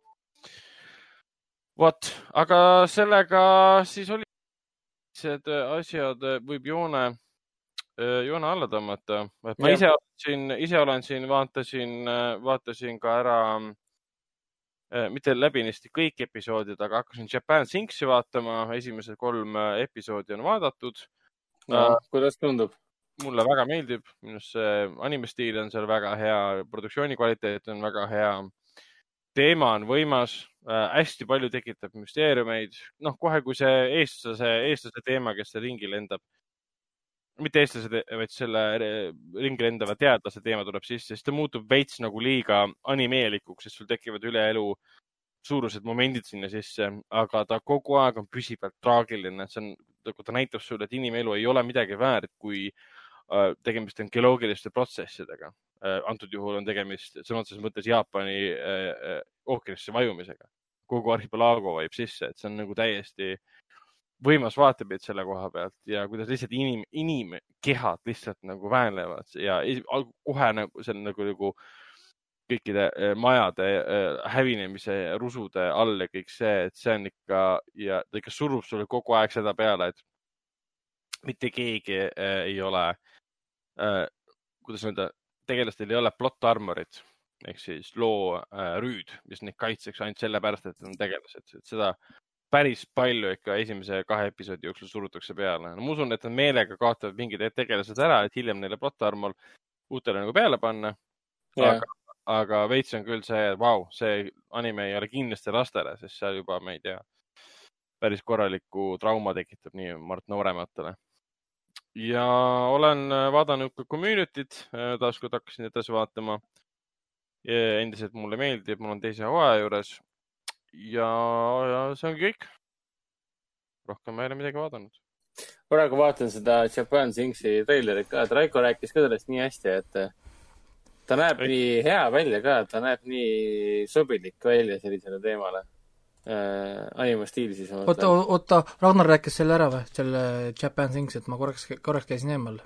vot, aga sellega siis oli sellised asjad, võib joone, joone alla tõmmata. et ma Jah. ise siin, ise olen siin, vaatasin, vaatasin ka ära, mitte läbinisti kõik episoodid, aga hakkasin Japan Sinksi vaatama, esimesed kolm äh, episoodi on vaadatud kuidas tundub? mulle väga meeldib, minu arust see animestiil on seal väga hea, produktsiooni kvaliteet on väga hea. teema on võimas äh,, hästi palju tekitab müsteeriumeid, noh, kohe kui see eestlase, eestlase teema, kes seal ringi lendab, mitte eestlase, vaid selle ringi lendava teadlase teema tuleb sisse, siis ta muutub veits nagu liiga animeelikuks, sest sul tekivad üle elu suurused momendid sinna sisse, aga ta kogu aeg on püsivalt traagiline, see on, nagu ta näitab sulle, et inimelu ei ole midagi väärt, kui äh, tegemist on geoloogiliste protsessidega. antud juhul on tegemist sõna otseses mõttes Jaapani äh, äh, ookeanisse vajumisega. kogu arhipelaago vajub sisse, et see on nagu täiesti võimas vaatepilt selle koha pealt ja kuidas lihtsalt inim, inimkehad lihtsalt nagu väänlevad ja kohe nagu see on nagu, nagu kõikide eh, majade eh, hävinemise rusude all ja kõik see, et see on ikka ja ta ikka surub sulle kogu aeg seda peale, et mitte keegi eh, ei ole eh,, kuidas öelda, tegelastel ei ole plot armorit ehk siis loo eh, rüüd, mis neid kaitseks ainult sellepärast, et nad on tegelased, et seda päris palju ikka esimese kahe episoodi jooksul surutakse peale no,. ma usun, et nad meelega kaotavad mingid tegelased ära, et hiljem neile plot armor uutele nagu peale panna. aga, aga veits on küll see, vau, see anime ei ole kindlasti lastele, sest seal juba, ma ei tea, päris korralikku trauma tekitab nii Mart noorematele. ja olen äh, vaadanud ka Community't, taaskord hakkasin edasi vaatama. endiselt mulle meeldib, mul on teise hooaja juures ja, ja see ongi kõik. rohkem ma ei ole midagi vaadanud. praegu vaatan seda Japan Singsi treilerit ka, et Raiko rääkis ka sellest nii hästi, et ta näeb Ei. nii hea välja ka, ta näeb nii sobilik välja sellisele teemale äh,. animastiil siis. oota, oota, Ragnar rääkis selle ära või, selle Japan Things, et ma korraks, korraks käisin eemal.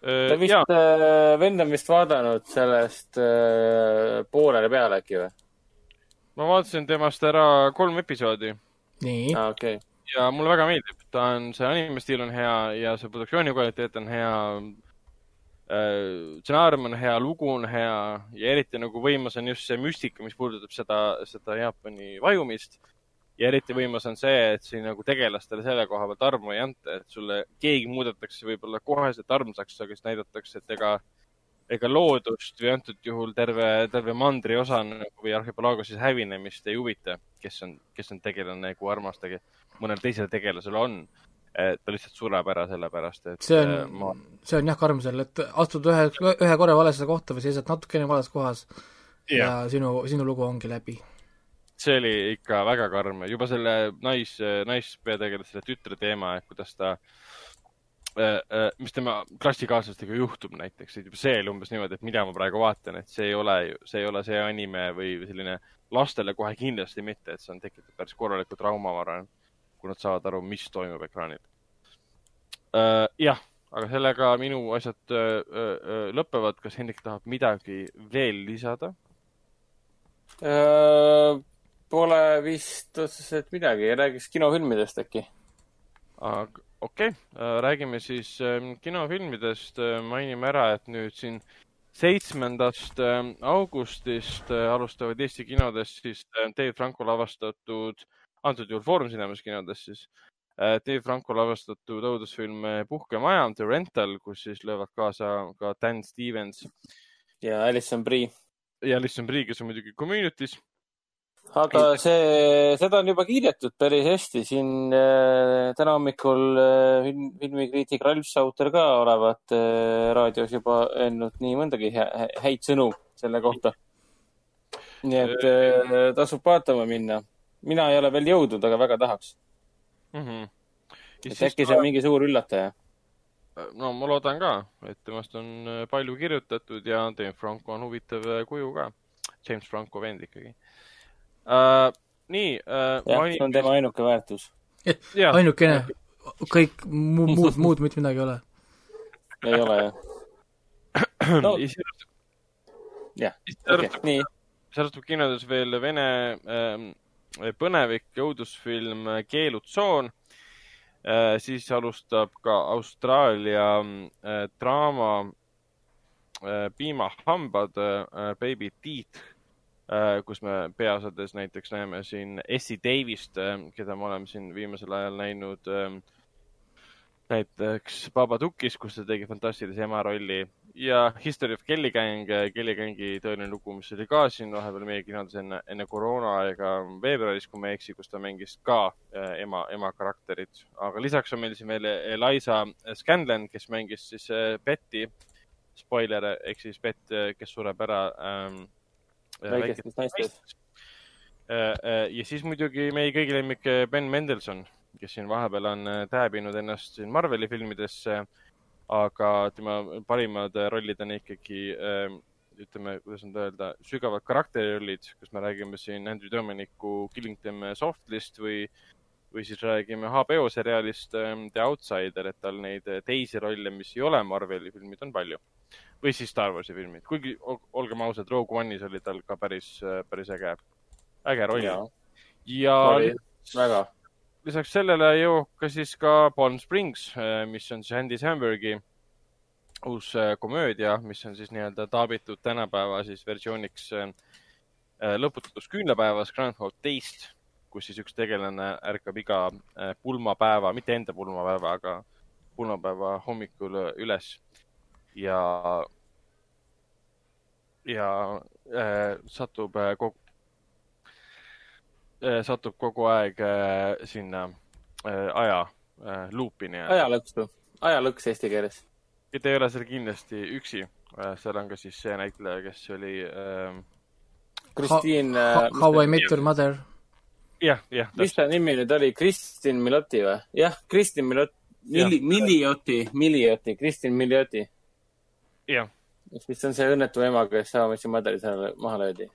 ta vist ja, äh,, vend on vist vaadanud sellest äh, poolele peale äkki või? Ma vaatasin temast ära kolm episoodi nii, aa, okei. ja mulle väga meeldib, ta on, see animestiil on hea ja see produktsiooni kvaliteet on hea. stsenaarium on hea, lugu on hea ja eriti nagu võimas on just see müstika, mis puudutab seda, seda Jaapani vajumist. ja eriti võimas on see, et siin nagu tegelastele selle koha pealt armu ei anta, et sulle keegi muudetakse võib-olla koheselt armsaks, aga siis näidatakse, et ega, ega loodust või antud juhul terve, terve mandri osa nagu või arhipelaago siis hävinemist ei huvita, kes on, kes on tegelane, kui armas ta mõnel teisel tegelasel on. ta lihtsalt sureb ära sellepärast, et see äh, ma on, see on jah karm seal, et astud ühe, ühe korra valesse kohta või seisad natukene vales kohas ja, ja sinu, sinu lugu ongi läbi. see oli ikka väga karm, juba selle nais, naispeategelase selle tütre teema, et kuidas ta, mis tema klassikaaslastega juhtub näiteks, et juba see oli umbes niimoodi, et mida ma praegu vaatan, et see ei ole, see ei ole see anime või selline lastele kohe kindlasti mitte, et see on tekitanud päris korraliku trauma, ma arvan, kui nad saavad aru, mis toimub ekraanil. jah, aga sellega minu asjad lõpevad, kas Hendrik tahab midagi veel lisada? Äh, Pole vist otseselt midagi, räägiks kinofilmidest äkki. aga okei okay., räägime siis ähm, kinofilmidest, mainime ära, et nüüd siin seitsmendast ähm, augustist äh, alustavad Eesti kinodes siis äh, Dave Franco lavastatud, antud juhul Foorum Cinemas kinodes siis, Dave Franco lavastatud õudusfilm äh, Puhkemaja, The Rental, kus siis löövad kaasa ka Dan Stevens ja Alison Brie. ja Alison Brie, kes on muidugi Community's. Aga see, seda on juba kiidetud päris hästi siin äh, täna hommikul äh, film, filmikriitik Ralf Sauter ka olevat äh, raadios juba öelnud nii mõndagi hä häid sõnu selle kohta. nii et äh, tasub vaatama minna. mina ei ole veel jõudnud, aga väga tahaks. Mm -hmm. et äkki see on mingi suur üllataja. no ma loodan ka, et temast on äh, palju kirjutatud ja Dave Franco on huvitav äh, kuju ka. James Franco vend ikkagi uh,. nii uh,. jah, see on tema ainuke väärtus. ainukene, kõik mu-, muud, muud mitte midagi ei ole. ei ole jah? no jah, okei, nii. see alustab kinodes veel Vene ähm, põnevik õudusfilm Keelutsoon äh,. siis alustab ka Austraalia äh, draama äh, Piimahambad äh,, Baby Teeth kus me peaosades näiteks näeme siin Essie Davist äh,, keda me oleme siin viimasel ajal näinud äh, näiteks Babadookis, kus ta tegi fantastilise ema rolli ja History of Kelly Gang, Kelly Gangi tõeline lugu, mis oli ka siin vahepeal meie kinodes enne, enne koroonaaega veebruaris, kui ma ei eksi, kus ta mängis ka äh, ema, ema karakterit. aga lisaks on meil siin veel Eliza Scanlon, kes mängis siis äh, Betty, spoiler, ehk siis Bett, kes sureb ära ähm,. Väikestes naistes.. ja siis muidugi meie kõigi lemmik Ben Mendelson, kes siin vahepeal on äh, tääbinud ennast siin Marveli filmidesse, aga tema parimad äh, rollid on ikkagi äh, ütleme, kuidas nüüd öelda, sügavad karakterirollid, kus me räägime siin Andrew Dominicu Killing Them Softly'st või, või siis räägime HBO seriaalist ähm, The Outsider, et tal neid äh, teisi rolle, mis ei ole Marveli filmid, on palju. Või siis Star Warsi filmid, kuigi ol- olgem ausad, Rogue One'is oli tal ka päris, päris äge, äge roll. jaa, ja oli väga. lisaks sellele jõuab ka siis ka Palm Springs, mis on siis Andy Sambergi uus äh, komöödia, mis on siis nii-öelda taabitud tänapäeva siis versiooniks äh, lõputus küünlapäevas Groundhog Day'st, kus siis üks tegelane ärkab iga pulmapäeva, mitte enda pulmapäeva, aga pulmapäeva hommikul üles ja, ja äh, satub äh, kogu äh,, satub kogu aeg äh, sinna äh, aja äh, luupi nii-öelda. ajalõksu, ajalõks eesti keeles. ja ta ei ole seal kindlasti üksi äh,, seal on ka siis see näitleja, kes oli äh, Kristiin, How I Met Your Mother. jah, jah, mis ta nimi nüüd oli, Kristin Miloti või? jah, Kristin Milot-, Milli, Milioti, Milioti, Kristin Milioti. jah, mis on see õnnetu ema, kes How I Met Your Mother'is ära- maha löödi.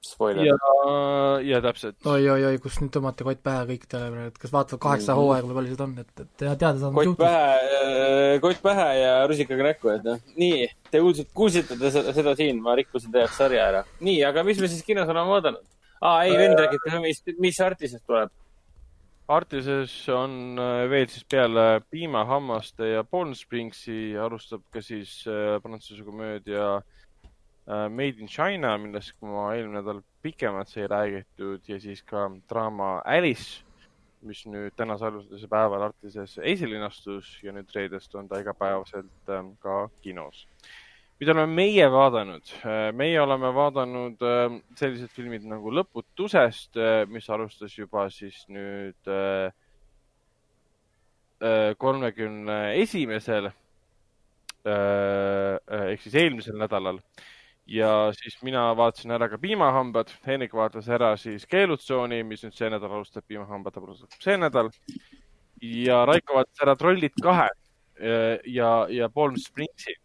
Spoiler ja, ja täpselt. oi-oi-oi, kus nüüd tõmmati kott pähe kõikidele praegu, et kas vaatavad kaheksa hooaega või palju seda on, et, et teha teada saada, kott pähe, kott pähe ja rusikaga näkku, et noh, nii, te kuulsite, kuulsite te seda, seda siin, ma rikkusin teie jaoks sarja ära. nii, aga mis me siis kinos oleme vaadanud? aa, ei, vend räägib ka, mis, mis Artisest tuleb. Artises on äh, veel siis peale Piimahammaste ja Palm Springsi alustab ka siis äh, prantsuse komöödia äh, Made in China, millest ma eelmine nädal pikemalt sai räägitud ja siis ka draama Alice, mis nüüd tänase alustuse päeval Artises esilinastus ja nüüd reedest on ta igapäevaselt ähm, ka kinos mida oleme meie vaadanud? meie oleme vaadanud äh, sellised filmid nagu Lõputusest, mis alustas juba siis nüüd kolmekümne esimesel ehk siis eelmisel nädalal ja siis mina vaatasin ära ka Piimahambad, Henrik vaatas ära siis Keelutsooni, mis nüüd see nädal alustab, Piimahambad alustab see nädal ja Raiko vaatas ära Trollid kahe ja, ja Palm Springsi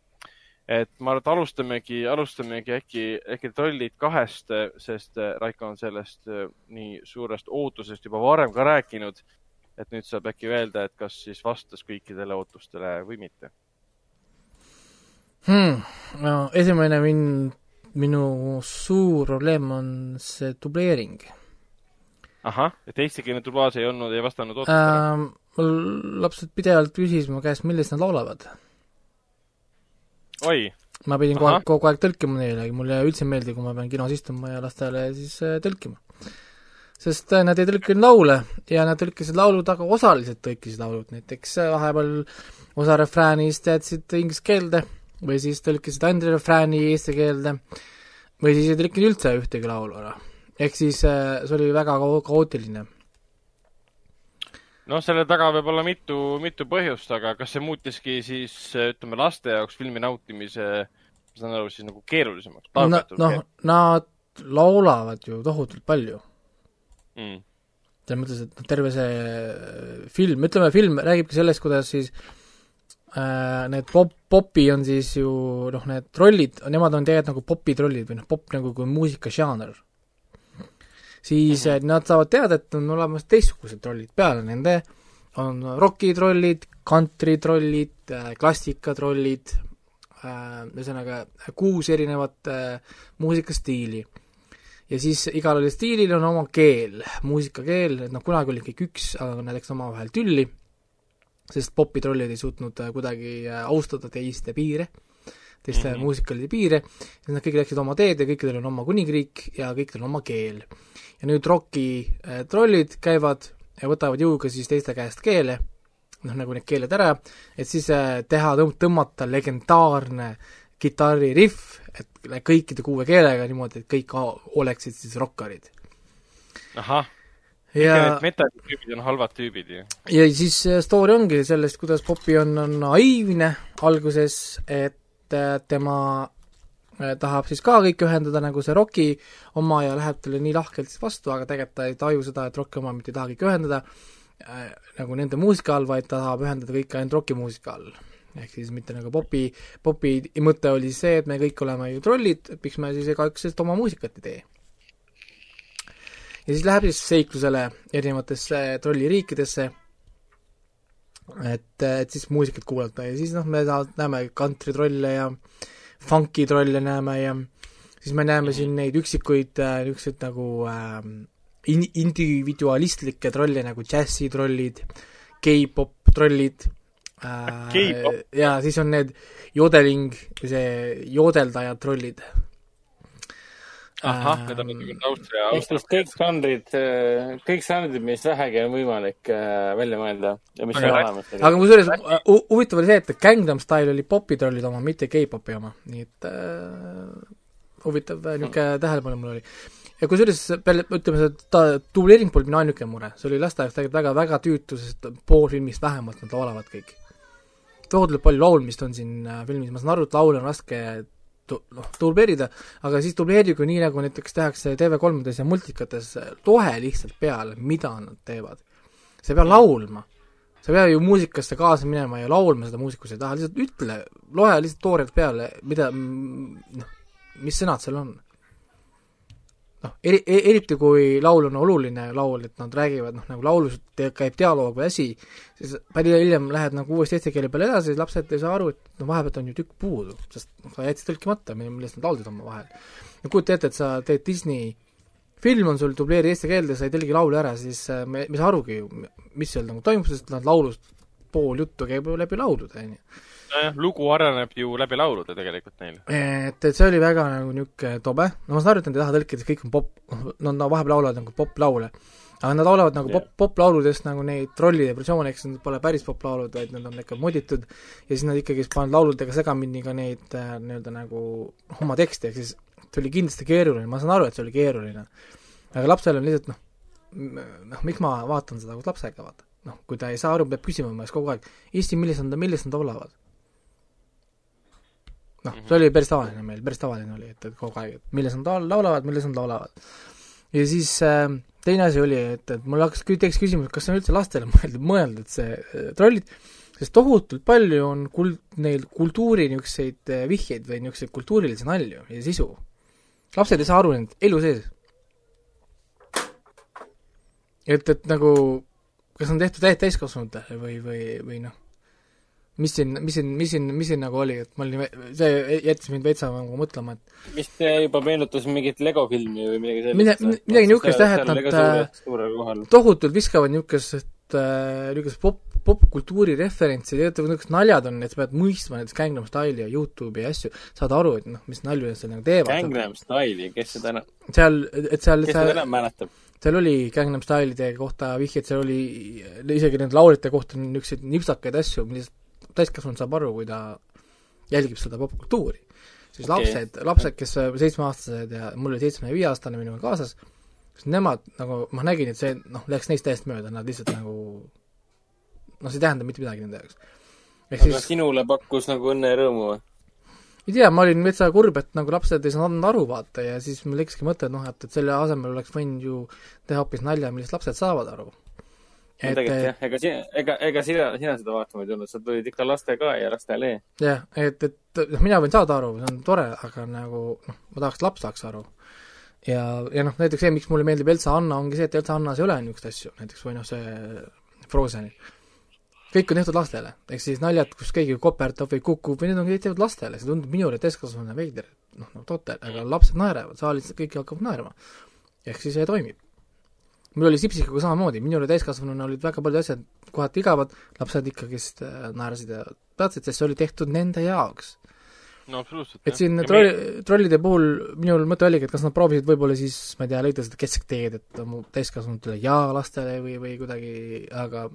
et ma arvan, et alustamegi, alustamegi äkki, äkki Trollid kahest, sest Raiko on sellest äh, nii suurest ootusest juba varem ka rääkinud. et nüüd saab äkki öelda, et kas siis vastas kõikidele ootustele või mitte. hmm.. no esimene min-, minu suur probleem on see dubleering. ahah, et eestikeelne dublaaž ei olnud, ei vastanud ootustele ähm,. mul lapsed pidevalt küsis mu käest, millest nad laulavad. oi, ma pidin kogu aeg, kogu aeg tõlkima neile, mulle üldse ei meeldi, kui ma pean kinos istuma ja lastele siis äh, tõlkima. sest äh, nad ei tõlkinud laule ja nad tõlkisid laulud, aga osaliselt tõlkisid laulud, näiteks äh, vahepeal osa refräänist jätsid inglise keelde või siis tõlkisid ainult refrääni eesti keelde või siis ei tõlkinud üldse ühtegi laulu ära. ehk siis see oli väga kao- kaootiline. noh, selle taga võib olla mitu, mitu põhjust, aga kas see muutiski siis ütleme laste jaoks filmi nautimise, ma saan aru, siis nagu keerulisemaks? noh, nad laulavad ju tohutult palju mm.. selles mõttes, et noh, terve see äh, film, ütleme film räägibki sellest, kuidas siis äh, need pop, popi on siis ju noh, need trollid, nemad on tegelikult nagu popitrollid või noh, pop nagu kui muusikažanr. Siis mm -hmm. nad saavad teada, et on olemas teistsugused trollid. Peale nende, on rokitrollid, kantritrollid äh,, klassikatrollid äh,, ühesõnaga kuus erinevat muusikastiili ja siis igal stiilil on oma keel, muusikakeel, et noh, kunagi oli kõik üks, aga nad läksid omavahel tülli, sest popitrollid ei suutnud kuidagi austada teiste piire, teiste mm. -hmm. muusikalide piire, siis nad kõik läksid oma teed ja kõikidel on oma kuningriik ja kõikidel on oma keel. ja nüüd roki äh, trollid käivad ja võtavad jõuga siis teiste käest keele, noh nagu need keeled ära, et siis äh, teha, tõmmata legendaarne kitarririhv, et kõikide kuue keelega niimoodi, et kõik oleksid siis rokkarid. ahah, ja need, metallitüübid on halvad tüübid ju. ja siis äh, story ongi sellest, kuidas Popi on, on naiivne alguses, et äh, tema äh, tahab siis ka kõike ühendada nagu see Rocki oma ja läheb talle nii lahkelt siis vastu, aga tegelikult ta ei taju seda, et Rocki oma mitte ei taha kõike ühendada äh, nagu nende muusika all, vaid ta tahab ühendada kõike ainult Rocki muusika all. ehk siis mitte nagu Popi, Popi mõte oli see, et me kõik oleme ju trollid, et miks me siis igaüks sellest oma muusikat ei tee. ja siis läheb siis seiklusele erinevatesse trolliriikidesse, et, et siis muusikat kuulata ja siis noh, me näeme kantritrolle ja funkitrolle näeme ja siis me näeme siin neid üksikuid äh, niisuguseid nagu äh, in-, individualistlikke trolle nagu džässitrollid, K-pop trollid äh, K-pop? ja siis on need jodeling, see joodeldajad trollid. ahah, Ähm, need on nagu Austria, ehk siis kõik žanrid, kõik žanrid, mis vähegi on võimalik äh, välja mõelda ja mis Aga on olemas. aga kusjuures äh, hu- huvitav oli see, et Gangnam Style oli popitrollide oma, mitte K-popi oma, nii et äh, huvitav äh, niisugune tähelepanu mul oli. ja kusjuures peale, ütleme see ta dubleering polnud minu ainuke mure, see oli laste jaoks tegelikult väga, väga tüütu, sest pool filmist vähemalt nad laulavad kõik. tohutult palju laulmist on siin äh, filmis, ma saan aru, et laule on raske noh, dubleerida, aga siis dubleerige nii, nagu näiteks tehakse TV3-des ja multikates, loe lihtsalt peale, mida nad teevad. sa ei pea laulma sa ei pea ju muusikasse kaasa minema ja laulma seda muusikus ei taha, lihtsalt ütle, loe lihtsalt toorelt peale, mida, noh, mis sõnad seal on. noh, eri, eriti kui laul on oluline laul, et nad räägivad, noh, nagu laulus te- käib dialoog või asi, siis palju hiljem lähed nagu uuesti eesti keele peale edasi, lapsed ei saa aru, et no vahepealt on ju tükk puudu, sest noh, sa jätsid tõlkimata, millest nad laulsid omavahel. no kujuta ette, et sa teed Disney film on sul dubleeri eesti keelde, sa ei tõlgi laulu ära, siis äh, me, me ei saa arugi ju, mis seal nagu toimub, sest nad laulust pool juttu käib ju läbi laulude, on ju. nojah, lugu areneb ju läbi laulude tegelikult neil. et, et see oli väga nagu niisugune tobe, no ma saan aru, et nad ei taha tõlkida, kõik on pop, noh, nad vahepeal laulavad nagu poplaule, aga nad laulavad nagu pop, poplauludest nagu neid trollide versioone, eks need pole päris poplaulud, vaid need on ikka moditud ja siis nad ikkagi panevad lauludega segamini ka neid äh, nii-öelda nagu oma tekste, ehk siis see oli kindlasti keeruline, ma saan aru, et see oli keeruline. aga lapsel on lihtsalt noh, noh, miks ma vaatan seda koos lapsega, vaata. noh, kui ta ei saa aru, peab küsima mu käest kogu aeg, Eesti, millised on ta, millised nad laulavad? noh, see oli päris tavaline meil, päris tavaline oli, et, et kogu aeg, et milles nad laul- laulavad, milles nad laulavad. ja siis äh, teine asi oli, et, et mul hakkas, tekkis küsimus, kas see on üldse lastele mõeldud, mõeldud see äh, trollid, sest tohutult palju on kul-, neil kultuuri niisuguseid äh, vihjeid või niisuguseid kultuurilisi nalju ja sisu. lapsed ei saa aru nend elu sees. et, et nagu kas on tehtud täis- täiskasvanutele või, või, või noh, mis siin, mis siin, mis siin, mis siin nagu oli, et ma olin, see jättis mind veitsa nagu mõtlema, et vist juba meenutas mingit Lego filmi või midagi sellist. Mida- midagi niisugust jah, et nad, äh, tohutult viskavad niisugust, niisugust pop, popkultuuri referentsi, tegelikult niisugused naljad on, et sa pead mõistma näiteks Gangnam Style'i ja Youtube'i ja asju, saad aru, et noh, mis nalju nad seal nagu teevad. Gangnam Style'i, kes seda enam, seal, et seal, kes seda seal, enam mäletab? seal oli Gangnam Style'ide kohta vihjeid, seal oli isegi nende lauljate kohta niisuguseid nipsakaid asju, millest täiskasvanu saab aru, kui ta jälgib seda popkultuuri. siis Okei. lapsed, lapsed, kes seitsmeaastased ja mul oli seitsme ja viieaastane minuga kaasas, siis nemad nagu, ma nägin, et see noh, läks neist täiesti mööda, nad lihtsalt nagu noh, see ei tähenda mitte midagi nende jaoks. aga siis sinule pakkus nagu õnne ja rõõmu või? ei tea, ma olin veitsa kurb, et nagu lapsed ei saanud aru vaata ja siis mul tekkiski mõte, et noh, et, et selle asemel oleks võinud ju teha hoopis nalja, millest lapsed saavad aru. No tegelikult jah, ega sina, ega, ega sina, sina seda vaatama ei tulnud, sa tulid ikka laste ka ja lastele. jah, et, et noh, mina võin saada aru, see on tore, aga nagu noh, ma tahaks, et laps saaks aru. ja, ja noh, näiteks see, miks mulle meeldib Elsa Anna, ongi see, et Elsa Annas ei ole niisuguseid asju, näiteks või noh, see Frozenil. kõik on tehtud lastele, ehk siis naljad, kus keegi koperdab või kukub või need on kõik tehtud lastele, see tundub minule täiskasvanuna veider, noh, nagu totter, aga lapsed naeravad, saalis kõik hakkavad naerma. ehk siis see toimib. Mul oli Sipsikaga samamoodi, minule täiskasvanuna olid väga paljud asjad kohati igavad, lapsed ikkagist äh, naersid ja teadsid, sest see oli tehtud nende jaoks. no absoluutselt. et siin trolli, trollide puhul minul mõte oligi, et kas nad proovisid võib-olla siis, ma ei tea, leida seda keskteed, et mu täiskasvanutele ja lastele või, või kuidagi, aga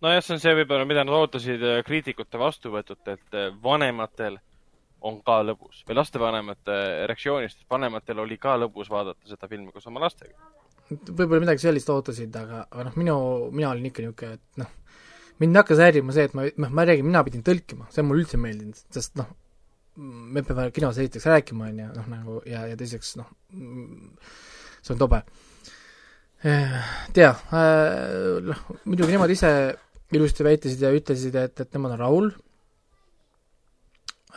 nojah, see on see võib-olla, mida nad ootasid äh, kriitikute vastuvõtult, et äh, vanematel on ka lõbus või lastevanemate reaktsioonist, et vanematel oli ka lõbus vaadata seda filmi koos oma lastega. Võib-olla midagi sellist ootasid, aga, aga noh, minu, mina olin ikka niisugune, et noh, mind hakkas häirima see, et ma, noh, ma räägin, mina pidin tõlkima, see mulle üldse meeldinud, sest noh, me peame kinos esiteks rääkima, on ju, noh nagu ja, ja teiseks noh, see on tobe. tea, noh, muidugi nemad ise ilusti väitisid ja ütlesid, et, et nemad on rahul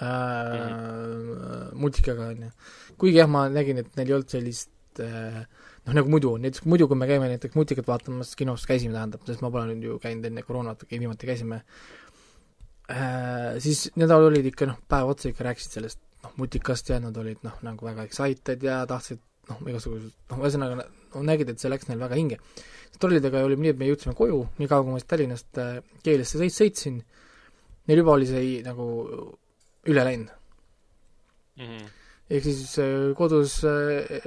äh, multikaga, on ju. kuigi jah, ma nägin, et neil ei olnud sellist äh, noh, nagu muidu näiteks muidu, kui me käime näiteks multikat vaatamas kinos, käisime tähendab, sest ma pole nüüd ju käinud enne koroonat, viimati käisime äh,, siis need olid ikka noh, päev otsa ikka rääkisid sellest noh, multikast ja nad olid noh, nagu väga excited ja tahtsid noh, igasugused noh, ühesõnaga no, nägid, et see läks neil väga hinge. trollidega oli nii, et me jõudsime koju, nii kaua kui ma Tallinnast äh, Keelesse sõit sõitsin, neil juba oli see nagu üle läinud Mhm. Ehk siis äh, kodus äh,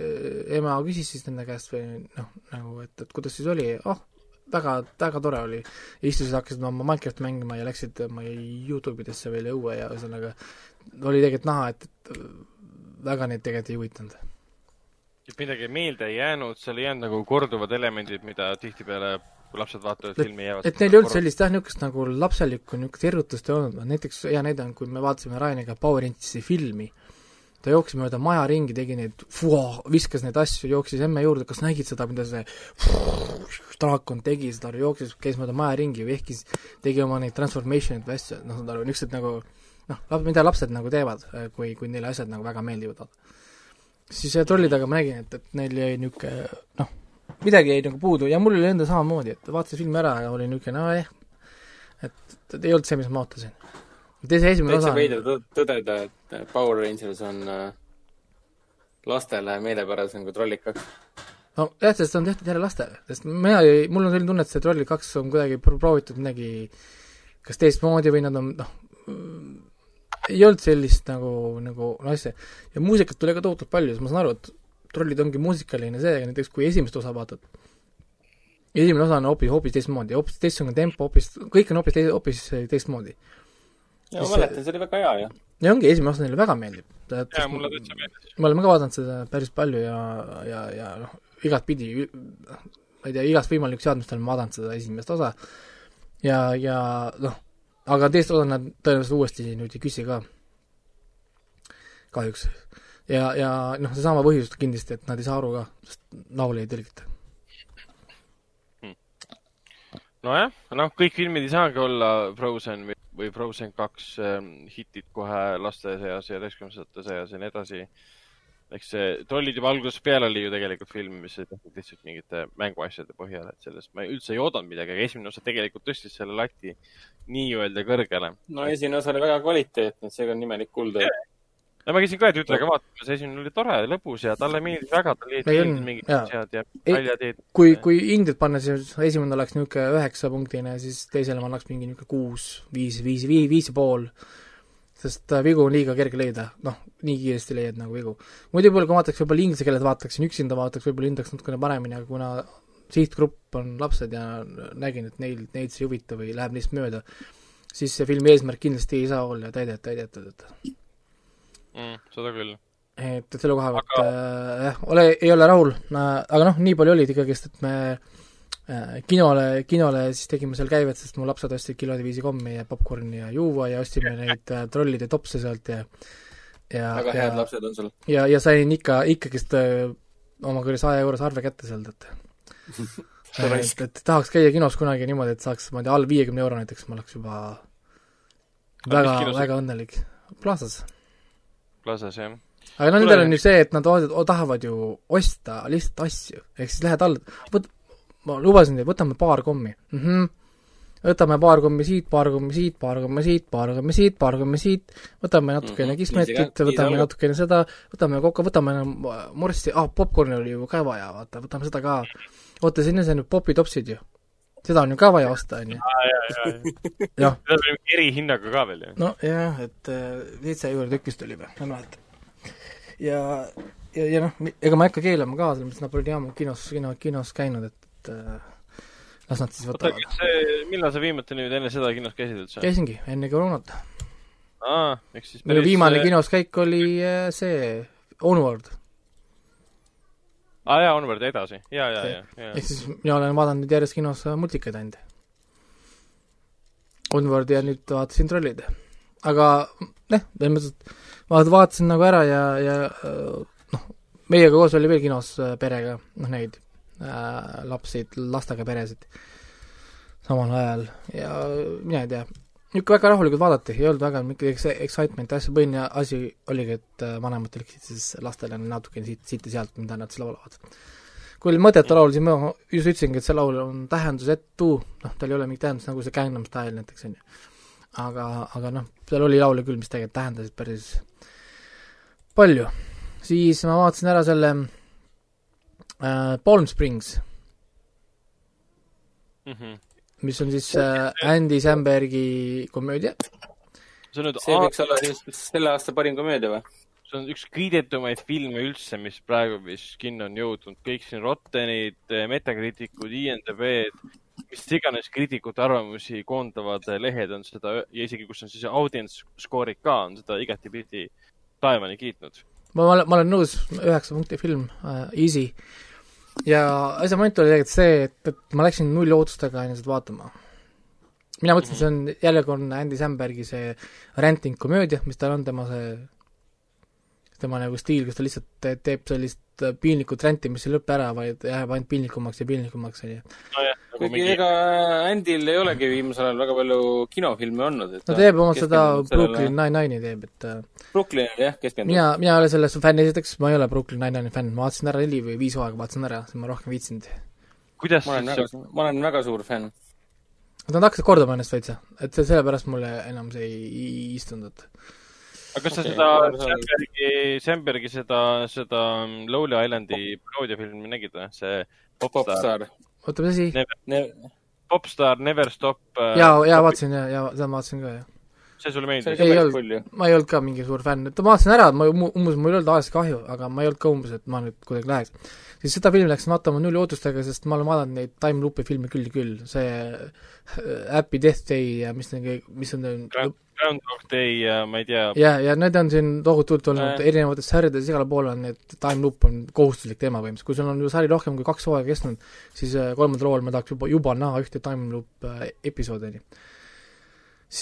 ema küsis siis nende käest või noh, nagu et, et kuidas siis oli, oh, väga, väga tore oli. istusid, hakkasid oma Minecrafti mängima ja läksid oma Youtube idesse veel õue ja ühesõnaga oli tegelikult näha, et, et väga neid tegelikult ei huvitanud. midagi meelde ei jäänud, seal ei jäänud nagu korduvad elemendid, mida tihtipeale, kui lapsed vaatavad filmi, jäävad. et neil ei olnud sellist jah, niisugust nagu lapselikku niisugust erutust ei olnud, näiteks hea näide on, kui me vaatasime Rainiga Power Rangersi filmi, ta jooksis mööda maja ringi, tegi neid, viskas neid asju, jooksis emme juurde, kas nägid seda, mida see draakon tegi, saad aru, jooksis, käis mööda maja ringi, vehkis, tegi oma neid transformation'id või asju, noh, saad aru, niisugused nagu noh, mida lapsed nagu teevad, kui, kui neile asjad nagu väga meeldivad, siis äh, trollidega ma nägin, et, et neil jäi niisugune noh, midagi jäi nagu puudu ja mul oli endal samamoodi, et vaatasin filmi ära ja olin niisugune nojah, et, et ei olnud see, mis ma ootasin. Teise esimene täitsa osa veider tõ- tõdeda, et Power Rangers on äh, lastele meelepärasem kui Trollid kaks. no jah, sest see on tehtud jälle lastele, sest mina ei, mul on selline tunne, et see Trollid kaks on kuidagi pro- proovitud midagi kas teistmoodi või nad on noh, ei olnud sellist nagu, nagu no asja. ja muusikat tuli ka tohutult palju, siis ma saan aru, et Trollid ongi muusikaline see, aga näiteks kui esimest osa vaatad, esimene osa on hoopis, hoopis teistmoodi, hoopis teistsugune tempo, hoopis, kõik on hoopis hoopis teistmoodi. Ja ma mäletan, see oli väga hea ju. ja ongi, esimene osa neile väga meeldib. jaa, mulle täitsa meeldis. me oleme ka vaadanud seda päris palju ja, ja, ja noh, igatpidi, ma ei tea, igast võimalik seadmest oleme vaadanud seda esimest osa ja, ja noh, aga teist osa nad tõenäoliselt uuesti nüüd ei küsi ka, kahjuks. ja, ja noh, seesama põhjus kindlasti, et nad ei saa aru ka, sest laule ei tõlgita. nojah, noh, kõik filmid ei saagi olla Frozen või, või Frozen kaks ähm, hitid kohe laste seas ja täiskasvanute seas ja nii edasi. eks see Trollid juba algusest peale oli ju tegelikult film, mis ei tehtud lihtsalt mingite mänguasjade põhjal, et sellest ma üldse ei oodanud midagi, aga esimene osa tegelikult tõstis selle lati nii-öelda kõrgele. no esimene osa oli väga kvaliteetne, seega on imelik kuulda. No ma käisin ka tütrega vaatamas, esimene oli tore, lõbus ja talle meeldis väga, on, meeldis mingid asjad ja Ei, väljateed. kui, kui Indiat panna, siis esimene oleks niisugune üheksapunktine, siis teisele ma annaks mingi niisugune kuus, viis, viis, viis, viis ja pool. sest äh, vigu on liiga kerge leida, noh, nii kiiresti leiad nagu vigu. muidu võib-olla kui vaataks võib-olla inglise keeles vaataksin, üksinda vaataks, võib-olla hindaks natukene paremini, aga kuna sihtgrupp on lapsed ja nägin, et neil, neid see ei huvita või läheb neist mööda, siis see filmi eesmärk kindlasti ei saa olla täidet, täidetud, et mm,. seda küll. et, et selle koha pealt äh, jah, ole, ei ole rahul äh,, aga noh, nii palju olid ikkagist, et me äh, kinole, kinole siis tegime seal käivet, sest mu lapsed ostsid kilodiviisi kommi ja popkorni ja juua ja ostsime neid äh, trollide topse sealt ja ja, väga head, lapsed on sul. ja, ja sain ikka, ikkagist äh, oma kuradi saja eurose arve kätte sealt, et et, et tahaks käia kinos kunagi niimoodi, et saaks, ma ei tea, all viiekümne euro näiteks, ma oleks juba väga väga õnnelik. Plaza's lasas jah. aga no nendel on ju see, et nad tahavad ju osta lihtsalt asju, ehk siis lähed alla, võt-, ma lubasin teile, võtame paar kommi mm. -hmm. võtame paar kommi siit, paar kommi siit, paar kommi siit, paar kommi siit, paar kommi siit, võtame natukene kismetit ka-, nii see võtame natukene seda, võtame kokku, võtame morssi, ah, popkorni oli ju ka vaja, vaata, võtame seda ka. oota, on see nüüd popitopsid ju. Seda on ju ka vaja osta, on ju. jah, Need olid erihinnaga ka veel ju. nojah, et äh, seitse euri tükist oli või, ma ei mäleta. ja, ja, ja noh, ega ma ei hakka keelama ka, selles mõttes nad pole ammu kinos, kino, kinos käinud, et äh, las nad siis oota, võtavad. kas see, millal sa viimati nüüd enne seda kinos käisid üldse? käisingi enne koroonat. aa, ehk siis minu viimane kinos käik oli äh, see Onward, aa jaa, Onward edasi, ja, ja, ja, ja ehk. siis mina olen vaadanud nüüd järjest kinos äh, multikaid ainult. Onward ja nüüd vaatasin Trollid. aga noh, selles mõttes, et ma vaatasin nagu ära ja, ja äh, noh, meiega koos oli veel kinos äh, perega, noh neid äh, lapsi, lastega peresid samal ajal ja mina ei tea, niisugune väga rahulikult vaadati, ei olnud väga mingit ex- excitement'i asja, põhiline asi oligi, et äh, vanemad tellisid siis lastele natukene siit, siit ja sealt, mida nad siis laulavad kui oli mõttetu laul, siis ma just ütlesingi, et see laul on tähendusetu, noh, tal ei ole mingit tähendust, nagu see Gangnam Style näiteks on ju. aga, aga noh, seal oli laule küll, mis tegelikult tähendasid päris palju. siis ma vaatasin ära selle äh, Palm Springs, Mhm. Mis on siis äh, Andy Sambergi komöödia. see on nüüd see võiks olla siis selle aasta parim komöödia või? see on üks kiidetumaid filme üldse, mis praegu vist kinno on jõudnud, kõik siin Rottenid, Metacriticud, IMDB-d, mis iganes kriitikute arvamusi koondavad lehed on seda ja isegi kus on siis audience score'id ka, on seda igatipidi taevani kiitnud. ma, ma olen, nõus, üheksa punkti film äh,, easy. Ja asja moment oli tegelikult see, et, et ma läksin nullootustega enne seda vaatama. mina mõtlesin, see on jällekordne Andy Sambergi see ranting komöödia, mis tal on, tema see, tema nagu stiil, kus ta lihtsalt te- teeb sellist äh, piinlikut ränti, mis ei lõpe ära, vaid jääb ainult piinlikumaks ja piinlikumaks, on ju. nagu kuigi mingi, ega Andil ei olegi viimasel ajal väga palju kinofilme olnud, et no teeb oma seda Brooklyn Nine-Nine'i teeb, et äh, Brooklynile jah, keskendub. mina, mina ei ole selles fänn, esiteks ma ei ole Brooklyn Nine-Nine'i fänn, ma vaatasin ära neli või viis hooaega vaatasin ära, siis ma rohkem ei viitsinud. kuidas ma olen väga, ma olen väga suur fänn. Nad hakkasid kordama ennast veitsa, et see- sellepärast mulle enam see ei, ei istunud, et aga kas sa Okei, seda. Sandbergi, Sandbergi seda, seda Lonely Islandi paroodiafilmi nägid või? see Popstar, Popstar. oota, mis asi? Popstar Never Stop. jaa, jaa, vaatasin ja, ja seda ma vaatasin ka, jah. see sulle meeldis? Ei olnud. ma ei olnud ka mingi suur fänn, et ma vaatasin ära, ma umbes, mul ei olnud ajast kahju, aga ma ei olnud ka umbes, et ma nüüd kuidagi läheks. Siis seda filmi läksin vaatama nulli ootustega, sest ma olen vaadanud neid time loop'i filme küll ja küll, see äh, Happy Death Day ja mis need mis on Groundhog Day ja ma ei tea, ja, ja need on siin tohutult olnud Äh. erinevates sarjades, igal pool on need time loop on kohustuslik teema põhimõtteliselt, kui sul on ju sari rohkem kui kaks hooaega kestnud, siis äh, kolmandal hooajal ma tahaks juba, juba näha ühte time loop äh, episoodi, on ju.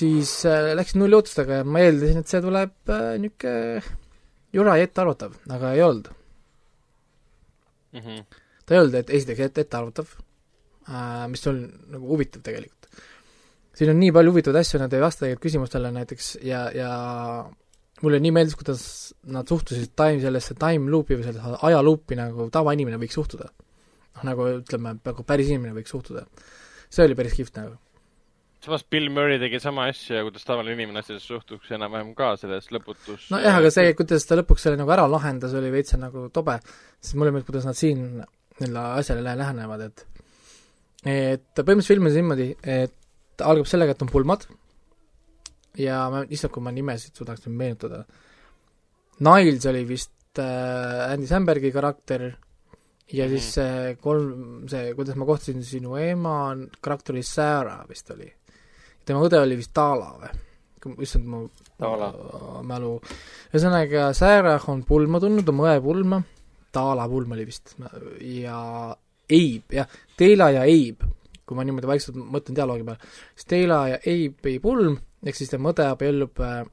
siis äh, läksin nulli ootustega ja ma eeldasin, et see tuleb äh, niisugune jura ja ettearvatav, aga ei olnud. Mhm. ta ei olnud, et esiteks ette, ettearvatav äh,, mis on nagu huvitav tegelikult. siin on nii palju huvitavaid asju, nad ei vasta tegelikult küsimustele näiteks ja, ja mulle nii meeldis, kuidas nad suhtusid time, sellesse time loop'i või sellesse ajaluupi nagu tavainimene võiks suhtuda. noh, nagu ütleme, nagu päris inimene võiks suhtuda. see oli päris kihvt nagu. Samas Bill Murray tegi sama asja, kuidas tavaline inimene asjadesse suhtuks enam-vähem ka selles lõputus nojah, aga see, kuidas ta lõpuks selle nagu ära lahendas, oli veits nagu tobe, sest mulle meeldib, kuidas nad siin selle asjale lähenevad, et et põhimõtteliselt film on niimoodi, et algab sellega, et on pulmad ja ma, issand, kui ma nimesid suudaks nüüd meenutada. Niles oli vist äh, Andy Sambergi karakter ja siis Mhm. see kolm, see, kuidas ma kohtasin sinu ema, karakter oli Sarah vist oli. Tema õde oli vist Tala või? issand, mu Tala. mälu. ühesõnaga, Sarah on pulma tulnud, oma õe pulma, Tala pulm oli vist, ja Abe, jah, Teila ja Abe, kui ma niimoodi vaikselt mõtlen dialoogi peale, siis Teila ja Abe'i pulm, ehk siis tema õde abiellub äh,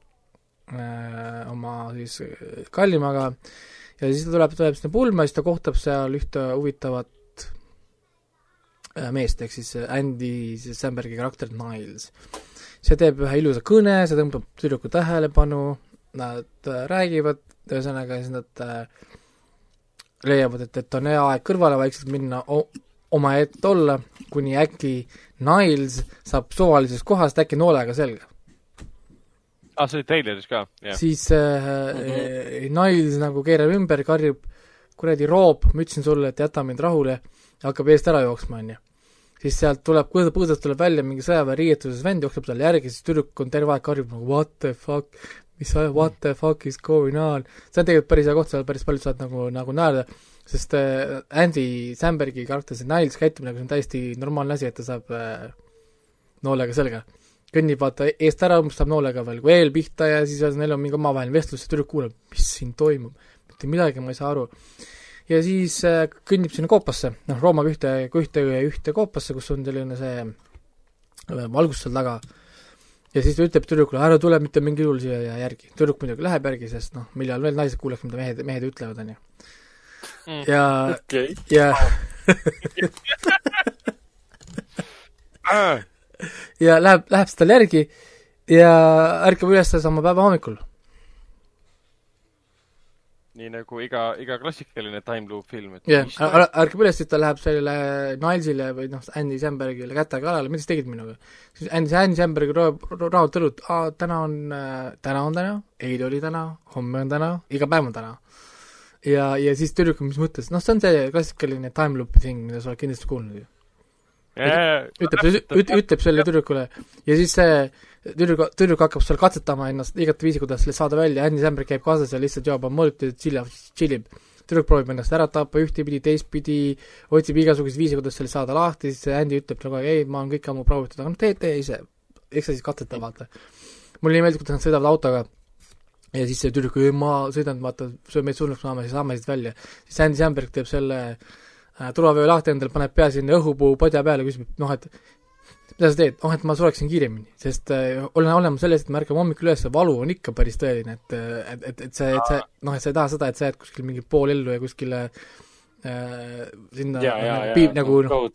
oma siis äh, kallimaga ja siis ta tuleb, tuleb sinna pulma ja siis ta kohtab seal ühte huvitavat meest, ehk siis Andy siis Sambergi karakter Niles. see teeb ühe ilusa kõne, see tõmbab tüdruku tähelepanu, nad äh, räägivad, ühesõnaga siis nad äh, leiavad, et, et on hea aeg kõrvale vaikselt minna, omaette olla, kuni äkki Niles saab suvalisest kohast äkki noolega selga aa ah,, see oli treileris ka, jah. siis äh, mm -hmm. Niles nagu keerab ümber, karjub kuradi Roop, ma ütlesin sulle, et jäta mind rahule, hakkab eest ära jooksma, onju. siis sealt tuleb, põõsast tuleb välja mingi sõjaväeriietuses vend, jookseb talle järgi, siis tüdruk on terve aeg karjub nagu what the fuck, mis, what the fuck is going on. see on tegelikult päris hea koht, seal päris paljud saavad nagu, nagu naerda, sest äh, Andy Sambergi karakter, see Niles käitumine, see on täiesti normaalne asi, et ta saab äh, noolega selga kõnnib vaata eest ära, umbes saab noolega veel veel pihta ja siis neil on mingi omavaheline vestlus ja tüdruk kuuleb, mis siin toimub. mitte midagi ma ei saa aru. Ja siis äh, kõnnib sinna koopasse, noh, roomab ühte, ühte, ühte koopasse, kus on selline see äh, valgus seal taga. ja siis ta ütleb tüdrukule, ära tule mitte mingil juhul siia ja järgi. tüdruk muidugi läheb järgi, sest noh, millal veel naised kuuleks, mida mehed, mehed ütlevad, on ju. Mm. ja okei. ja ja läheb, läheb siis talle järgi ja ärkab üles sama päeva hommikul. Nii nagu iga, iga klassikaline time loop film, et jah yeah., ärkab üles, siis ta läheb sellele Nilesile või noh, Andy Sambergile käte kallale, mida sa tegid minuga? siis Andy, Andy Samberg rahutab rahu, õlut, aa, täna on äh,, täna on täna, eile oli täna, homme on täna, iga päev on täna. ja, ja siis tüdruk, mis mõttes, noh, see on see klassikaline time loop'i thing, mida sa oled kindlasti kuulnud ju. ütleb, üt-, ütleb selle tüdrukule ja siis see tüdruk, tüdruk hakkab seal katsetama ennast igatviisi, kuidas sellest saada välja, Andy Samberg käib kaasas ja lihtsalt joob mõõduti, tšillab, tšillib. tüdruk proovib ennast ära tappa ühtepidi, teistpidi, otsib igasuguseid viise, kuidas sellest saada lahti, siis see Andy ütleb talle kogu aeg, ei, ma olen kõike ammu proovitud, aga noh, tee, tee ise. eks sa siis katseta, vaata. mulle nii meeldib, kuidas nad sõidavad autoga ja siis see tüdruk, ma sõidan, vaata, söö meid surnuks maama, siis saame siit välja. siis Andy Samberg teeb selle äh, turvavöö lahti endale, paneb pea sinna õhupuu padja peale, küsib, et noh, et mida sa teed, oh et ma sureksin kiiremini, sest äh, olen olemas selles, et me ärkame hommikul üles, valu on ikka päris tõeline, et et, et, et see, et see, noh, et sa ei taha seda, et sa jääd kuskil mingi pool ellu ja kuskile äh, sinna ja, ja, ja piib, nagu noh,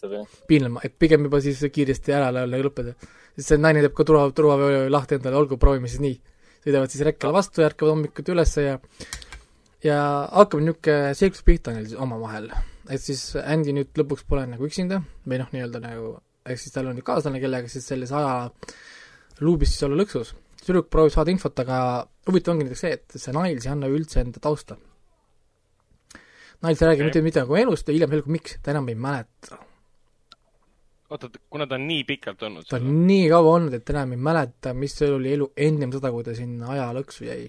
piinlema, et pigem juba siis kiiresti ära nagu lõppeda. siis see naine teeb ka turva, turvavöö lahti endale, olgu, proovime siis nii. sõidavad siis rekkale vastu ja ärkavad hommikuti ülesse ja ja hakkab niisugune seiklus pihta neil siis omavahel. Et siis Andy nüüd lõpuks pole nagu üksinda või noh, nii-öelda nagu ehk siis tal on nüüd kaaslane, kellega siis selles aja luubis siis olla lõksus. tüdruk proovib saada infot, aga huvitav ongi näiteks see, et see Niles ei anna üldse enda tausta. Niles ei räägi Okei. mitte midagi oma elust ja hiljem selgub, miks, ta enam ei mäleta oota, kuna ta on nii pikalt olnud ta on nii kaua olnud, et enam ei mäleta, mis oli elu ennem seda, kui ta sinna ajalõksu jäi.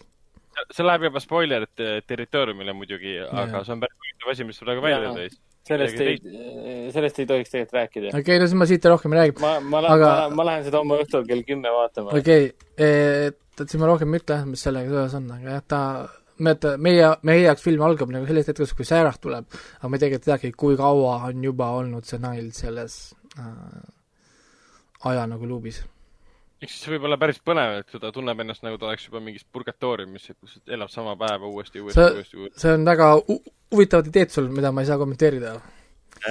See läheb juba spoilerite territooriumile muidugi, aga see on päris huvitav asi, mis praegu välja tõi. sellest ei sellest ei tohiks tegelikult rääkida. okei okay,, no siis ma siit rohkem ei räägi. ma, ma lähen Aga- ma, ma lähen seda homme õhtul kell kümme vaatama okei okay,, et siis ma rohkem ei ütle mis sellega seoses on, aga jah, ta me, meie, meie jaoks film algab nagu sellest hetkest, kui Sarah tuleb, aga me tegelikult ei teagi, kui kaua on juba olnud see Nile selles äh, aja nagu luubis. Eks siis võib olla päris põnev, et ta tunneb ennast nagu ta oleks juba mingis purgatooriumis, kus elab sama päeva uuesti, uuesti, See- uuesti, uuesti. see on väga hu- huvitavad ideed sul, mida ma ei saa kommenteerida.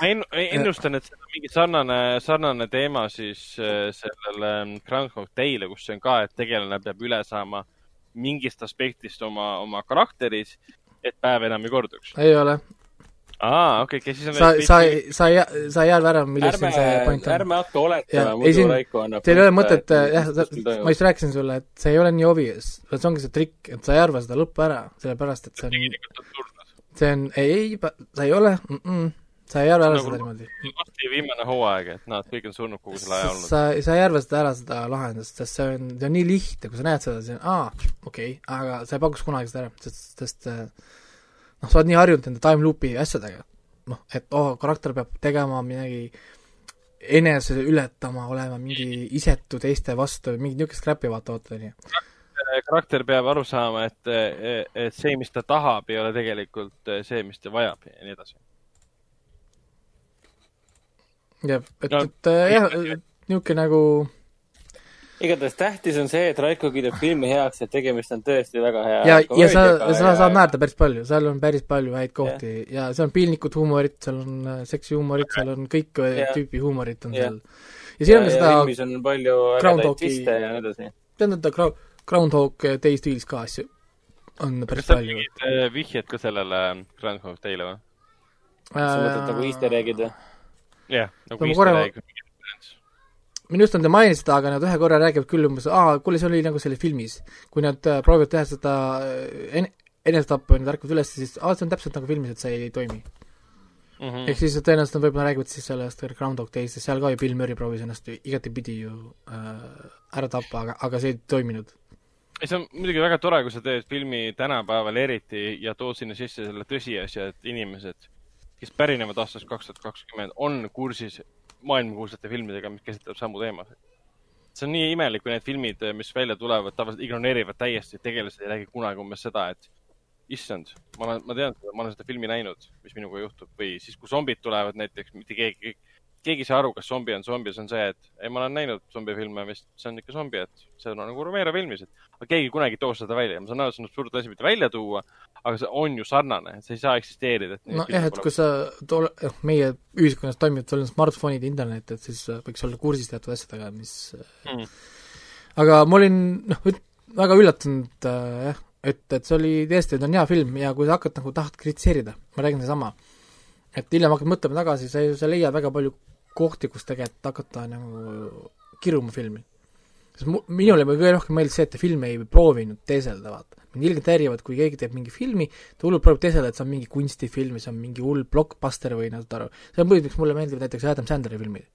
ma en- ennustan, et see on mingi sarnane, sarnane teema siis äh, sellele Groundhog Day'le, kus see on ka, et tegelane peab üle saama mingist aspektist oma, oma karakteris, et päev enam ei korduks. ei ole, aa, okei, okei, siis on sa, sa, sa ei, sa ei arva ära, milles siin see, point on. ärme hakka oletama, ei, muidu siin- Raiko annab. Teil ei ole mõtet, jah, ma just rääkisin sulle, et see ei ole nii obvious, vaid see ongi see trikk, et sa ei arva seda lõppu ära, sellepärast et see on, see on, ei, ei, sa ei ole mm, -mm, sa ei arva ära Nagu- seda niimoodi. Losti viimane hooaeg, et nad kõik on surnud kogu selle aja olnud. sa, sa ei arva seda ära, seda lahendust, sest see on, see on nii lihtne, kui sa näed seda, siis on aa, okei okay,, aga sa ei pakuks kunagi seda ära, sest, sest äh, noh, sa oled nii harjunud nende time loop'i asjadega, noh, et oo oh,, karakter peab tegema midagi enese ületama, olema mingi isetu teiste vastu, mingit niisugust crap'i vaata, vaata, onju. karakter peab aru saama, et, et see, mis ta tahab, ei ole tegelikult see, mis ta vajab ja nii edasi. jah, et No, et jah, niisugune nagu igatahes tähtis on see, et Raiko kiidab filmi heaks, et tegemist on tõesti väga hea ja, ja sa, komöödiaga sa saad naerda päris palju, seal on päris palju häid kohti ja, ja seal on piinlikut huumorit, seal on äh, seksihuumorit, seal on kõik äh, Jah. tüüpi huumorit on Jah. seal. ja siin on ka ja seda, filmis on palju ägedaid Groundhogi- twiste ja nii edasi. tähendab, Ground, Groundhog Day stiilis ka asju on päris kas palju. mingid äh, vihjed ka sellele Groundhog Day'le või? sa mõtled nagu easter egg'id või? jah, nagu easter egg. Minu arust nad ei maini seda, aga nad ühe korra räägivad küll umbes, aa, kuule, see oli nagu selles filmis. kui nad äh, proovivad teha seda äh, en-, enesetappu ja nad ärkavad üles, siis aa, see on täpselt nagu filmis, et see ei toimi. Mhm. ehk siis tõenäoliselt nad võib-olla räägivad siis sellest Groundhog Day'st, sest seal ka ju Bill Murray proovis ennast igatepidi ju äh, ära tappa, aga, aga see ei toiminud. ei, see on muidugi väga tore, kui sa teed filmi tänapäeval eriti ja tood sinna sisse selle tõsiasja, et inimesed, kes pärinevad aastast kaks tuhat kakskümmend, on kursis maailmakuulsate filmidega, mis käsitlevad samu teemasid. see on nii imelik, kui need filmid, mis välja tulevad, tavaliselt ignoreerivad täiesti, tegelased ei räägi kunagi umbes seda, et issand, ma olen, ma tean ma olen seda filmi näinud, mis minuga juhtub või siis, kui zombid tulevad näiteks, mitte keegi, keegi ei saa aru, kas zombi on zombi, see on see, et ei, ma olen näinud zombifilme, mis, see on ikka zombi, et see on nagu Romero filmis, et aga keegi kunagi ei too seda välja, ma saan aru, see on absurdne asi mitte välja tuua, aga see on ju sarnane, see ei saa eksisteerida, et nojah, et kui sa tol-, meie ühiskonnas toimib, sul on smartphone'id, internet, et siis äh, võiks olla kursis teatud asjadega, mis Mm. aga ma olin noh, väga üllatunud äh, jah, et, et see oli tõesti, ta on hea film ja kui sa hakkad nagu tahad kritiseerida, ma räägin sedasama, et hiljem hakkad mõtlema tagasi, sa ei, sa leiad väga palju kohti, kus tegelikult hakata nagu kiruma filmi. sest mu-, minule kõige rohkem meeldis see, et ta filmi ei proovinud teeselda, vaata. mind ilgelt häirivad, kui keegi teeb mingi filmi, ta hullult proovib teeselda, et see on mingi kunstifilm ja see on mingi hull blockbuster või noh, saad aru. see on põhjus, miks mulle meeldivad näiteks Adam Sandleri filmid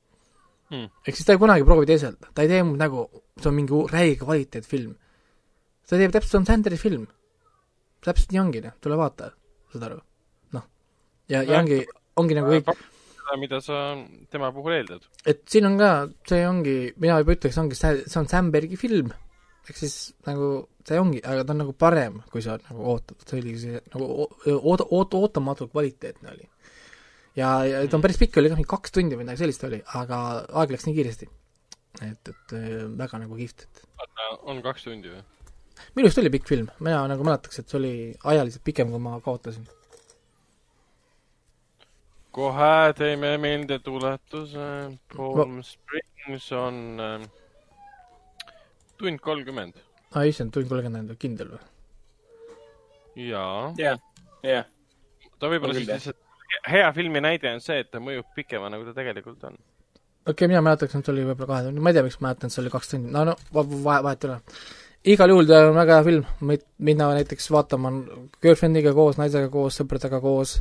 Mm. ehk siis ta ei kunagi proovi teeselda, ta ei tee mu nägu, see on mingi räige kvaliteetfilm. ta teeb täpselt, see on Sanderi film. täpselt nii ongi, noh, tule vaata, saad aru, noh. ja, ja ongi, ongi nagu kõik, seda, mida sa tema puhul eeldad. et siin on ka, see ongi, mina juba ütleks, ongi see, see on Sandbergi film. ehk siis nagu see ongi, aga ta on nagu parem, kui sa nagu ootad, see oli see nagu o- oota-, oot-, ootamatult kvaliteetne oli. ja, ja ta on päris pikk, oli noh, mingi kaks tundi või midagi sellist oli, aga aeg läks nii kiiresti. et, et äh, väga nagu kihvt, et oota, on kaks tundi või? minu arust oli pikk film, mina nagu mäletaks, et see oli ajaliselt pikem, kui ma kaotasin. Kohe teeme meeldetuletuse. Palm Springs on äh, tund kolmkümmend. aa, issand, tund kolmkümmend, kindel või? jaa. jah, jah. ta võib-olla On siis lihtsalt, hea filmi näide on see, et ta mõjub pikema, nagu ta tegelikult on. okei okay,, mina mäletaks, et see oli võib-olla kahe tundi, ma ei tea, miks ma mäletan, et see oli kaks tundi, no no va- va- vahet ei ole. igal juhul ta on väga hea film, minna näiteks vaatama girlfriend'iga koos, naisega koos, sõpradega koos,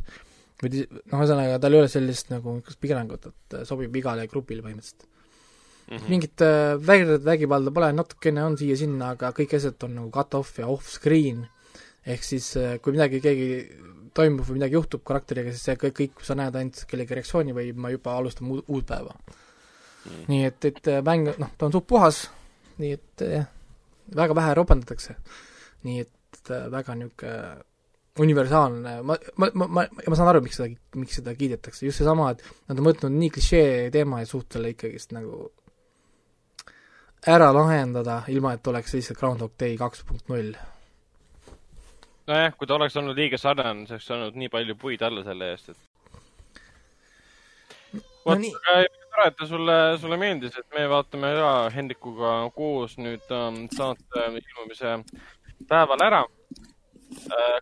või ti- noh, ühesõnaga tal ei ole sellist nagu niisugust piirangut, et sobib igale grupile põhimõtteliselt mm. -hmm. mingit äh, vägivalda, vägivalda pole, natukene on siia-sinna, aga kõik asjad on nagu cut off ja off-screen, ehk siis äh, kui midagi, keegi toimub või midagi juhtub karakteriga, siis see kõik, kõik, sa näed ainult kellegi reaktsiooni või ma juba alustan uut, uut päeva mm.. nii et, et äh, mäng, noh, ta on suht puhas, nii et äh, jah, väga vähe ropendatakse. nii et äh, väga niisugune universaalne, ma, ma, ma, ma, ma saan aru, miks seda, miks seda kiidetakse, just seesama, et nad on võtnud nii klišee teema ja suht selle ikkagist nagu ära lahendada, ilma et oleks lihtsalt Groundhog Day kaks punkt null. nojah, kui ta oleks olnud liiga sarnane, siis oleks olnud nii palju puid alla selle eest, et no vot nii, aga tore, et ta sulle, sulle meeldis, et me vaatame ka Hendrikuga koos nüüd ähm, saate ilmumise päeval ära.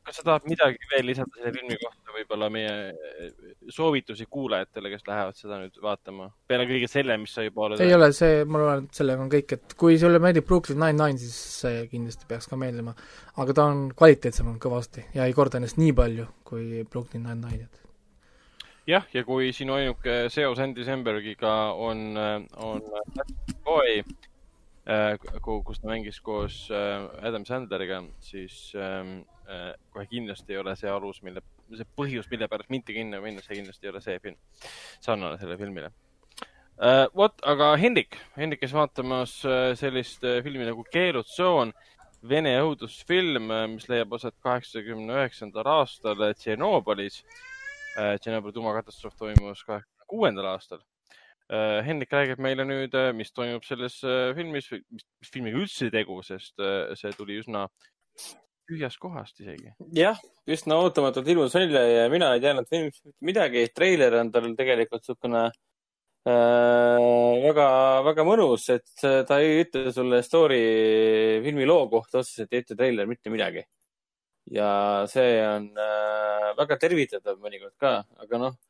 Kas sa tahad midagi veel lisada selle filmi kohta, võib-olla meie äh, soovitusi kuulajatele, kes lähevad seda nüüd vaatama, peale kõige selle, mis sa juba oled ei ole see, ma arvan, et sellega on kõik, et kui sulle meeldib Brooklyn Nine-Nine, siis see kindlasti peaks ka meeldima. aga ta on kvaliteetsem on kõvasti ja ei korda ennast nii palju kui Brooklyn Nine-Nine, et jah, ja kui sinu ainuke seos Andy Sambergiga on, on Boy, kus ta mängis koos äh, Adam Sandleriga, siis ähm, äh, kohe kindlasti ei ole see alus, mille, see põhjus, mille pärast mitte kinno minna, see kindlasti ei ole see film, sarnane sellele filmile. vot, aga Hendrik, Hendrik käis vaatamas äh, sellist äh, filmi nagu Keelutsoon, Vene õudusfilm, mis leiab aset kaheksakümne üheksandal aastal Tšernobõlis Äh, Tšernobõli tuumakatastroof toimus kahekümne kuuendal aastal. Hendrik räägib meile nüüd, mis toimub selles äh, filmis, mis filmiga üldse tegu, sest äh, see tuli üsna tühjast kohast isegi. jah, üsna ootamatult ilmus välja ja mina ei teadnud filmist mitte midagi. treiler on tal tegelikult niisugune äh, väga, väga mõnus, et äh, ta ei ütle sulle story filmi loo kohta otseselt, ei ütle treiler mitte midagi. ja see on äh, väga tervitatav mõnikord ka, aga noh,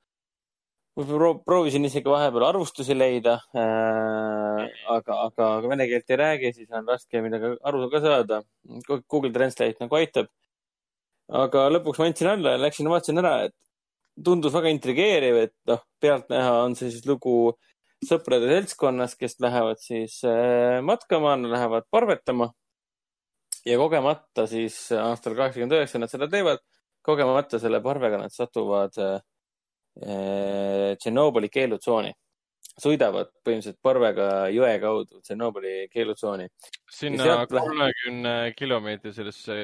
ma pro- proovisin isegi vahepeal arvustusi leida äh,, aga, aga, aga vene keelt ei räägi, siis on raske midagi aru ka saada. Google Translate nagu aitab. aga lõpuks ma andsin alla ja läksin vaatasin ära, et tundus väga intrigeeriv, et noh, pealtnäha on see siis lugu sõprade seltskonnas, kes lähevad siis äh, matkama, lähevad parvetama. ja kogemata siis aastal kaheksakümmend üheksa nad seda teevad, kogemata selle parvega nad satuvad äh, Tšernobõli keelutsooni. sõidavad põhimõtteliselt parvega jõe kaudu Tšernobõli keelutsooni. sinna kolmekümne kilomeetri sellesse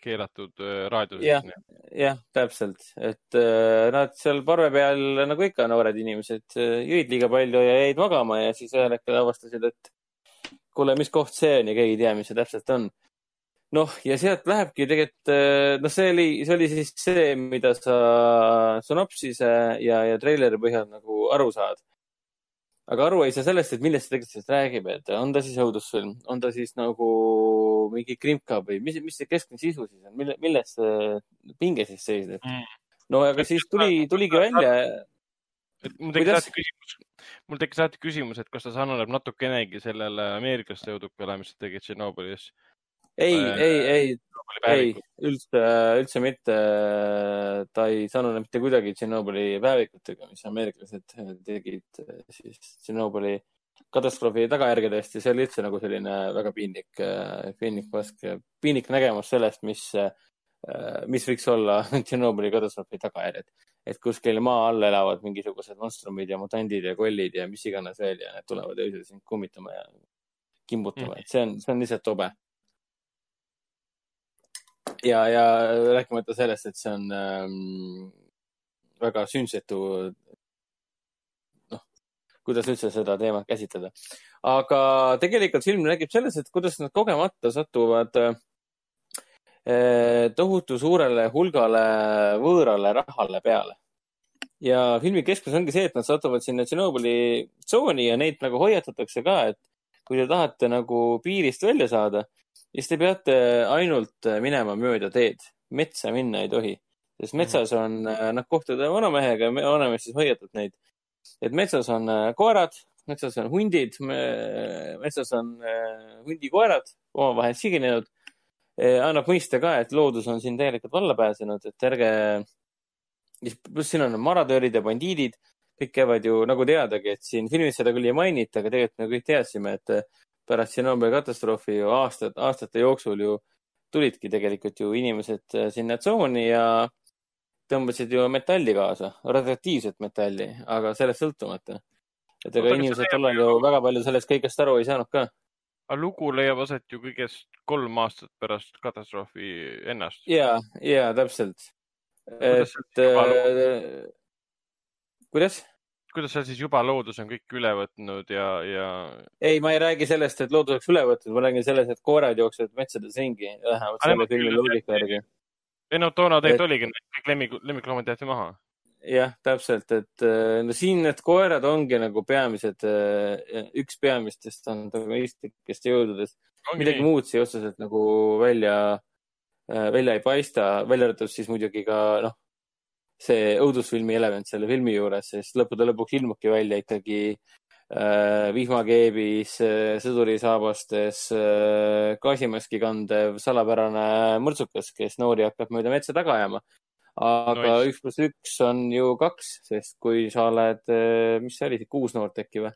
keelatud äh, raadiusesse. jah, täpselt, et äh, nad seal parve peal nagu ikka noored inimesed äh, jõid liiga palju ja jäid magama ja siis ühel hetkel avastasid, et kuule, mis koht see on ja keegi ei tea, mis see täpselt on. noh, ja sealt lähebki tegelikult, noh, see oli, see oli siis see, mida sa sünopsise ja, ja treileri põhjal nagu aru saad. aga aru ei saa sellest, et millest see tegelikult siis räägib, et on ta siis õudusfilm, on ta siis nagu mingi krimka või mis, mis see keskne sisu siis on, mille, milles see pinge siis seisneb Mm. no aga siis tuli, tuligi välja, mul tekkis alati küsimus, mul tekkis alati küsimus, et kas ta sarnaneb natukenegi sellele ameeriklaste õudukale, mis nad tegid Tšernobõlis. ei, Äh, ei, ei, ei, üldse, üldse mitte. ta ei sarnane mitte kuidagi Tšernobõli päevikutega, mis ameeriklased tegid eh, siis Tšernobõli katastroofi tagajärgedest ja see oli üldse nagu selline väga piinlik, piinlik pask, piinlik nägemus sellest, mis, mis võiks olla Tšernobõli katastroofi tagajärjed. et kuskil maa all elavad mingisugused monstrumid ja mutandid ja kollid ja mis iganes veel ja need tulevad öösel sind kummitama ja kimbutama, et see on, see on lihtsalt tobe. ja, ja rääkimata sellest, et see on ähm, väga sündsetu, noh, kuidas üldse seda teemat käsitleda. aga tegelikult film räägib selles, et kuidas nad kogemata satuvad äh, tohutu suurele hulgale võõrale rahale peale. ja filmi keskmes ongi see, et nad satuvad sinna Tšernobõli tsooni ja neid nagu hoiatatakse ka, et kui te tahate nagu piirist välja saada, siis te peate ainult minema mööda teed. metsa minna ei tohi, sest metsas on, noh, kohtuda vanamehega ja vanamees siis hoiatab neid, et metsas on äh, koerad, metsas on hundid, metsas on äh, hundikoerad omavahel siginenud. annab mõista ka, et loodus on siin täielikult valla pääsenud, et ärge, pluss siin on maradöörid ja bandiidid, kõik käivad ju nagu teadagi, et siin filmis seda küll ei mainita, aga tegelikult me kõik teadsime, et pärast Tšernobõli katastroofi ju aastad, aastate jooksul ju tulidki tegelikult ju inimesed äh, sinna tsooni ja tõmbasid ju metalli kaasa, radioaktiivset metalli, aga sellest sõltumata. et ega kas inimesed tollal ju väga palju sellest kõigest aru ei saanud ka. aga lugu leiab aset ju kõigest kolm aastat pärast katastroofi ennast. ja, ja täpselt. Et äh, kuidas? Kuidas seal siis juba loodus on kõik üle võtnud ja, ja ei, ma ei räägi sellest, et loodus oleks üle võtnud, ma räägin sellest, et koerad jooksevad metsades ringi, Aga selle filmi loogika järgi. ei no toona tegelikult Et- oligi, kõik lemmik, lemmikloomad jäeti maha. jah, täpselt, et äh, no siin need koerad ongi nagu peamised, üks peamistest antagonistlikest jõududest. midagi nii. muud siia otseselt nagu välja, välja ei paista, välja arvatud siis muidugi ka noh, see õudusfilmi element selle filmi juures, sest lõppude lõpuks ilmubki välja ikkagi äh, vihmakeebis äh,, sõdurisaabastes äh,, gaasimaski kandev salapärane mõrtsukas, kes noori hakkab mööda metsa taga ajama. aga üks pluss üks on ju kaks, sest kui sa oled äh,, mis see oli, kuus noort äkki või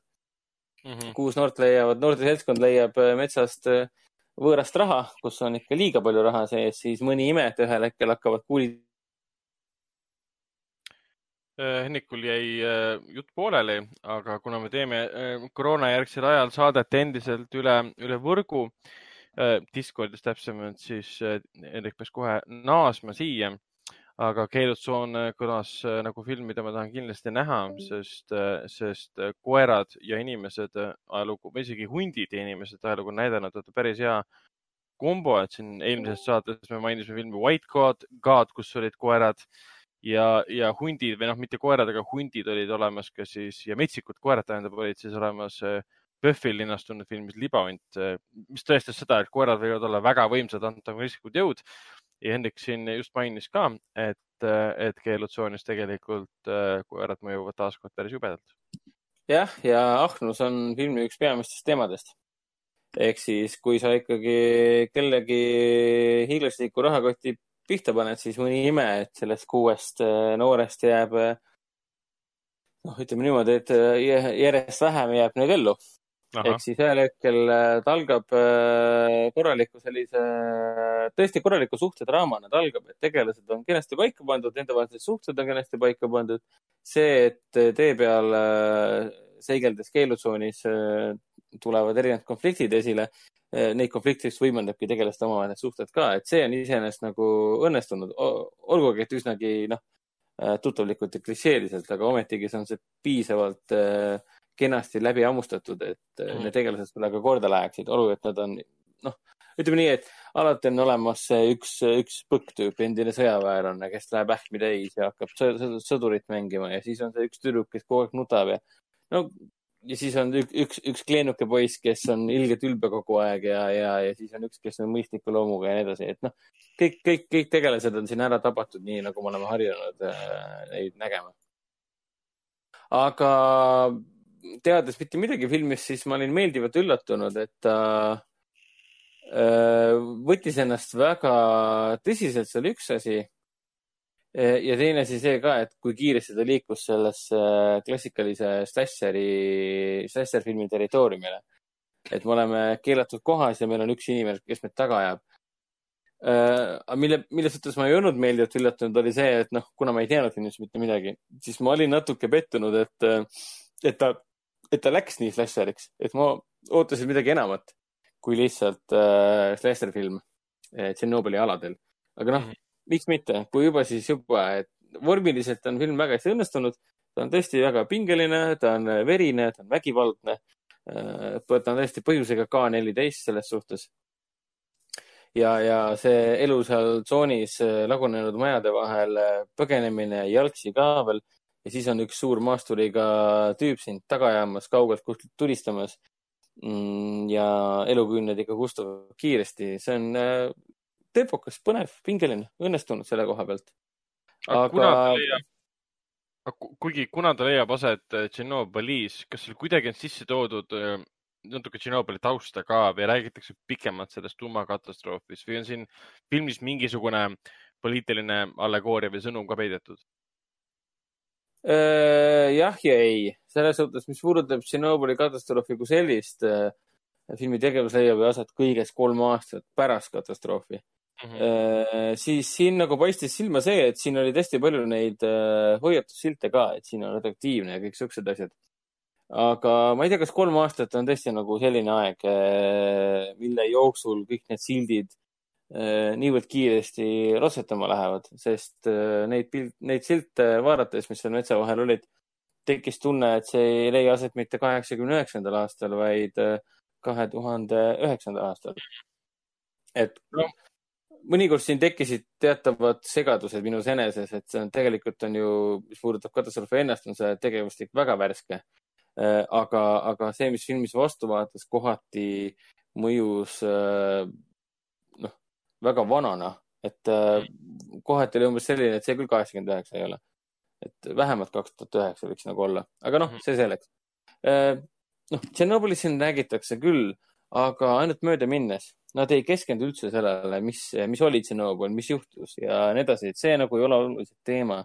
mm? -hmm. kuus noort leiavad, noorte seltskond leiab äh, metsast äh, võõrast raha, kus on ikka liiga palju raha sees, siis mõni ime, et ühel hetkel hakkavad kuulid Hennikul jäi äh, jutt pooleli, aga kuna me teeme äh, koroonajärgsel ajal saadet endiselt üle, üle võrgu, Discordis täpsemalt, siis Hendrik peaks kohe naasma siia. aga keelutsoon kõlas nagu film, mida ma tahan kindlasti näha, sest, sest koerad ja inimesed ajalugu või isegi hundid ja inimesed ajalugu on näidanud, et päris hea kombo, et siin eelmises saates me mainisime filmi White God, God, kus olid koerad ja, ja hundid või noh, mitte koerad, aga hundid olid olemas ka siis ja metsikud koerad tähendab, olid siis olemas PÖFFil äh, linnastunud filmis Libahunt, äh, mis tõestas seda, et koerad võivad olla väga võimsad antagonistlikud jõud. ja Hendrik siin just mainis ka, et, äh, et keelutsoonis tegelikult koerad mõjuvad taaskord päris jubedalt. jah, ja ahnus on filmi üks peamistest teemadest ehk siis, kui sa ikkagi kellegi hiiglasliku rahakoti pihta paned, siis mõni ime, et sellest kuuest äh, noorest jääb, äh, noh, ütleme niimoodi, et äh, järjest vähem jääb neid ellu. ehk siis ühel hetkel ta algab korraliku sellise, tõesti korraliku suhtedraamana, ta algab, et tegelased on kenasti paika pandud, nendevahelised suhted on kenasti paika pandud. see, et tee peal seigeldes keelutsoonis tulevad erinevad konfliktid esile, Eh, neid konflikte just võimendabki tegelaste omavahelised suhted ka, et see on iseenesest nagu õnnestunud, olgugi et üsnagi noh, eh, tuttavlikult ja klišeeliselt, aga ometigi see on see piisavalt äh, kenasti läbi hammustatud, et mm. need tegelased sulle ka korda läheksid, olgu, et nad on noh, ütleme nii, et alati on olemas see üks, üks põkktüüp, endine sõjaväelane, kes läheb ähmi täis ja hakkab sõdurit mängima ja siis on see üks tüdruk, kes kogu aeg nutab ja no ja siis on üks, üks, kleenuke poiss, kes on ilgelt ülbe kogu aeg ja, ja, ja siis on üks, kes on mõistliku loomuga ja nii edasi, et noh, kõik, kõik, kõik tegelased on siin ära tabatud, nii nagu me oleme harjunud äh, neid nägema. aga teades mitte midagi filmist, siis ma olin meeldivalt üllatunud, et ta äh, võttis ennast väga tõsiselt, see oli üks asi ja teine asi see ka, et kui kiiresti ta liikus sellesse klassikalise slasheri, slasher filmi territooriumile. et me oleme keelatud kohas ja meil on üks inimene, kes meid taga ajab. aga mille, mille suhtes ma ei olnud meeldivalt üllatunud, oli see, et noh, kuna ma ei teadnud filmist mitte midagi, siis ma olin natuke pettunud, et, et ta, et ta läks nii slasheriks, et ma ootasin midagi enamat kui lihtsalt äh, slasher film Tšernobõli aladel. aga noh -hmm miks mitte, kui juba, siis juba, et vormiliselt on film väga hästi õnnestunud. ta on tõesti väga pingeline, ta on verine, ta on vägivaldne. Äh, ta on tõesti põhjusega K neliteist selles suhtes. ja, ja see elu seal tsoonis äh, lagunenud majade vahel, äh, põgenemine jalgsi ka veel ja siis on üks suur maasturiga tüüp sind taga ajamas, kaugelt kuskilt tulistamas. Mm, ja eluküüned ikka kustuvad kiiresti, see on tempokas, põnev, pingeline, õnnestunud selle koha pealt. aga kuna ta leiab, kuigi kuna ta leiab aset äh, Tšernobõlis, kas seal kuidagi on sisse toodud äh, natuke Tšernobõli tausta ka või räägitakse pikemalt sellest tuumakatastroofist või on siin filmis mingisugune poliitiline allegooria või sõnum ka peidetud? Äh, jah ja ei, selles suhtes, mis puudutab Tšernobõli katastroofi kui sellist, filmi tegevus leiab aset kõigest kolm aastat pärast katastroofi Mm -hmm. siis siin nagu paistis silma see, et siin oli hästi palju neid äh, hoiatussilte ka, et siin on atraktiivne ja kõik siuksed asjad. aga ma ei tea, kas kolm aastat on tõesti nagu selline aeg, äh, mille jooksul kõik need sildid niivõrd kiiresti rotsetama lähevad, sest neid pilt, neid silte vaadates, mis seal metsa vahel olid, tekkis tunne, et see ei leia aset mitte kaheksakümne üheksandal aastal, vaid kahe tuhande üheksandal aastal. et no mõnikord siin tekkisid teatavad segadused minus eneses, et see on tegelikult on ju, mis puudutab katastroofi ennast, on see tegevustik väga värske. Äh, aga, aga see, mis filmis vastu vaatas, kohati mõjus noh, väga vanana, et kohati oli umbes selline, et see küll kaheksakümmend üheksa ei ole. et vähemalt kaks tuhat üheksa võiks nagu olla, aga noh, see selleks. noh, Tšernobõlis siin räägitakse küll, aga ainult mööda minnes nad ei keskendu üldse sellele, mis, mis oli Tšernobõl, mis juhtus ja nii edasi, et see nagu ei ole oluliselt teema.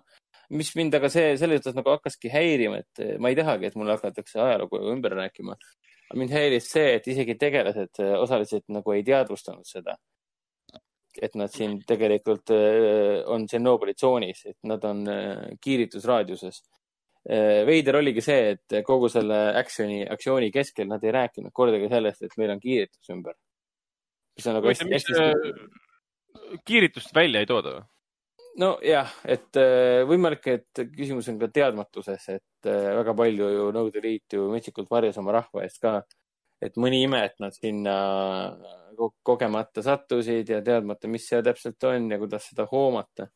mis mind aga see, selles suhtes nagu hakkaski häirima, et ma ei tahagi, et mulle hakatakse ajalugu ümber rääkima. mind häiris see, et isegi tegelased osaliselt nagu ei teadvustanud seda. et nad siin tegelikult äh, on Tšernobõli tsoonis, et nad on äh, kiiritusraadiuses veider oligi see, et kogu selle action'i, aktsiooni keskel nad ei rääkinud kordagi sellest, et meil on kiiritus ümber mis on nagu hästi, hästi. kiiritust välja ei tooda või? nojah, et äh, võimalik, et küsimus on ka teadmatuses, et äh, väga palju ju Nõukogude Liit ju metsikult varjas oma rahva eest ka. et mõni ime, et nad sinna kogemata sattusid ja teadmata, mis see täpselt on ja kuidas seda hoomata.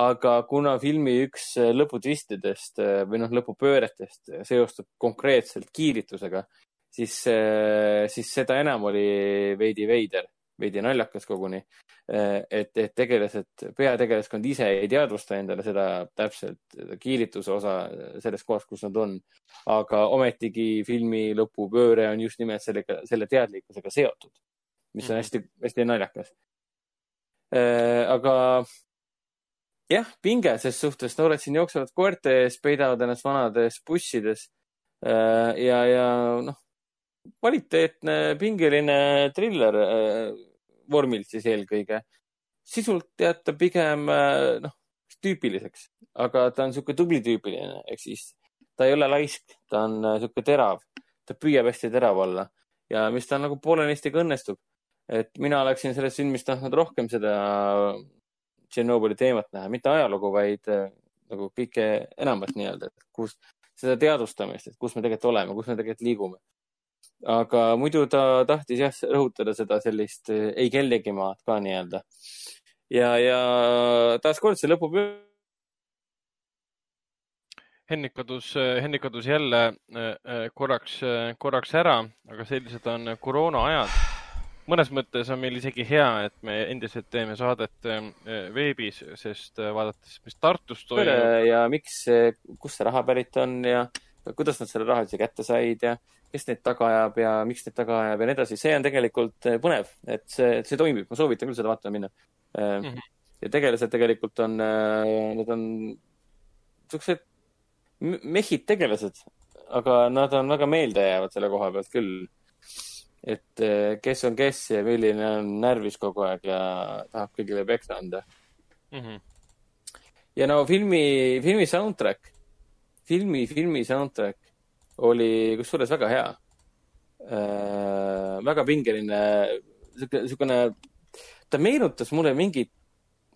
Aga kuna filmi üks lõputvistidest äh, või noh, lõpupööretest seostub konkreetselt kiiritusega, siis, äh, siis seda enam oli veidi veider, veidi naljakas koguni. Äh, et, et tegelased, peategelaskond ise ei teadvusta endale seda täpselt kiirituse osa selles kohas, kus nad on. aga ometigi filmi lõpupööre on just nimelt sellega, selle teadlikkusega seotud, mis on mhm. naljakas. Äh, aga jah, pinge ses suhtes, noored siin jooksevad koerte ees, peidavad ennast vanades bussides. Ja, ja noh, kvaliteetne pingeline triller äh, vormilt siis eelkõige. sisult jääb ta pigem äh, noh, tüüpiliseks, aga ta on niisugune tubli tüüpiline, ehk siis ta ei ole laisk, ta on niisugune äh, terav, ta püüab hästi terav olla. Ja mis tal nagu poolenisti ka õnnestub. et mina oleksin sellest filmist tahtnud rohkem seda Tšernobõli teemat näha, mitte ajalugu, vaid nagu kõike enamat nii-öelda, et kus seda teadvustamist, et kus me tegelikult oleme, kus me tegelikult liigume aga muidu ta tahtis jah rõhutada seda sellist eh, ei kellegi maad ka nii-öelda. ja, ja taaskord see lõpub. Hennik kadus, Hennik kadus jälle korraks, korraks ära, aga sellised on koroonaajad. Mõnes mõttes on meil isegi hea, et me endiselt teeme saadet eh, veebis, sest vaadates, mis Tartus toimub. ja miks, kust see raha pärit on ja kuidas nad selle raha üldse kätte said ja kes neid taga ajab ja miks neid taga ajab ja nii edasi, see on tegelikult eh, põnev, et see, see toimib, ma soovitan küll seda vaatama minna mm. -hmm. ja tegelased tegelikult on, eh, nad on siuksed mehid tegelased, aga nad on väga meeldejäävad selle koha pealt küll. Et kes on kes ja milline on närvis kogu aeg ja tahab kõigile peksa anda mm. -hmm. ja no filmi, filmi soundtrack, filmi, filmi soundtrack oli kusjuures väga hea äh,. väga pingeline, sihuke, siukene, ta meenutas mulle mingit,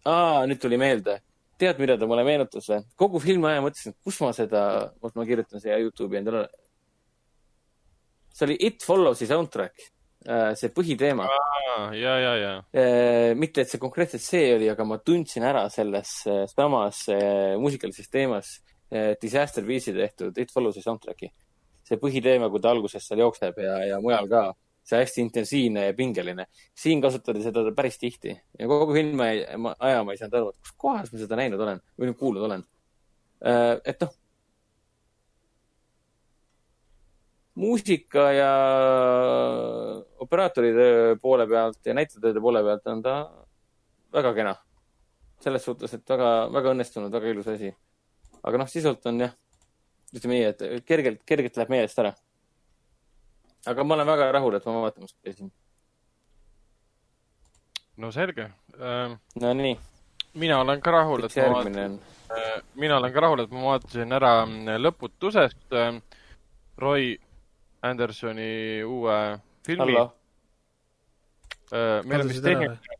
nüüd tuli meelde. tead, mida ta mulle meenutas või? kogu filmi aja mõtlesin, kus ma seda, vot ma kirjutan siia Youtube'i endale. See oli It Follows'i soundtrack äh,, see põhiteema. ja, ja, ja. Äh, mitte, et see konkreetselt see oli, aga ma tundsin ära selles samas äh, muusikalises teemas Disaster Beats'i tehtud It Follows'i soundtrack'i see põhiteema, kui ta alguses seal jookseb ja, ja mujal ka, see hästi intensiivne ja pingeline. siin kasutati seda päris tihti ja kogu filmi aja ma ei saanud aru, et kus kohas ma seda näinud olen või kuulnud olen. Et noh, muusika ja operaatoride poole pealt ja näitlejate poole pealt on ta väga kena. selles suhtes, et väga, väga õnnestunud, väga ilus asi. aga noh, sisult on jah ütleme nii, et kergelt, kergelt läheb meelest ära. aga ma olen väga rahul, et ma vaatamas käisin. no selge ähm,. no nii. mina olen ka rahul, et ma vaatasin, äh, mina olen ka rahul, et ma vaatasin ära äh, lõputusest äh, Roy Andersoni uue filmi. meil on vist tehniline,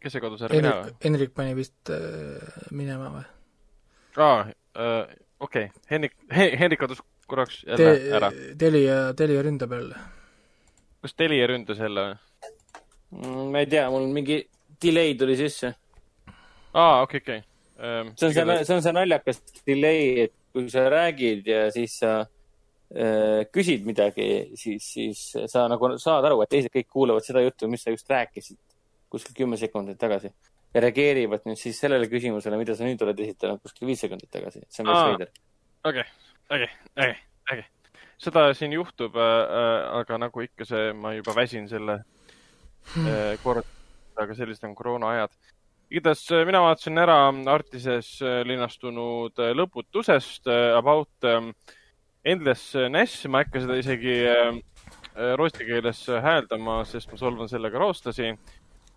kes see kadus ära minema? Henrik pani vist äh, minema või? aa äh,, okei okay., Henrik, Henrik kadus korraks jälle Te, ära. Telia, Telia ründab jälle. kas Telia ründas jälle või? Mm, ma ei tea, mul mingi delay tuli sisse. aa, okei, okei. Ehm, see on see, see on see naljakas delay, et kui sa räägid ja siis sa äh, küsid midagi, siis, siis sa nagu saad aru, et teised kõik kuulavad seda juttu, mis sa just rääkisid kuskil kümme sekundit tagasi ja reageerivad nüüd siis sellele küsimusele, mida sa nüüd oled esitanud kuskil viis sekundit tagasi. see on päris veider. äge, äge, äge, äge. seda siin juhtub äh,, aga nagu ikka see, ma juba väsin selle äh, kord, aga sellised on koroonaajad. igatahes äh, mina vaatasin ära Artises äh, linastunud äh, lõputusest äh, About ähm, Endless Ness, ma ei hakka seda isegi äh, äh, rootsi keeles äh, hääldama, sest ma solvan sellega rootslasi.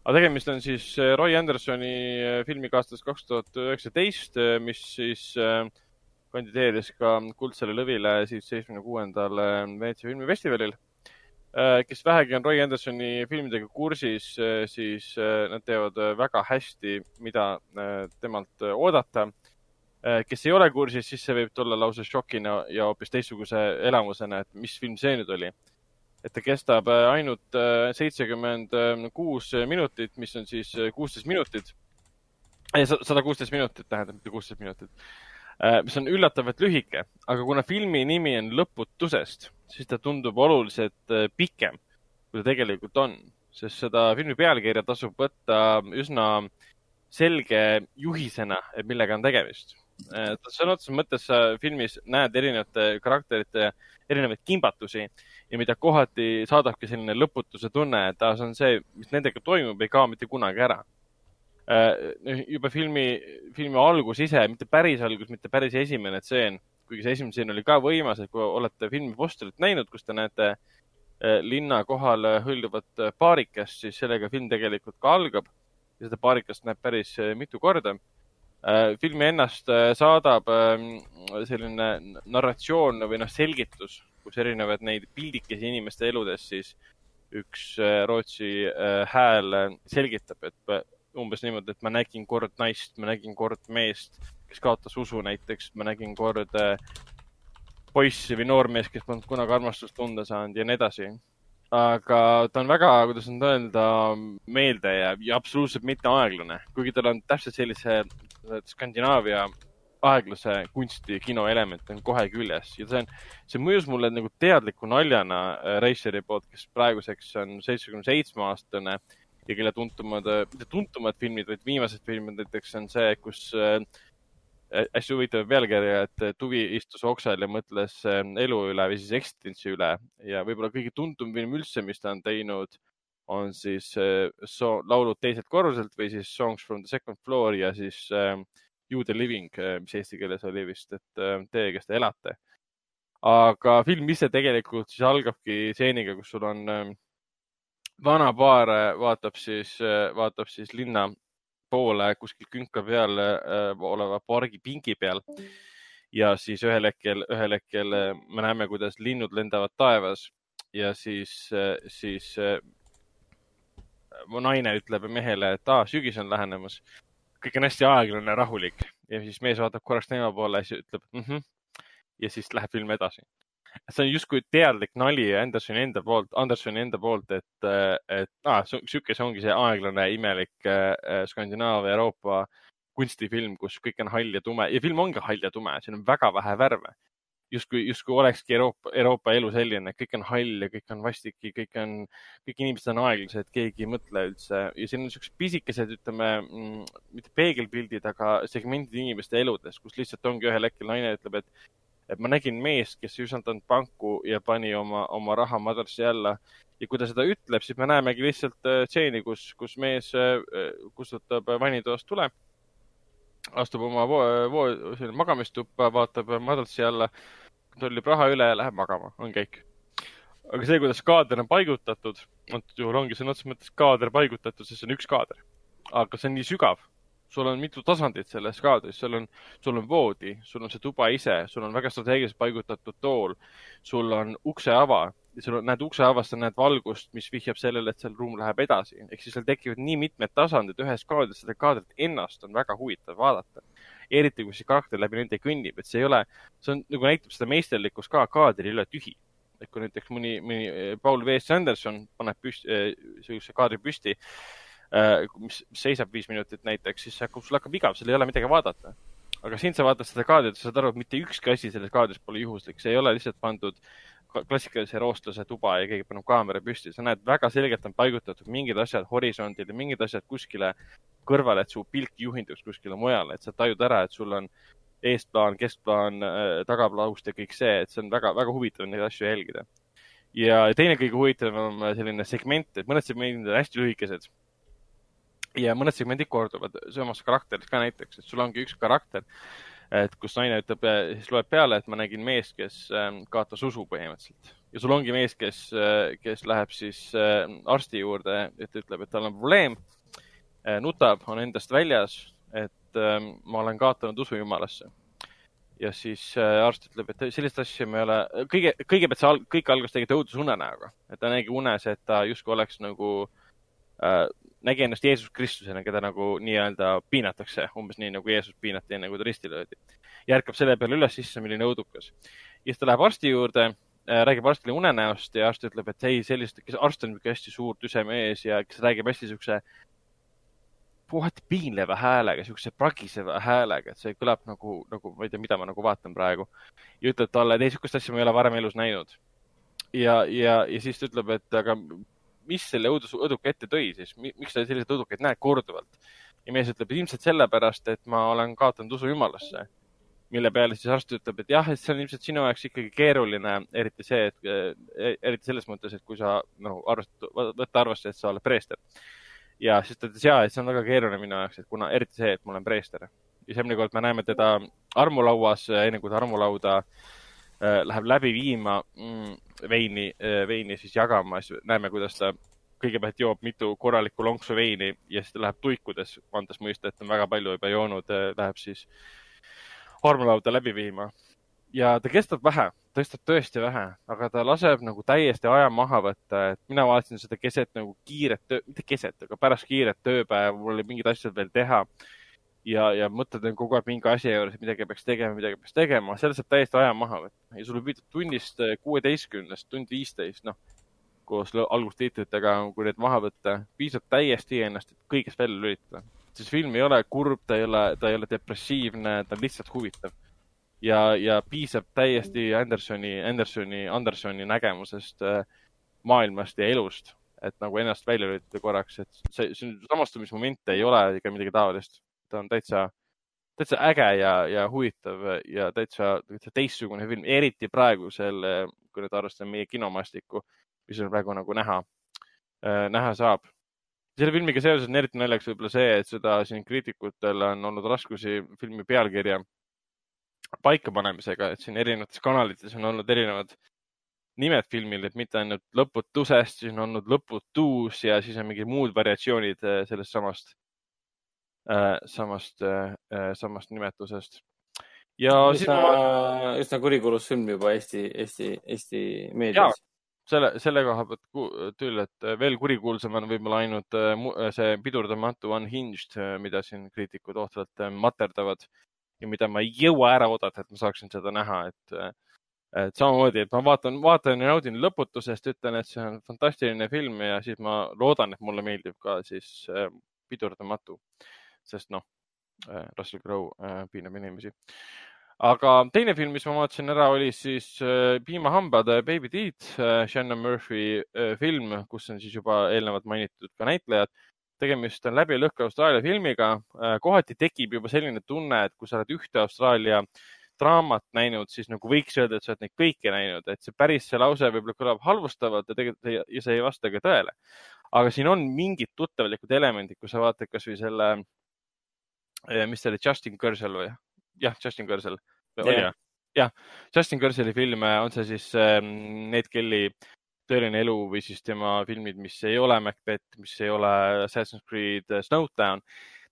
aga tegemist on siis äh, Roy Andersoni äh, filmiga aastast kaks tuhat üheksateist, mis siis äh, kandideeris ka Kuldsele lõvile siis seitsmekümne kuuendal Veneetsia filmifestivalil. kes vähegi on Roy Andersoni filmidega kursis, siis äh, nad teavad äh, väga hästi, mida äh, temalt äh, oodata. Kes ei ole kursis, siis see võib tulla lausa šokina ja hoopis teistsuguse elamusena, et mis film see nüüd oli. et ta kestab äh, ainult seitsekümmend kuus minutit, mis on siis kuusteist minutit. sada kuusteist minutit tähendab, mitte kuusteist minutit Äh, mis on üllatavalt lühike, aga kuna filmi nimi on Lõputusest, siis ta tundub oluliselt äh, pikem, kui ta tegelikult on, sest seda filmi pealkirja tasub võtta üsna selge juhisena, et millega on tegemist. Sõna otseses mõttes sa filmis näed erinevate karakterite erinevaid kimbatusi ja mida kohati saadabki selline lõputuse tunne, et see on see, mis nendega toimub, ei kao mitte kunagi ära Äh, juba filmi, filmi algus ise, mitte päris algus, mitte päris esimene tseen, kuigi see esimene tseen oli ka võimas, et kui olete filmi postrit näinud, kus te näete äh, linna kohal hõljuvat äh, paarikest, siis sellega film tegelikult ka algab ja seda paarikest näeb päris mitu korda. Filmi ennast saadab ähm, selline narratsioon või noh, selgitus, kus erinevad neid pildikesi inimeste eludest siis üks Rootsi hääl selgitab, et umbes niimoodi, et ma nägin kord naist, ma nägin kord meest, kes kaotas usu näiteks, ma nägin kord poissi või noormeest, kes polnud kunagi armastust tunda saanud ja nii edasi. aga ta on väga, kuidas nüüd öelda, meeldejääv ja absoluutselt mitte aeglane, kuigi tal on täpselt sellise Skandinaavia aeglase kunsti kino element on kohe küljes. Ja see on, see mõjus mulle nagu teadliku naljana Raceri poolt, kes praeguseks on seitsmekümne seitsme aastane ja kelle tuntumad, mitte tuntumad filmid, vaid viimased filmid näiteks on see, kus äh, hästi huvitav pealkirja, et Tuvi istus oksal ja mõtles äh, elu üle või siis eksistentsi üle. Ja võib-olla kõige tuntum film üldse, mis ta on teinud, on siis äh, so, laulud teiselt korruselt või siis Songs from the second floor ja siis äh, You the living, mis eesti keeles oli vist, et äh, teie, kes te elate. aga film ise tegelikult siis algabki stseeniga, kus sul on äh, vana paar vaatab siis, vaatab siis linna poole kuskil künka peal äh, oleva pargi pingi peal. ja siis ühel hetkel, ühel hetkel äh, me näeme, kuidas linnud lendavad taevas ja siis, siis äh, mu naine ütleb mehele, et aa, sügis on lähenemas. kõik on hästi aeglane, rahulik ja siis mees vaatab korraks tema poole ja siis ütleb mm -hmm. ja siis läheb film edasi see on justkui teadlik nali Andersoni enda poolt, Andersoni enda poolt, et, et ah, sihuke see ongi see aeglane, imelik äh, Skandinaavia, Euroopa kunstifilm, kus kõik on hall ja tume ja film ongi hall ja tume, siin on väga vähe värve. justkui, justkui olekski Euroopa, Euroopa elu selline, kõik on hall ja kõik on vastik ja kõik on, kõik inimesed on aeglased, keegi ei mõtle üldse. Ja siin on siuksed pisikesed, ütleme mm, mitte peegelpildid, aga segmendid inimeste eludes, kus lihtsalt ongi ühel hetkel naine ütleb, et et ma nägin meest, kes ei usaldanud panku ja pani oma, oma raha madratsi alla. Ja kui ta seda ütleb, siis me näemegi lihtsalt stseeni, kus, kus mees äh, kustutab vannitoast tule, astub oma voo, voo, magamistuppa, vaatab madratsi alla, kontrollib raha üle ja läheb magama, on kõik. aga see, kuidas kaader on paigutatud, antud juhul ongi sõna otseses mõttes kaader paigutatud, sest see on üks kaader. aga see on nii sügav sul on mitu tasandit selles kaadris, sul on, sul on voodi, sul on see tuba ise, sul on väga strateegiliselt paigutatud tool, sul on ukseava ja sul on, näed ukseavast sa näed valgust, mis vihjab sellele, et seal ruum läheb edasi. ehk siis seal tekivad nii mitmed tasandid ühes kaadris, seda kaadrit ennast on väga huvitav vaadata. Eriti kui see karakter läbi nende kõnnib, et see ei ole, see on nagu näitab seda meisterlikkust ka, kaader ei ole tühi. et kui näiteks mõni, mõni Paul V. Sanderson paneb püsti, sihukese kaadri püsti mis seisab viis minutit näiteks, siis hakkab, sul hakkab igav, sul ei ole midagi vaadata. aga siin sa vaatad seda kaadrit, sa saad aru, et mitte ükski asi selles kaadris pole juhuslik, see ei ole lihtsalt pandud klassikalise roostlase tuba ja keegi paneb kaamera püsti, sa näed, väga selgelt on paigutatud mingid asjad horisondil ja mingid asjad kuskile kõrvale, et su pilk juhinduks kuskile mujale, et sa tajud ära, et sul on eesplaan, keskplaan, tagaplaust ja kõik see, et see on väga, väga huvitav neid asju jälgida ja teine kõige huvitavam selline segment, et mõned segmendid on hästi lühikesed. ja mõned segmendid korduvad samas karakteris ka näiteks, et sul ongi üks karakter, et kus naine ütleb, siis loeb peale, et ma nägin meest, kes ähm, kaotas usu põhimõtteliselt ja sul ongi mees, kes, äh, kes läheb siis äh, arsti juurde, et ütleb, et tal on probleem, äh, nutab, on endast väljas, et ähm, ma olen kaotanud usu jumalasse ja siis äh, arst ütleb, et sellist asja me ei ole, kõige, kõigepealt see al-, kõik algas tegelikult õudusunenäoga, et ta nägi unes, et ta justkui oleks nagu äh,, nägi ennast Jeesus Kristusena, keda nagu nii-öelda piinatakse, umbes nii nagu Jeesus piinati enne, kui ta risti löödi. ja ärkab selle peale üles, issand, milline õudukas. ja siis ta läheb arsti juurde räägib arstile unenäost ja arst ütleb, et ei, sellist, arst on niisugune hästi suur tüse mees ja kes räägib hästi niisuguse puhati piinleva häälega, siukse pragiseva häälega, et see kõlab nagu, nagu ma ei tea, mida ma nagu vaatan praegu. ja ütleb talle, et ei, sihukest asja ma ei ole varem elus näinud. ja, ja, ja siis ta ütleb, et aga mis selle õudus, õduka ette tõi siis, miks sa selliseid õdukaid näed korduvalt? ja mees ütleb, et ilmselt sellepärast, et ma olen kaotanud usu jumalasse. mille peale siis arst ütleb, et jah, et see on ilmselt sinu jaoks ikkagi keeruline, eriti see, et eriti selles mõttes, et kui sa noh, arvestad, võtta arvesse, et sa oled preester ja siis ta ütles ja, et see on väga keeruline minu jaoks, et kuna eriti see, et ma olen preester. ja järgmine kord me näeme teda armulauas, enne kui ta armulauda äh, läheb läbi viima mm, veini äh,, veini siis jagama, siis näeme, kuidas ta kõigepealt joob mitu korralikku lonksu veini ja siis ta läheb tuikudes, andes mõista, et on väga palju juba joonud äh,, läheb siis armulauda läbi viima. Ja ta kestab vähe tõstab tõesti vähe, aga ta laseb nagu täiesti aja maha võtta, et mina vaatasin seda keset nagu kiiret töö, mitte keset, aga pärast kiiret tööpäeva, mul oli mingid asjad veel teha. ja, ja mõtted on kogu aeg mingi asja juures, midagi peaks tegema, midagi peaks tegema, seal saab täiesti aja maha võtta ja sul võib püüda tunnist eh, kuueteistkümnest, tund viisteist, noh, koos algustiitlitega, kui need maha võtta, piisab täiesti ennast, kõigest välja lülitada. siis film ei ole kurb, ta ei ole, ta ei ole depressiivne, ta on lihtsalt huvitav ja, ja piisab täiesti Andersoni, Andersoni, Andersoni nägemusest äh, maailmast ja elust, et nagu ennast välja lülitada korraks, et see, see samastumismoment ei ole ega midagi taolist. ta on täitsa, täitsa äge ja, ja huvitav ja täitsa, täitsa teistsugune film, eriti praegusel, kui nüüd arvestame meie kinomastikku, mis on praegu nagu näha, äh, näha saab selle filmiga seoses on eriti naljakas võib-olla see, et seda siin kriitikutel on olnud raskusi filmi pealkirja paikapanemisega, et siin erinevates kanalites on olnud erinevad nimed filmil, et mitte ainult Lõputusest, siis on olnud Lõputuus ja siis on mingid muud variatsioonid äh, sellest samast äh,, samast äh,, samast nimetusest. ja üsna ma..., üsna kurikuulus film juba Eesti, Eesti, Eesti meedias. selle, selle koha pealt küll, et veel kurikuulsam on võib-olla ainult äh, see pidurdamatu Unhinged, mida siin kriitikud ohtralt materdavad ja mida ma ei jõua ära oodata, et ma saaksin seda näha, et, et samamoodi, et ma vaatan, vaatan ja naudin lõputusest, ütlen, et see on fantastiline film ja siis ma loodan, et mulle meeldib ka siis äh, pidurdamatu, sest noh äh,, Russell Crowe äh, piinab inimesi. Aga teine film, mis ma vaatasin ära, oli siis Piimahambad Baby äh,, Shannon Murphy film, kus on siis juba eelnevalt mainitud ka näitlejad tegemist on läbilõhke Austraalia filmiga. Äh, kohati tekib juba selline tunne, et kui sa oled ühte Austraalia draamat näinud, siis nagu võiks öelda, et sa oled neid kõiki näinud, et see päris, see lause võib-olla kõlab halvustavalt ja tegelikult ja see ei vasta ka tõele. aga siin on mingid tuttavalikud elemendid, kui sa vaatad kasvõi selle, äh, mis see oli, Justin Kersel või? jah, Justin Kersel yeah.. jah, Justin Kerseli filme, on see siis ähm, Ned Kelly tõeline elu või siis tema filmid, mis ei ole Macbeth, mis ei ole Assassin's Creed äh, Snowdown.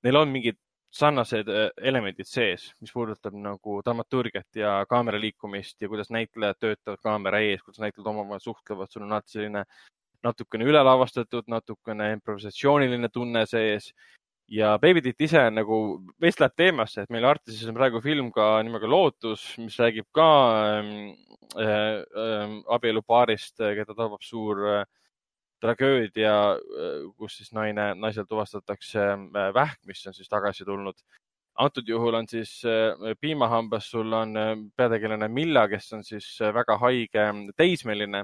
Neil on mingid sarnased äh, elemendid sees, mis puudutab nagu dramaturgiat ja kaamera liikumist ja kuidas näitlejad töötavad kaamera ees, kuidas näitlejad omavahel suhtlevad, sul on alati selline natukene ülelavastatud, natukene improvisatsiooniline tunne sees ja Baby Tit ise nagu veits läheb teemasse, et meil Artises on praegu film ka nimega Lootus, mis räägib ka ähm, äh, äh, abielupaarist, keda tabab suur äh, tragöödia, kus siis naine, naisel tuvastatakse vähk, mis on siis tagasi tulnud. antud juhul on siis piimahambas, sul on peategelane Milla, kes on siis väga haige teismeline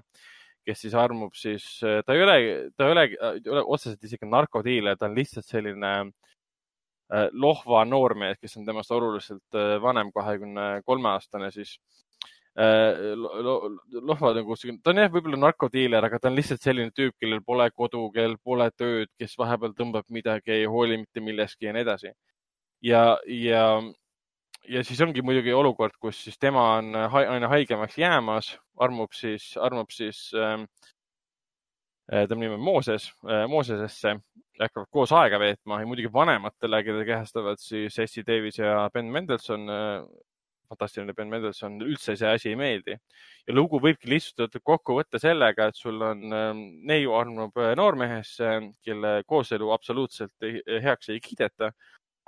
kes siis armub siis, ta ei ole, ta ei ole, ei ole otseselt isegi narkodiiler, ta on lihtsalt selline äh, lohva noormees, kes on temast oluliselt äh, vanem, kahekümne kolme aastane siis äh, lo, lohva nagu, ta on jah, võib-olla narkodiiler, aga ta on lihtsalt selline tüüp, kellel pole kodu, kellel pole tööd, kes vahepeal tõmbab midagi, ei hooli mitte millestki ja nii edasi. ja, ja ja siis ongi muidugi olukord, kus siis tema on aina haigemaks jäämas, armub siis, armub siis ähm, äh,, tema nimi on Mooses äh,, Moosesesse, hakkavad koos aega veetma ja muidugi vanematele, keda kehastavad siis Essie Davis ja Ben Mendelson äh,, fantastiline Ben Mendelson, üldse see asi ei meeldi. ja lugu võibki lihtsustatult kokku võtta sellega, et sul on äh, neiu armub äh, noormehesse, kelle kooselu absoluutselt ei, heaks ei kiideta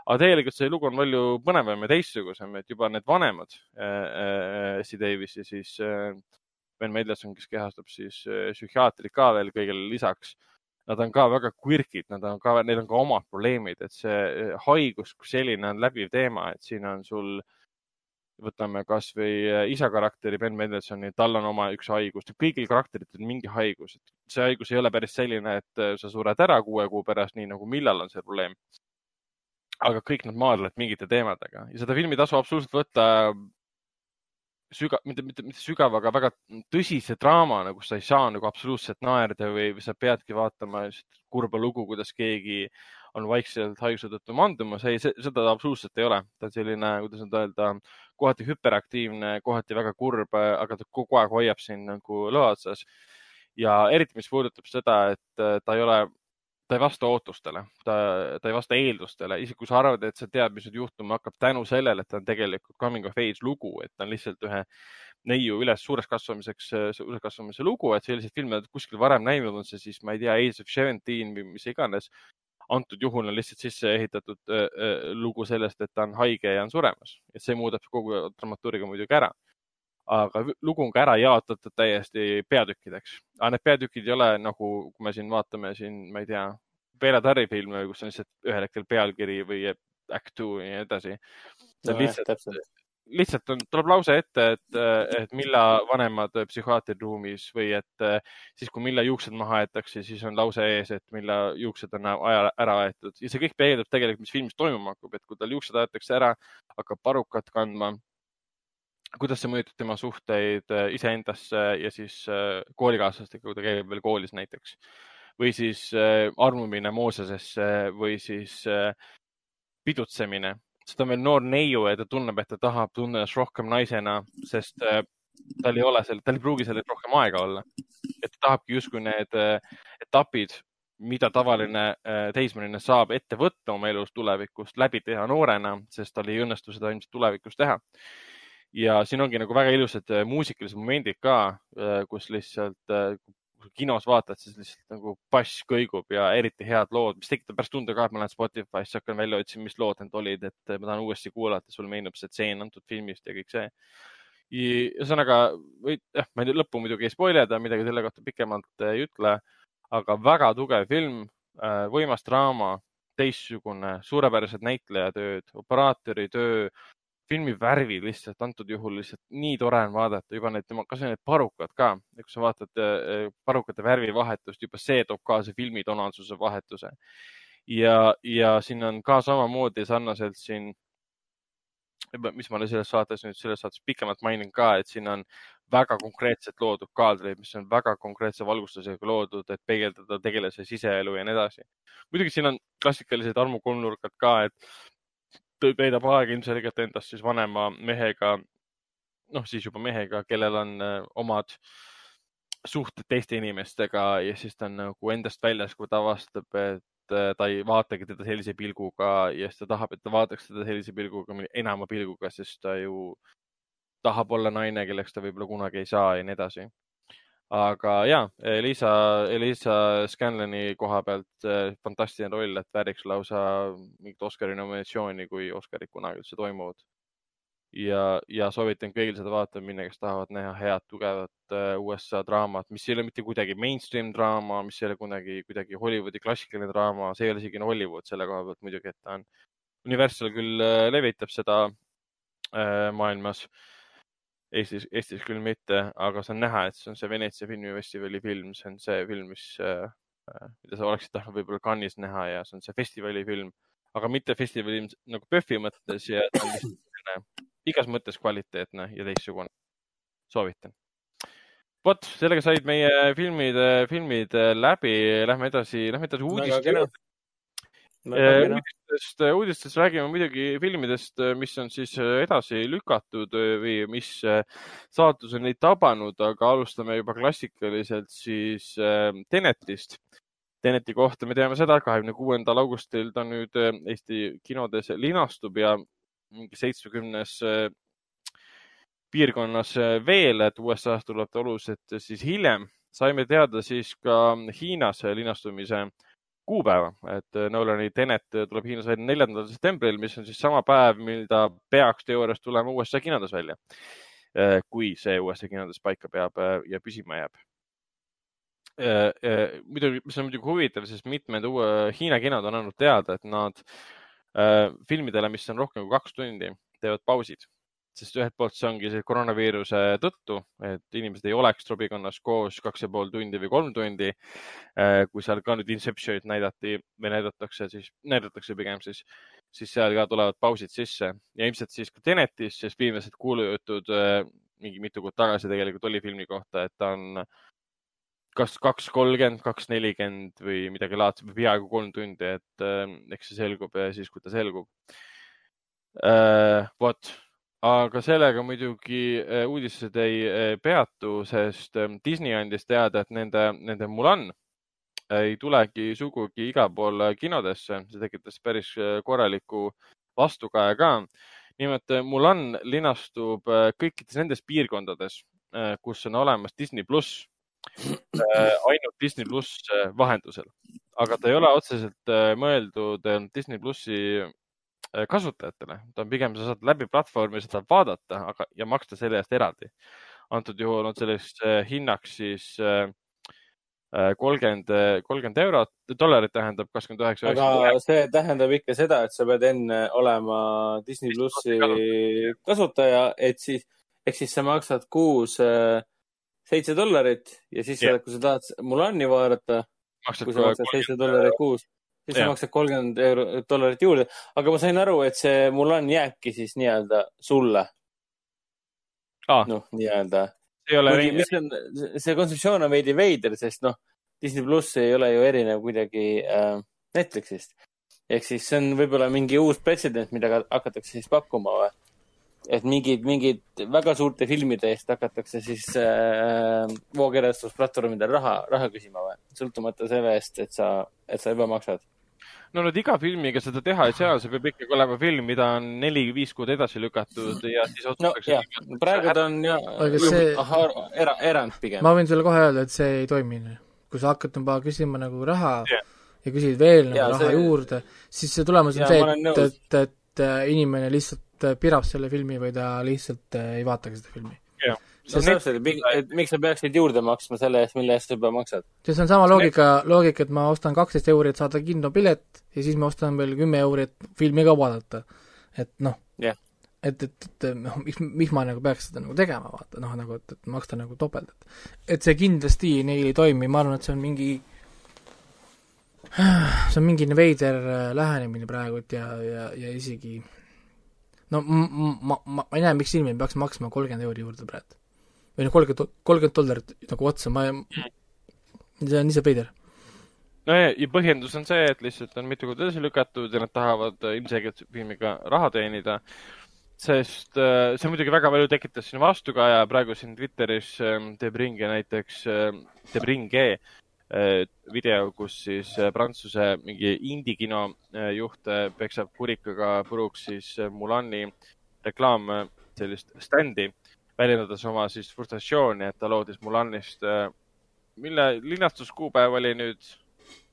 aga tegelikult see lugu on palju põnevam ja teistsugusem, et juba need vanemad äh,, Essie Davis ja siis äh, Ben Mendelson, kes kehastab siis äh, psühhiaatrit ka veel kõigele lisaks. Nad on ka väga quirk'id, nad on ka, neil on ka omad probleemid, et see äh, haigus kui selline on läbiv teema, et siin on sul võtame kasvõi äh, isa karakteri Ben Mendelsoni, tal on oma üks haigus, kõigil karakteritel on mingi haigus, et see haigus ei ole päris selline, et äh, sa sured ära kuue kuu pärast, nii nagu millal on see probleem aga kõik nad maadlevad mingite teemadega ja seda filmi tasub absoluutselt võtta sügav, mitte, mitte, mitte sügav, aga väga tõsise draamana, kus sa ei saa nagu absoluutselt naerda või, või sa peadki vaatama kurba lugu, kuidas keegi on vaikselt haiguse tõttu mandumas. ei, seda absoluutselt ei ole. ta on selline, kuidas nüüd öelda, kohati hüperaktiivne, kohati väga kurb, aga ta kogu aeg hoiab sind nagu lõa otsas. ja eriti, mis puudutab seda, et ta ei ole ta ei vasta ootustele, ta, ta ei vasta eeldustele, isegi kui sa arvad, et sa tead, mis nüüd juhtuma hakkab tänu sellele, et ta on tegelikult coming of age lugu, et ta on lihtsalt ühe neiu üles suureks kasvamiseks, suureks kasvamise lugu, et selliseid filme kuskil varem näinud on see siis, ma ei tea, Age of Seventeen või mis iganes. antud juhul on lihtsalt sisse ehitatud äh, äh, lugu sellest, et ta on haige ja on suremas, et see muudab kogu dramaturgia muidugi ära aga lugu on ka ära jaotatud täiesti peatükkideks. aga need peatükid ei ole nagu, kui me siin vaatame siin, ma ei tea, Bela Tarri filme, kus on lihtsalt ühel hetkel pealkiri või act two ja nii edasi. see on no, lihtsalt, lihtsalt on, tuleb lause ette, et, et Milla vanemad psühhiaatri ruumis või et siis, kui Milla juuksed maha aetakse, siis on lause ees, et Milla juuksed on aja, ära aetud ja see kõik peegeldab tegelikult, mis filmis toimuma hakkab, et kui tal juuksed aetakse ära, hakkab parukat kandma kuidas see mõjutab tema suhteid äh, iseendasse ja siis äh, koolikaaslastega, kui ta käib veel koolis näiteks või siis äh, armumine Moosesesse või siis pidutsemine. sest ta on veel noor neiu ja ta tunneb, et ta tahab tunda ennast rohkem naisena, sest tal ei ole seal, tal ei pruugi selleks rohkem aega olla. et ta tahabki justkui need etapid, mida tavaline teismeline saab ette võtta oma elus tulevikust läbi teha noorena, sest tal ei õnnestu seda ilmselt tulevikus teha ja siin ongi nagu väga ilusad äh, muusikalised momendid ka, äh, kus lihtsalt äh, kui kinos vaatad, siis lihtsalt nagu bass kõigub ja eriti head lood, mis tekitab pärast tunde ka, et ma lähen Spotify'sse, hakkan välja otsima, mis lood need olid, et ma tahan uuesti kuulata, sulle meenub see tseen antud filmist ja kõik see. ühesõnaga, või jah, ma lõppu muidugi ei spoileda, midagi selle kohta pikemalt ei ütle, aga väga tugev film, võimas draama, teistsugune, suurepärased näitlejatööd, operaatori töö, filmi värvid lihtsalt antud juhul lihtsalt nii tore on vaadata juba need tema, kasvõi need parukad ka, kui sa vaatad äh, parukate värvivahetust, juba see toob kaasa filmi tonaalsuse vahetuse. ja, ja siin on ka samamoodi sarnaselt siin, mis ma selles saates nüüd selles saates pikemalt mainin ka, et siin on väga konkreetselt loodud kaadreid, mis on väga konkreetse valgustusega loodud, et peegeldada tegelase siseelu ja nii edasi. muidugi siin on klassikalised armukolmnurgad ka, et veedab aega ilmselgelt endast siis vanema mehega, noh, siis juba mehega, kellel on äh, omad suhted teiste inimestega ja siis ta on nagu endast väljas, kui ta avastab, et äh, ta ei vaatagi teda sellise pilguga ja siis ta tahab, et ta vaataks teda sellise pilguga, enama pilguga, sest ta ju tahab olla naine, kelleks ta võib-olla kunagi ei saa ja nii edasi aga ja, Elisa, Elisa Scanloni koha pealt eh, fantastiline roll, et vääriks lausa mingit Oscari nominatsiooni, kui Oscarid kunagi üldse toimuvad. ja, ja soovitan kõigil seda vaatama minna, kes tahavad näha head, tugevat äh, USA draamat, mis ei ole mitte kuidagi mainstream draama, mis ei ole kunagi kuidagi Hollywoodi klassikaline draama, see ei ole isegi Hollywood selle koha pealt muidugi, et ta on. Universal küll äh, levitab seda äh, maailmas. Eestis, Eestis küll mitte, aga see on näha, et see on see Veneetsia filmifestivali film, see on see film, mis äh,, mida sa oleksid tahtnud võib-olla Cannes'is näha ja see on see festivali film, aga mitte festivali nagu PÖFFi mõttes ja igas mõttes kvaliteetne ja teistsugune. soovitan. vot, sellega said meie filmid, filmid läbi, lähme edasi, lähme edasi uudiste juurde. Uudistest, uudistest räägime muidugi filmidest, mis on siis edasi lükatud või mis saatus on neid tabanud, aga alustame juba klassikaliselt siis Tenetist. Teneti kohta me teame seda, kahekümne kuuendal augustil ta nüüd Eesti kinodes linastub ja mingi seitsmekümnes äh, piirkonnas äh, veel, et USA-s tuleb ta oluliselt äh, siis hiljem. saime teada siis ka Hiinas linastumise kuupäeva, et Nolani Tenet tuleb Hiinas välja neljandal septembril, mis on siis sama päev, mil ta peaks teoorias tulema USA kinodes välja. kui see USA kinodes paika peab ja püsima jääb. Muidugi, mis on muidugi huvitav, sest mitmed uue Hiina kinod on andnud teada, et nad Äh, filmidele, mis on rohkem kui kaks tundi, teevad pausid, sest ühelt poolt see ongi see koroonaviiruse tõttu, et inimesed ei oleks trobikonnas koos kaks ja pool tundi või kolm tundi. Äh, kui seal ka nüüd Inceptionit näidati või näidatakse, siis näidatakse pigem siis, siis seal ka tulevad pausid sisse. Ja ilmselt siis ka Tenetis, sest viimased kuulujutud äh, mingi mitu kuud tagasi tegelikult oli filmi kohta, et ta on kas kaks kolmkümmend, kaks nelikümmend või midagi laadset või peaaegu kolm tundi, et äh, eks see selgub siis, kui ta selgub. Vot, aga sellega muidugi äh, uudised ei äh, peatu, sest äh, Disney andis teada, et nende, nende Mulan ei tulegi sugugi igal pool kinodesse, see tekitas päris äh, korraliku vastukaja ka. nimelt Mulan linastub kõikides nendes piirkondades, kus on olemas Disney pluss ainult Disney pluss vahendusel, aga ta ei ole otseselt mõeldud Disney plussi kasutajatele, ta on pigem, sa saad läbi platvormi seda vaadata, aga ja maksta selle eest eraldi. antud juhul on selleks hinnaks siis kolmkümmend, kolmkümmend eurot, dollarit tähendab kakskümmend üheksa. aga see tähendab ikka seda, et sa pead enne olema Disney plussi kasutaja, et siis, ehk siis sa maksad kuus äh, seitse dollarit ja siis yeah. kui sa tahad Mulani vaadata, kui sa maksad seitse dollarit kuus, siis sa maksad kolmkümmend euro, dollarit juurde. aga ma sain aru, et see Mulan jääbki siis nii-öelda sulle ah.. noh, nii-öelda. see kontseptsioon on veidi veider, sest noh, Disney pluss ei ole ju erinev kuidagi äh, Netflixist. ehk siis see on võib-olla mingi uus pretsedent, mida hakatakse siis pakkuma või? et mingid, mingid väga suurte filmide eest hakatakse siis äh, voogedastusplatvormidel raha, raha küsima või? sõltumata sellest, et sa, et sa juba maksad. No nüüd iga filmiga seda teha ei saa, see peab ikkagi olema film, mida on neli-viis kuud edasi lükatud ja siis otsustatakse no,. praegu ta on jah, see... era, erand pigem. ma võin sulle kohe öelda, et see ei toimi. kui sa hakkad juba küsima nagu raha yeah. ja küsid veel nagu ja, raha see... juurde, siis see tulemus on ja, see, et, et, et, et inimene lihtsalt Äh, pirab selle filmi või ta lihtsalt äh, ei vaatagi seda filmi. No täpselt, et miks sa peaksid juurde maksma selle eest, mille eest sa juba maksad? see on sama loogika, loogika, et ma ostan kaksteist euri, et saada kinopilet ja siis ma ostan veel kümme euri, et filmi ka vaadata. et noh yeah., et, et, et noh, miks, miks ma nagu peaks seda nagu tegema, vaata, noh, nagu, et, et maksta nagu topelt, et et see kindlasti neil ei toimi, ma arvan, et see on mingi see on mingi veider äh, lähenemine praegu, et ja, ja, ja isegi no ma, ma, ma ei näe, miks inimene peaks maksma kolmkümmend euri juurde praegu. Või noh, kolmkümmend, kolmkümmend dollarit nagu otsa, ma ei, see on lihtsalt veider. no ja, ja põhjendus on see, et lihtsalt on mitu korda edasi lükatud ja nad tahavad äh, ilmselgelt filmiga raha teenida, sest äh, see muidugi väga palju tekitas siin vastukaja, praegu siin Twitteris teeb ringi näiteks teeb ringe Äh, video, kus siis Prantsuse mingi indie-kino juht peksab kurikaga puruks siis Mulani reklaam sellist standi, väljendades oma siis frustratsiooni, et ta loodis Mulanist, mille linastuskuupäev oli nüüd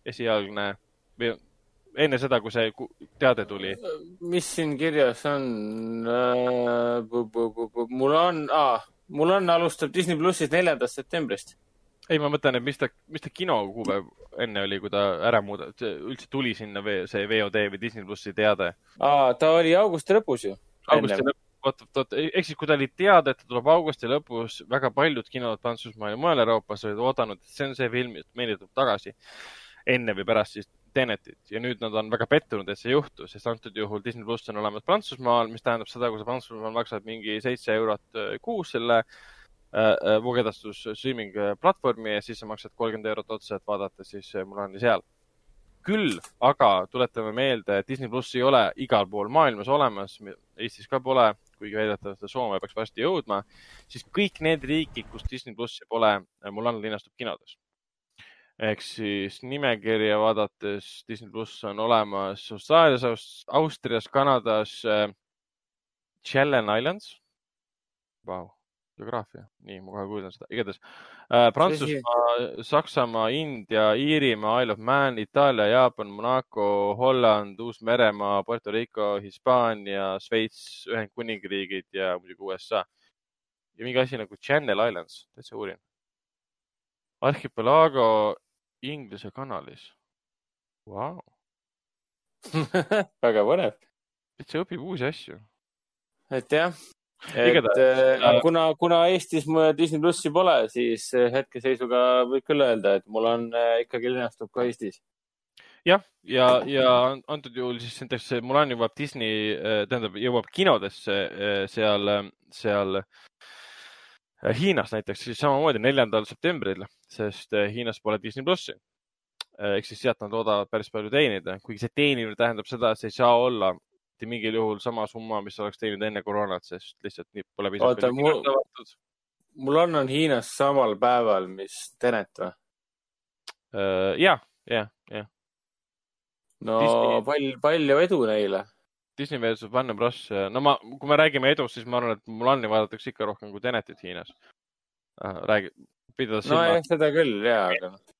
esialgne või enne seda, kui see teade tuli? mis siin kirjas on? mul on ah,, mul on, alustab Disney plussis neljandast septembrist. ei, ma mõtlen, et mis ta, mis ta kino kuupäev enne oli, kui ta ära muuda-, üldse tuli sinna see VOD või Disney plussi teade? aa, ta oli augusti lõpus ju. augusti lõpus vot, vot, ehk siis, kui ta oli teada, et ta tuleb augusti lõpus, väga paljud kinod Prantsusmaal ja mujal Euroopas olid oodanud, et see on see film, et meile tuleb tagasi enne või pärast siis Tenetit ja nüüd nad on väga pettunud, et see juhtus, sest antud juhul Disney pluss on olemas Prantsusmaal, mis tähendab seda, kui sa Prantsusmaal maksad mingi seitse eurot äh, kuus selle äh, voogedastus äh, streaming platvormi ja siis sa maksad kolmkümmend eurot otsa, et vaadata siis Mulani seal. küll aga tuletame meelde, et Disney pluss ei ole igal pool maailmas olemas, Eestis ka pole, kuigi väidetavalt Soome peaks varsti jõudma, siis kõik need riigid, kus Disney plussi pole, Mulan linastub kinodes ehk siis nimekirja vaadates Disney pluss on olemas Austraalias, Austrias, Kanadas äh,, Challenge Islands wow,. Geograafia, nii, ma kohe kuulan seda, igatahes äh, Prantsusmaa, Saksamaa, India, Iirimaa, Isle of Man, Itaalia, Jaapan, Monaco, Holland, Uus-Meremaa, Puerto Rico, Hispaania, Šveits, Ühendkuningriigid ja muidugi USA. ja mingi asi nagu Channel Islands, täitsa uurin. Archipelago Inglise kanalis wow. väga põnev. et see õpib uusi asju. et jah, et äh, kuna, kuna Eestis Disney plussi pole, siis hetkeseisuga võib küll öelda, et mul on äh, ikkagi linastub ka Eestis. jah, ja, ja, ja antud juhul siis näiteks Mulan jõuab Disney, äh, tähendab, jõuab kinodesse äh, seal, seal Hiinas näiteks siis samamoodi neljandal septembril, sest Hiinas pole Disney plussi. ehk siis sealt nad loodavad päris palju teenida, kuigi see teenimine tähendab seda, et see ei saa olla mitte mingil juhul sama summa, mis oleks teeninud enne koroonat, sest lihtsalt nii pole piisavalt mul, mul on, on Hiinas samal päeval, mis Tenet või? ja, ja, ja. no Disney... palju, palju edu neile Disney versus Warner Bros. no ma, kui me räägime edust, siis ma arvan, et Mulani vaadatakse ikka rohkem kui Tenetit Hiinas. räägi, pidades no jah, seda küll, jaa, aga noh.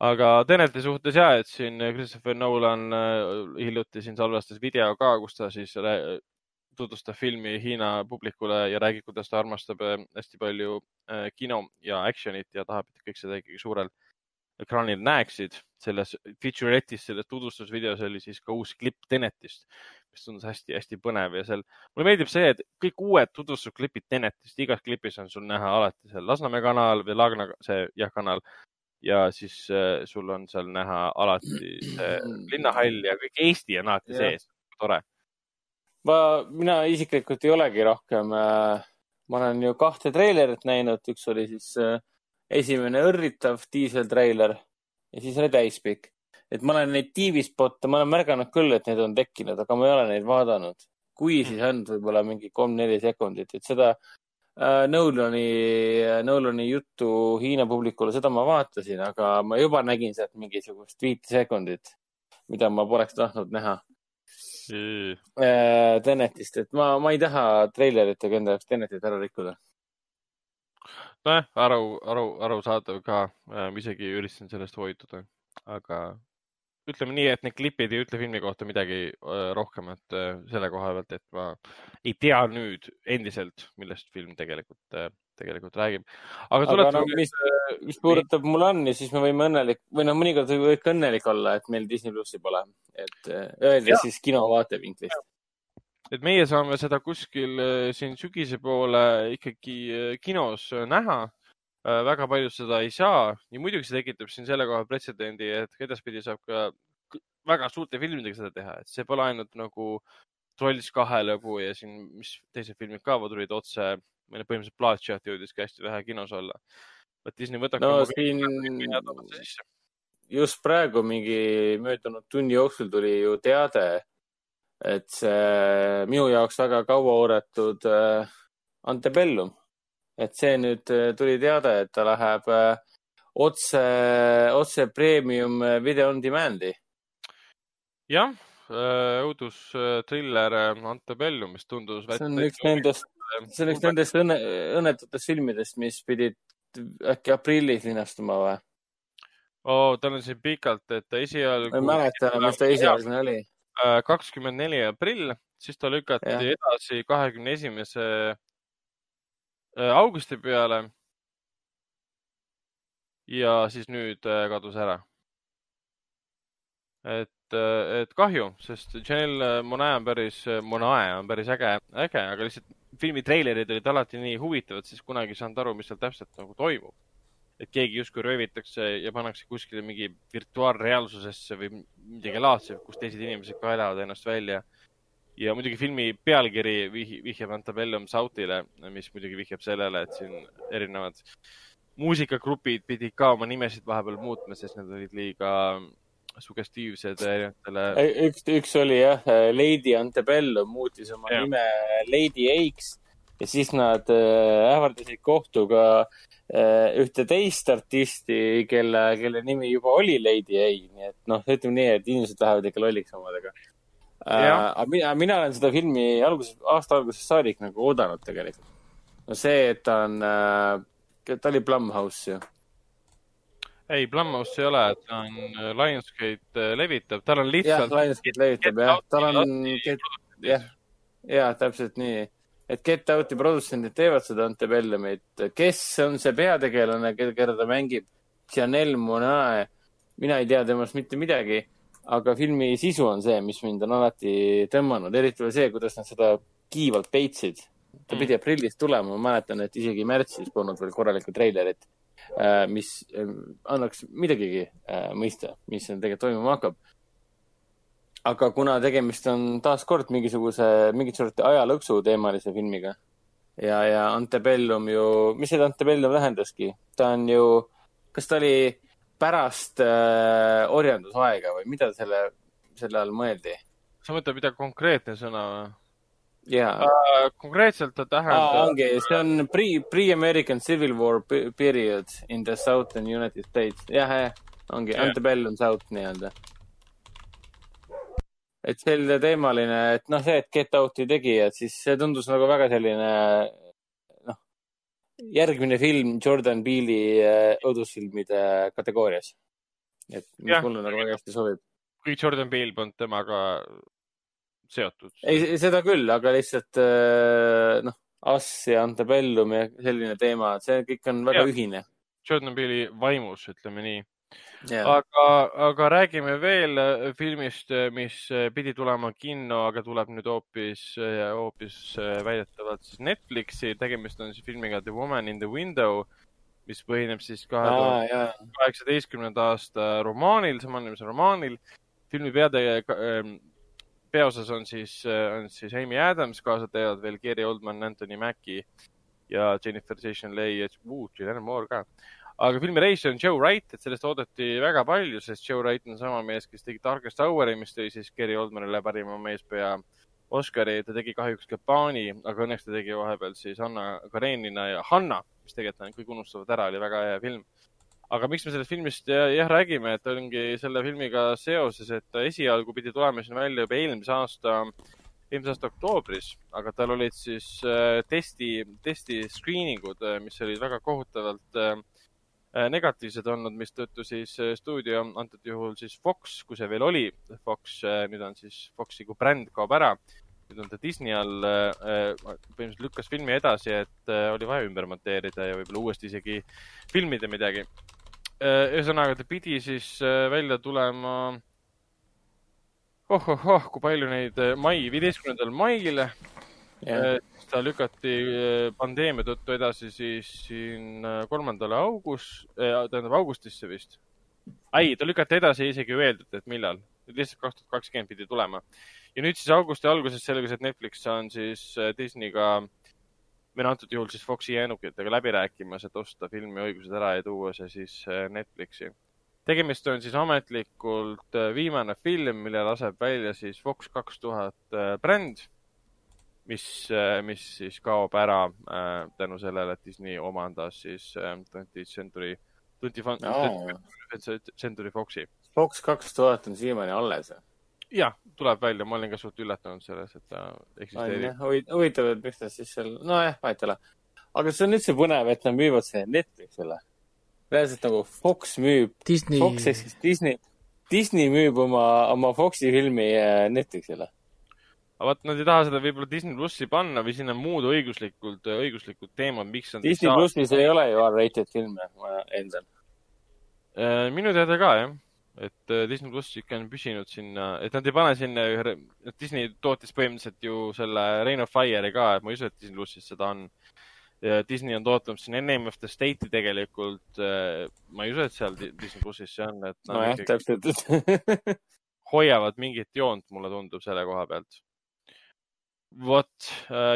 Aga Teneti suhtes ja, et siin Christopher Nolan äh, hiljuti siin salvestas video ka, kus ta siis tutvustab filmi Hiina publikule ja räägib, kuidas ta armastab äh, hästi palju äh, kino ja action'it ja tahab, et kõik seda ikkagi suurel ekraanil näeksid. selles feature'etis, selles tutvustusvideos oli siis ka uus klipp Tenetist, mis tundus hästi-hästi põnev ja seal, mulle meeldib see, et kõik uued tutvustusklipid Tenetist, igas klipis on sul näha alati seal Lasnamäe kanal või Laagna, see jah, kanal ja siis äh, sul on seal näha alati see linnahall ja kõik Eesti on alati sees, tore. ma, mina isiklikult ei olegi rohkem äh,, ma olen ju kahte treilerit näinud, üks oli siis äh, esimene õrritav diiseltreiler ja siis oli täispikk. et ma olen neid TV-spotte, ma olen märganud küll, et need on tekkinud, aga ma ei ole neid vaadanud. kui, siis ainult võib-olla mingi kolm-neli sekundit, et seda Nolani, Nolani juttu Hiina publikule, seda ma vaatasin, aga ma juba nägin sealt mingisugust viite sekundit, mida ma poleks tahtnud näha. Mm.. Tenetist, et ma, ma ei taha treileritega enda jaoks Tenetit ära rikkuda. Nojah, aru, aru, arusaadav ka, ma isegi üritasin sellest hoiduda, aga ütleme nii, et need klipid ei ütle filmi kohta midagi äh, rohkemat äh, selle koha pealt, et ma ei tea nüüd endiselt, millest film tegelikult, äh, tegelikult räägib. aga, aga no, mis, mis puudutab Mulani, siis me võime õnnelik või noh, mõnikord võib ka õnnelik olla, et meil Disney plussi pole, et öelda siis kino vaatevinklist et meie saame seda kuskil siin sügise poole ikkagi kinos äh, näha. Väga paljud seda ei saa ja muidugi see tekitab siin selle koha pretsedendi, et edaspidi saab ka väga suurte filmidega seda teha, et see pole ainult nagu Trolls kahe lõbu ja siin, mis teised filmid ka tulid otse, meil põhimõtteliselt Bloodshot jõudiski hästi vähe kinos olla. et Disney võtab. no siin just praegu mingi möödunud tunni jooksul tuli ju teade et see minu jaoks väga kaua oodatud äh, Antebellum, et see nüüd äh, tuli teade, et ta läheb äh, otse, otse premium video on demand'i. jah, õudustriller Antebellum, mis tundus. see on üks nendest, see on üks nendest õnne, õnnetutest filmidest, mis pidid äkki aprillis linastuma või? oo oh,, tal on siin pikalt, et esialgu. ma ei mäleta enam, mis ta esialgne oli Äh, kakskümmend neli aprill siis ta lükati Jah. edasi kahekümne esimese äh, augusti peale. ja siis nüüd äh, kadus ära. et, et kahju, sest Janelle Monae on päris, Monae on päris äge, äge, aga lihtsalt filmi treilerid olid alati nii huvitavad, siis kunagi ei saanud aru, mis seal täpselt nagu toimub. et keegi justkui röövitakse ja pannakse kuskile mingi virtuaalreaalsusesse või midagi laadset, kus teised inimesed ka elavad ennast välja. Ja muidugi filmi pealkiri vih- vihjab Antebellum Southile, mis muidugi vihjab sellele, et siin erinevad muusikagrupid pidid ka oma nimesid vahepeal muutma, sest need olid liiga sugestiivsed erinevatele üks, üks oli jah, Lady Antebellum muutis oma ja. nime Lady X ja siis nad äh, ähvardasid kohtuga äh, ühte teist artisti, kelle, kelle nimi juba oli Lady A, nii et noh, ütleme nii, et inimesed lähevad ikka lolliks omadega. Aga mina, mina olen seda filmi alguses, aasta algusest saadik nagu oodanud tegelikult. no see, et ta on äh,, ta oli Blumhouse ju. ei, Blumhouse ei ole, ta on äh, Lionsgate äh, levitab, tal on jah, lihtsalt. Lionsgate levitab jah, tal on, jah, jaa, täpselt nii. et Get Out'i produtsendid teevad seda Antebellumit. kes on see peategelane, keda ta mängib? Janelle Monae. mina ei tea temast mitte midagi, aga filmi sisu on see, mis mind on alati tõmmanud, eriti veel see, kuidas nad seda kiivalt peitsid. ta Mm. pidi aprillis tulema, ma mäletan, et isegi märtsis polnud veel korralikku treilerit, mis äh, annaks midagigi äh, mõista, mis seal tegelikult toimuma hakkab aga kuna tegemist on taaskord mingisuguse, mingit sorti ajalõksu teemalise filmiga ja, ja Antebellum ju, mis see Antebellum tähendaski? ta on ju, kas ta oli pärast äh, orjandusaega või mida selle, selle all mõeldi? sa mõtled midagi konkreetne sõna või? jaa, konkreetselt ta tähendab ongi, see on pre, pre-American Civil War pe- period in the southern United States. jah, jah, ongi Jah. Antebellum South nii-öelda. et selline teemaline, et noh, see, et Get Out'i tegijad, siis see tundus nagu väga selline järgmine film Jordan Peele'i äh, õudusfilmide kategoorias. et mis Jah. mulle nagu väga hästi sobib. kõik Jordan Peele polnud temaga seotud. ei, seda küll, aga lihtsalt äh, noh, Us ja Antebellum ja selline teema, see kõik on väga Jah. ühine. Jordan Peele'i vaimus, ütleme nii. Yeah. aga, aga räägime veel äh, filmist, mis äh, pidi tulema kinno, aga tuleb nüüd hoopis, hoopis äh, väidetavalt siis Netflixi. tegemist on siis filmiga The Woman in the Window, mis põhineb siis kahe tuhande kaheksateistkümnenda aasta romaanil, samanimelisel romaanil. filmi peatege-, peaosas on siis, on siis Amy Adams, kaasa teevad veel Gary Oldman, Anthony Mackie ja Jennifer Jason Leigh ja Julianne Moore ka. Aga filmi reisija on Joe Wright, et sellest oodati väga palju, sest Joe Wright on sama mees, kes tegi Darkest Hour'i, mis tõi siis Gary Oldmanile parima meespea Oscari, ta tegi kahjuks ka Paani, aga õnneks ta tegi vahepeal siis Anna Karenina ja Hanna, mis tegelikult kõik unustavad ära, oli väga hea film. Aga miks me sellest filmist jah, jah räägime, et ongi selle filmiga seoses, et esialgu pidi tulema siin välja juba eelmise aasta, eelmise aasta oktoobris, aga tal olid siis äh, testi, testi screening ud, mis olid väga kohutavalt äh, negatiivsed olnud, mistõttu siis äh, stuudio, antud juhul siis Fox, kui see veel oli Fox, nüüd on siis Foxi kui bränd kaob ära nüüd on ta Disney all äh,, põhimõtteliselt lükkas filmi edasi, et äh, oli vaja ümber monteerida ja võib-olla uuesti isegi filmida midagi äh,. ühesõnaga, ta pidi siis äh, välja tulema oh-oh-oh, kui palju neid, mai, viieteistkümnendal mail Äh, ta lükati äh, pandeemia tõttu edasi siis siin äh, kolmandale august, tähendab augustisse vist. ei, ta lükati edasi, isegi ei öeldud, et millal. lihtsalt kaks tuhat kakskümmend pidi tulema. ja nüüd siis augusti alguses selgus, et Netflix on siis Disneyga, või no antud juhul siis Foxi jäänukitega läbi rääkimas, et osta filmi õigused ära ja tuua see siis Netflixi. tegemist on siis ametlikult viimane film, mille laseb välja siis Fox kaks tuhat bränd mis, mis siis kaob ära äh, tänu sellele, et Disney omandas siis twentieth century, twenty Aa. century Foxi. Fox kaks tuhat on siiamaani alles. jah, tuleb välja, ma olin ka suht üllatunud selles, et ta eksisteerib. huvitav, et miks ta siis seal, nojah, vahet ei ole. aga see on üldse põnev, et nad müüvad selle Netflixile. reaalselt nagu Fox müüb, Disney, Fox ehk siis Disney, Disney müüb oma, oma Foxi filmi äh, Netflixile. Aga vot nad ei taha seda võib-olla Disney plussi panna või sinna muud õiguslikult, õiguslikud teemad, miks nad Disney plussis ei ole ju R-rated filme, eeldan. Äh, minu teada ka jah, et äh, Disney pluss ikka on püsinud sinna, et nad ei pane sinna ühe, Disney tootis põhimõtteliselt ju selle Reign of Fire'i ka, et ma ei usu, et Disney plussis seda on. ja Disney on tootnud siin Name of the State'i tegelikult, ma ei usu, et seal Di- Disney plussis see on, et nojah, täpselt. hoiavad mingit joont, mulle tundub selle koha pealt. Vot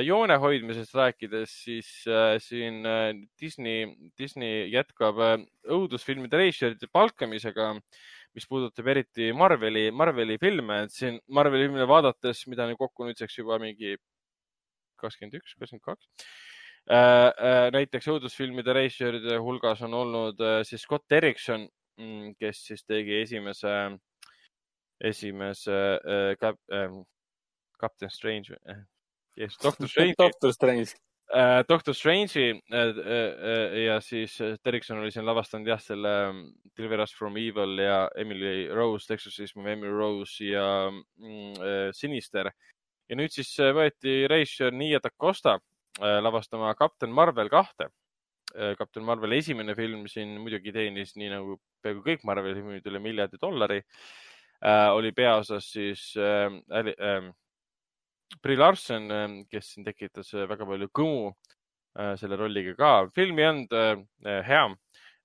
joone hoidmisest rääkides, siis äh, siin äh, Disney, Disney jätkab äh, õudusfilmide režissööride palkamisega, mis puudutab eriti Marveli, Marveli filme, et siin Marveli filme vaadates, mida ju kokku nüüdseks juba mingi kakskümmend üks, kakskümmend kaks. näiteks õudusfilmide režissööride hulgas on olnud äh, siis Scott Derrickson, kes siis tegi esimese esimese äh, Captain Strange äh,, yes, Doctor Strange Doctor Strange. äh,, Doctor Strange'i äh, äh, ja siis Derrickson oli siin lavastanud jah, selle ähm, Deliver Us From Evil ja Emily Rose, Exorcism of Emily Rose ja mm, Sinister. ja nüüd siis võeti režissöör Nia Da Costa äh, lavastama Captain Marvel kahte. Captain Marveli esimene film siin muidugi teenis nii nagu peaaegu kõik Marveli filmid üle miljardi dollari äh,. oli peaosas siis äh, äh, Brie Larson, kes siin tekitas äh, väga palju kõmu äh, selle rolliga ka. film ei olnud äh, hea.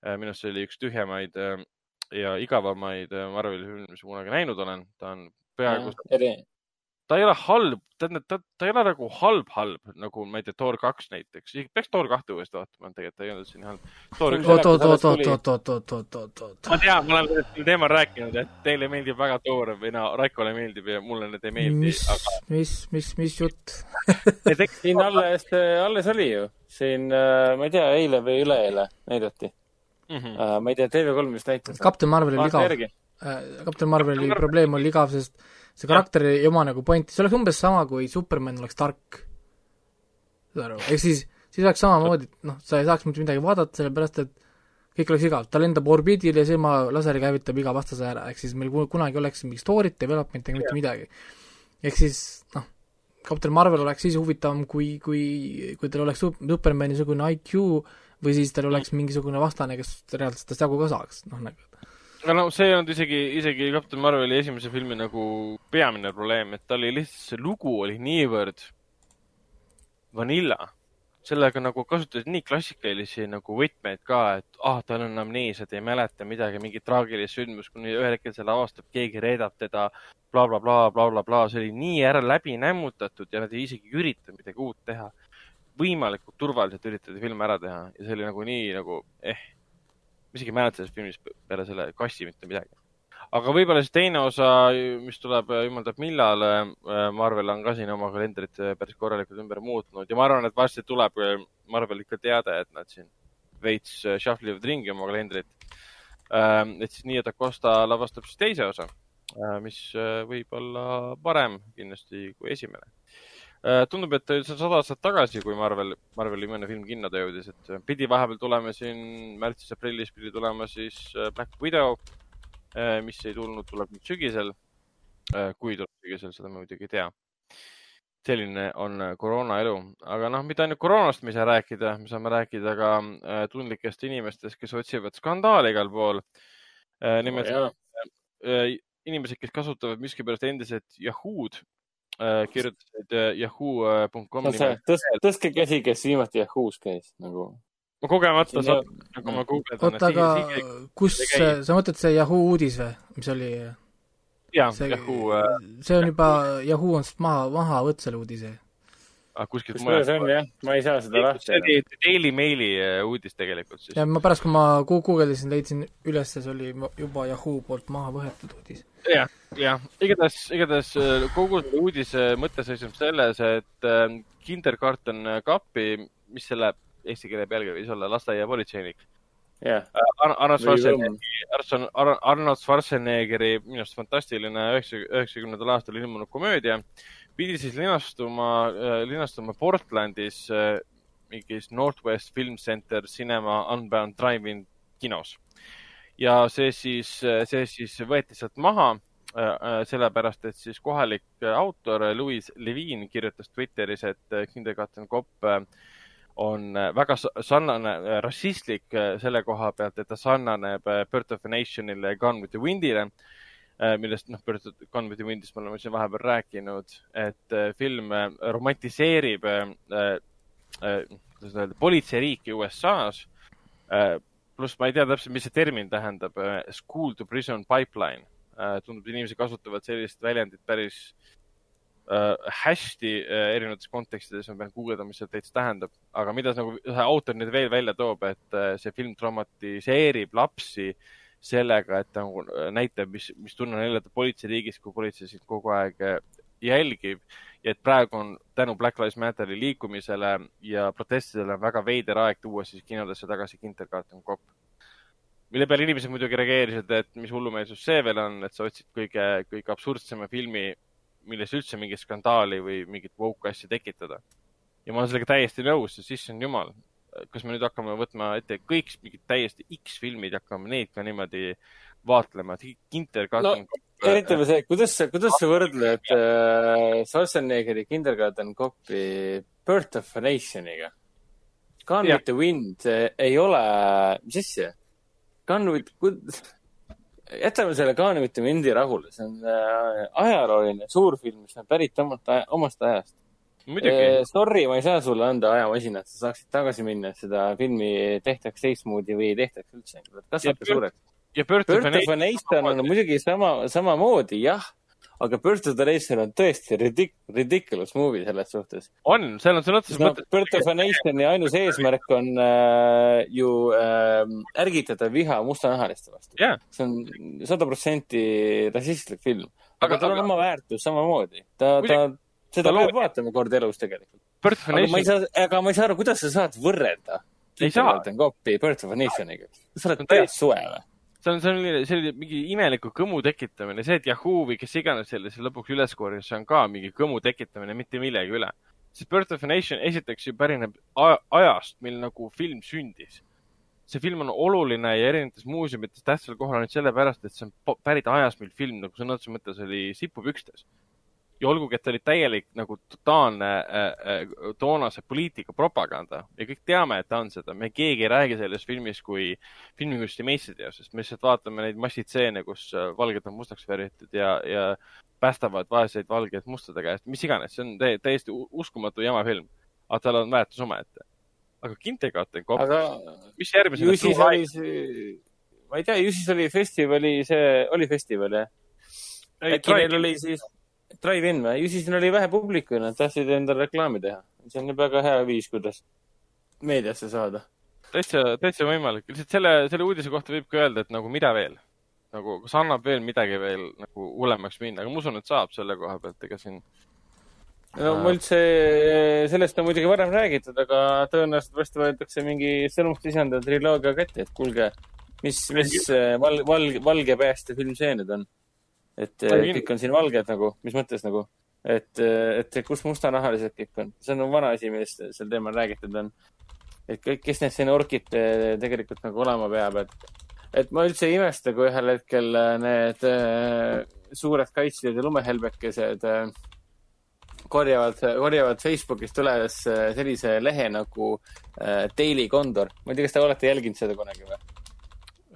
minu arust see oli üks tühjemaid äh, ja igavamaid äh, Marveli filme, mis ma kunagi näinud olen. ta on peaaegu, ta ei ole halb, tähendab, ta, ta ei ole nagu halb, halb nagu ma ei tea, Thor kaks näiteks. peaks Thor kahte uuesti vaatama, tegelikult ta ei olnud siin halb. Oot, oot, oot, oot, oot, oot, oot, oot, oot, oot. ma tean, ma olen sellest sel teemal rääkinud, et teile meeldib väga Thor või no Raikole meeldib ja mulle need ei meeldi, mis aga, mis, mis, mis jutt? siin alles, alles oli ju, siin, ma ei tea, eile või üleeile näidati. mm -hmm. ma ei tea, TV3 vist näitas. Captain Marvel oli vaata igav. järgi. Captain Marveli probleem oli igav, sest see karakter ei oma nagu pointi, see oleks umbes sama, kui Superman oleks tark. saad aru, ehk siis, siis oleks samamoodi, et noh, sa ei saaks mitte midagi vaadata, sellepärast et kõik oleks igav, ta lendab orbiidile ja silma laseriga hävitab iga vastase ära, ehk siis meil ku- kunagi oleks mingit story't, development'i ega mitte midagi. ehk siis noh, Captain Marvel oleks siis huvitavam, kui, kui, kui tal oleks Sup- Supermani sugune IQ või siis tal oleks mingisugune vastane, kes reaalselt tast jagu ka saaks, noh nagu aga no see ei olnud isegi, isegi Captain Marveli esimese filmi nagu peamine probleem, et tal oli lihtsalt, see lugu oli niivõrd vanilla. sellega nagu kasutasid nii klassikalisi nagu võtmeid ka, et ah, tal on amneesia, ta ei mäleta midagi, mingit traagilist sündmust, kuni ühel hetkel selle avastab, keegi reedab teda bla,, blablabla, blablabla, see oli nii ära läbi nämmutatud ja nad ei isegi ürita midagi uut teha. võimalikult turvaliselt üritati film ära teha ja see oli nagu nii nagu eh ma isegi ei mäleta sellest filmist peale selle kassi mitte midagi. aga võib-olla siis teine osa, mis tuleb jumal teab millal, Marvel on ka siin oma kalendrit päris korralikult ümber muutnud ja ma arvan, et varsti tuleb Marvel ikka teade, et nad siin veits shuffle ivad ringi oma kalendrit. et siis nii, et Acosta lavastab siis teise osa, mis võib olla parem kindlasti kui esimene. tundub, et see on sada aastat tagasi, kui Marvel, Marveli viimane film kinnode jõudis, et pidi vahepeal tulema siin märtsis-aprillis pidi tulema siis Black Widow, mis ei tulnud, tuleb nüüd sügisel. kui tuleb sügisel, seda ma muidugi ei tea. selline on koroona elu, aga noh, mitte ainult koroonast me ei saa rääkida, me saame rääkida ka tundlikest inimestest, kes otsivad skandaali igal pool. nimelt Jaa. inimesed, kes kasutavad miskipärast endiselt Yahoo'd, kirjutasid yahoo.com see, tõstke, tõstke käsi, kes viimati Yahoo's käis nagu. ma kogemata saan, nagu ma guugeldan. oota, aga kus sa mõtled see Yahoo uudis või, mis oli? jah, see Yahoo äh,, see on juba, Yahoo on maha, maha võtnud selle uudise. kuskilt kus mujal see on jah, ma ei saa seda lahti see. oli Daily Maili äh, uudis tegelikult siis. ja ma pärast, kui ma gu- guugeldasin, leidsin üles, see oli juba Yahoo poolt maha võetud uudis. jah, jah, igatahes, igatahes äh, kogu selle uudise mõte seisneb selles, et äh, kindergarten Kapi, mis selle eesti keele pealkiri võis olla, lasteaiapolitseinik. jah, Arnold Või Schwarzeneggeri, Arnold Arnold Schwarzeneggeri minu arust fantastiline üheksa, üheksakümnendal aastal ilmunud komöödia pidi siis linastuma, linastuma Portlandis äh, mingis Northwest Film Center Cinema Unbound Drive-in kinos. ja see siis, see siis võeti sealt maha sellepärast et siis kohalik autor Louis Levine kirjutas Twitteris, et Kindergarten Cop on väga sarnane, rassistlik selle koha pealt, et ta sarnaneb Birth of a Nationile ja Gone with the Windile millest noh, Gone with the Windist me oleme siin vahepeal rääkinud, et film romantiseerib kuidas öelda, politseiriiki USA-s. pluss ma ei tea täpselt, mis see termin tähendab, school to prison pipeline. Tundub, et inimesed kasutavad sellist väljendit päris hästi erinevates kontekstides, ma pean guugeldama, mis see täitsa tähendab. aga mida nagu see autor nüüd veel välja toob, et see film traumatiseerib lapsi sellega, et ta nagu näitab, mis, mis tunne on elada politseiriigis, kui politsei sind kogu aeg jälgib ja et praegu on tänu Black Lives Matteri liikumisele ja protestidele on väga veider aeg tuua siis kinodesse tagasi Kindergarten Cop. Mille peale inimesed muidugi reageerisid, et mis hullumeelsus see veel on, et sa otsid kõige, kõige absurdsema filmi, milles üldse mingit skandaali või mingit woke asja tekitada. ja ma olen sellega täiesti nõus, sest issand jumal, kas me nüüd hakkame võtma ette kõik mingid täiesti X-filmid ja hakkame neid ka niimoodi vaatlema, et Kindergarten no, eriti veel see, kuidas sa, kuidas sa võrdled äh, Schwarzeneggeri Kindergarten Copi Birth of a Nationiga? Gone with the Wind äh, ei ole, mis asja? Gone with, jätame selle the Windi rahule, see on äh, ajalooline suurfilm, mis on pärit omast, omast ajast. Eh, sorry, ma ei saa sulle anda ajamasinat, sa saaksid tagasi minna, et seda filmi tehtaks teistmoodi või ei tehtaks üldse. kasvata suureks. ja Birth of a Nation on muidugi sama, samamoodi, jah, aga Birth of a Nation on tõesti ridic-, ridiculous movie selles suhtes. on, seal on sõna otseses no, mõttes. Birth of a Nationi ainus eesmärk on äh, ju äh, ärgitada viha mustanahaliste vastu yeah.. see on sada protsenti rassistlik film. aga tal on oma väärtus samamoodi. ta, ta, seda peab vaatama kord elus tegelikult. aga ma ei saa, aga ma ei saa aru, kuidas sa saad võrrelda. ei saa. Birth of a Nationiga. sa oled täiesti suve või? See on, see on selline mingi imeliku kõmu tekitamine, see, et Yahoo või kes iganes selle siis lõpuks üles korjas, see on ka mingi kõmu tekitamine mitte millegi üle. sest Birth of a Nation esiteks ju pärineb ajast, mil nagu film sündis. see film on oluline ja erinevates muuseumites tähtsal kohal ainult sellepärast, et see on pärit ajast, mil film nagu sõna otseses mõttes oli sipupükstes ja olgugi, et ta oli täielik nagu totaalne äh, äh, toonase poliitika propaganda ja kõik teame, et ta on seda, me keegi ei räägi selles filmis kui filmikunsti meistriteosest, me lihtsalt vaatame neid massitseene, kus äh, valged on mustaks värvitud ja, ja päästavad vaeseid valgeid mustade käest, mis iganes, see on täiesti uskumatu jama film. aga tal on väärtus omaette. aga Kindergarten Cop, mis järgmisena? ju siis oli see, ma ei tea, ju siis oli festivali, see oli festival jah? äkki neil oli siis Drive-in või? ju siis neil oli vähe publiku ja nad tahtsid endale reklaami teha. see on väga hea viis, kuidas meediasse saada. täitsa, täitsa võimalik. lihtsalt selle, selle uudise kohta võib ka öelda, et nagu mida veel. nagu, kas annab veel midagi veel nagu hullemaks minna, aga ma usun, et saab selle koha pealt, ega siin no ma üldse, sellest on muidugi varem räägitud, aga tõenäoliselt varsti võetakse mingi sõnumist lisanduv triloogia kätte, et kuulge, mis, mis val-, val-, valge pääste film see nüüd on et äh, kõik on siin valged nagu, mis mõttes nagu, et, äh, et kus mustanahalised kõik on. see on vana asi, millest sel teemal räägitud on. et kõik, kes need siin orkid äh, tegelikult nagu olema peab, et, et ma üldse ei imesta, kui ühel hetkel need äh, suured kaitsjad ja lumehelbekesed äh, korjavad, korjavad Facebookist üles sellise lehe nagu äh, Daily Condor. ma ei tea, kas te olete jälginud seda kunagi või?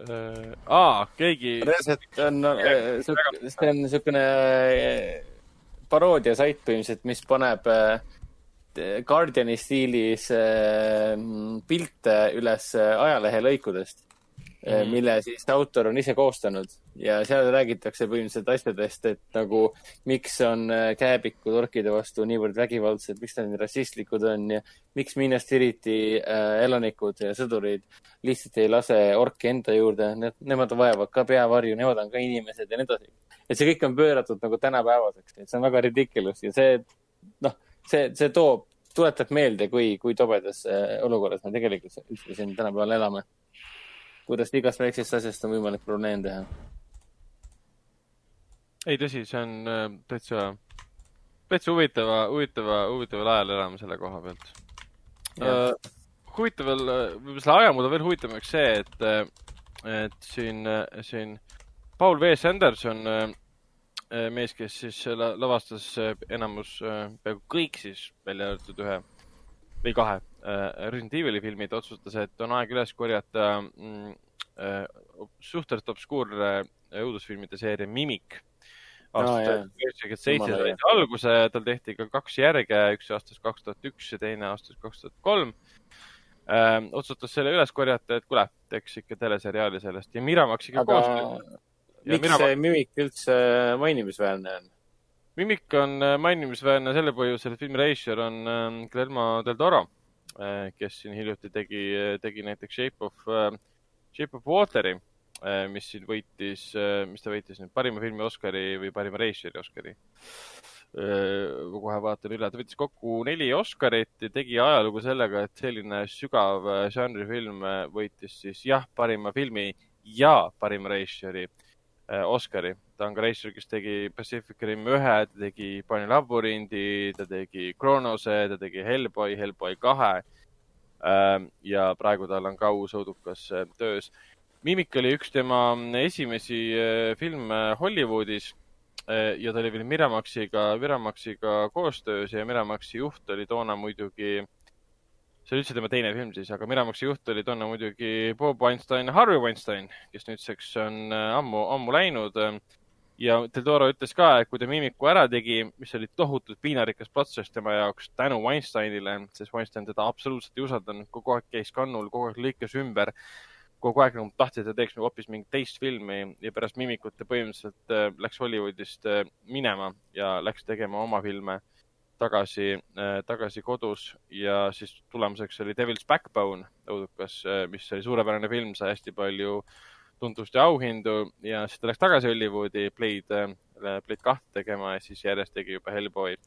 Äh,. aa, keegi. reaalselt on, äh, see on niisugune äh, paroodia sait põhimõtteliselt, mis paneb Guardiani stiilis pilte üles ajalehelõikudest mm., mille siis autor on ise koostanud ja seal räägitakse põhimõtteliselt asjadest, et nagu miks on kääbikud orkide vastu niivõrd vägivaldsed, miks nad nii rassistlikud on ja miks Minas Tiriti äh, elanikud ja sõdurid lihtsalt ei lase orki enda juurde, need, nemad vajavad ka peavarju, nemad on ka inimesed ja nii edasi. et see kõik on pööratud nagu tänapäevaseks, et see on väga ridiculous ja see, noh, see, see toob, tuletab meelde, kui, kui tobedas äh, olukorras me tegelikult siin tänapäeval elame. Kuidas igast väiksest asjast on võimalik probleem teha. ei, tõsi, see on äh, täitsa, täitsa huvitava, huvitava, huvitaval ajal elame selle koha pealt Uh, huvitaval, võib-olla selle ajamuud on veel huvitavam see, et, et siin, siin Paul V. Sanderson äh, mees, kes siis la- lavastas äh, enamus, peaaegu kõik siis välja arvatud ühe või kahe äh, Resident Evil'i filmid, otsustas, et on aeg üles korjata mm, äh, suhteliselt obskuurne õudusfilmide seeria Mimic. Aa, aastast üheksakümmend seitse sai ta alguse, tal tehti ka kaks järge, üks aastast kaks tuhat üks ja teine aastast kaks tuhat kolm. otsustas selle üles korjata, et kuule, teeks ikka teleseriaali sellest ja Miramaxiga aga koos. Miks mina- see Mimik üldse mainimisväärne on? Mimik on äh, mainimisväärne selle põhjusel, et filmi režissöör on ähm, Guillermo del Toro, kes siin hiljuti tegi, tegi näiteks Shape of, Shape of Water'i, mis siin võitis, mis ta võitis nüüd, parima filmi Oscari või parima režissööri Oscari. kohe vaatan üle, ta võttis kokku neli Oscarit ja tegi ajalugu sellega, et selline sügav äh, žanrifilm äh, võitis siis jah, parima filmi ja parima režissööri äh, Oscari. Ta on ka režissöör, kes tegi Pacific Rim ühe, ta tegi Pani labürindi, ta tegi Kronose, ta tegi Hellboy, Hellboy kahe. ja praegu tal on ka uus õudukas äh, töös. Mimik oli üks tema esimesi äh, filme Hollywoodis äh, ja ta oli veel Miramaxiga, Miramaxiga koostöös ja Miramaxi juht oli toona muidugi see oli üldse tema teine film siis, aga Miramaxi juht oli toona muidugi Bob Weinstein, Harvey Weinstein, kes nüüdseks on ammu, ammu läinud. Ja Toro ütles ka, et kui ta Mimiku ära tegi, mis oli tohutult piinarikas protsess tema jaoks tänu Weinsteinile, sest Weinstein teda absoluutselt ei usaldanud, kogu aeg käis kannul, kogu aeg lõikas ümber, kogu aeg nagu tahtis, et ta teeks hoopis mingit teist filmi ja pärast Mimikut ta põhimõtteliselt äh, läks Hollywoodist äh, minema ja läks tegema oma filme tagasi, tagasi kodus. Ja siis tulemuseks oli Devil's Backbone, õudukas, mis oli suurepärane film, sai hästi palju tuntust ja auhindu ja siis ta läks tagasi Hollywoodi Blade, Blade kahte tegema ja siis järjest tegi juba Hellboy.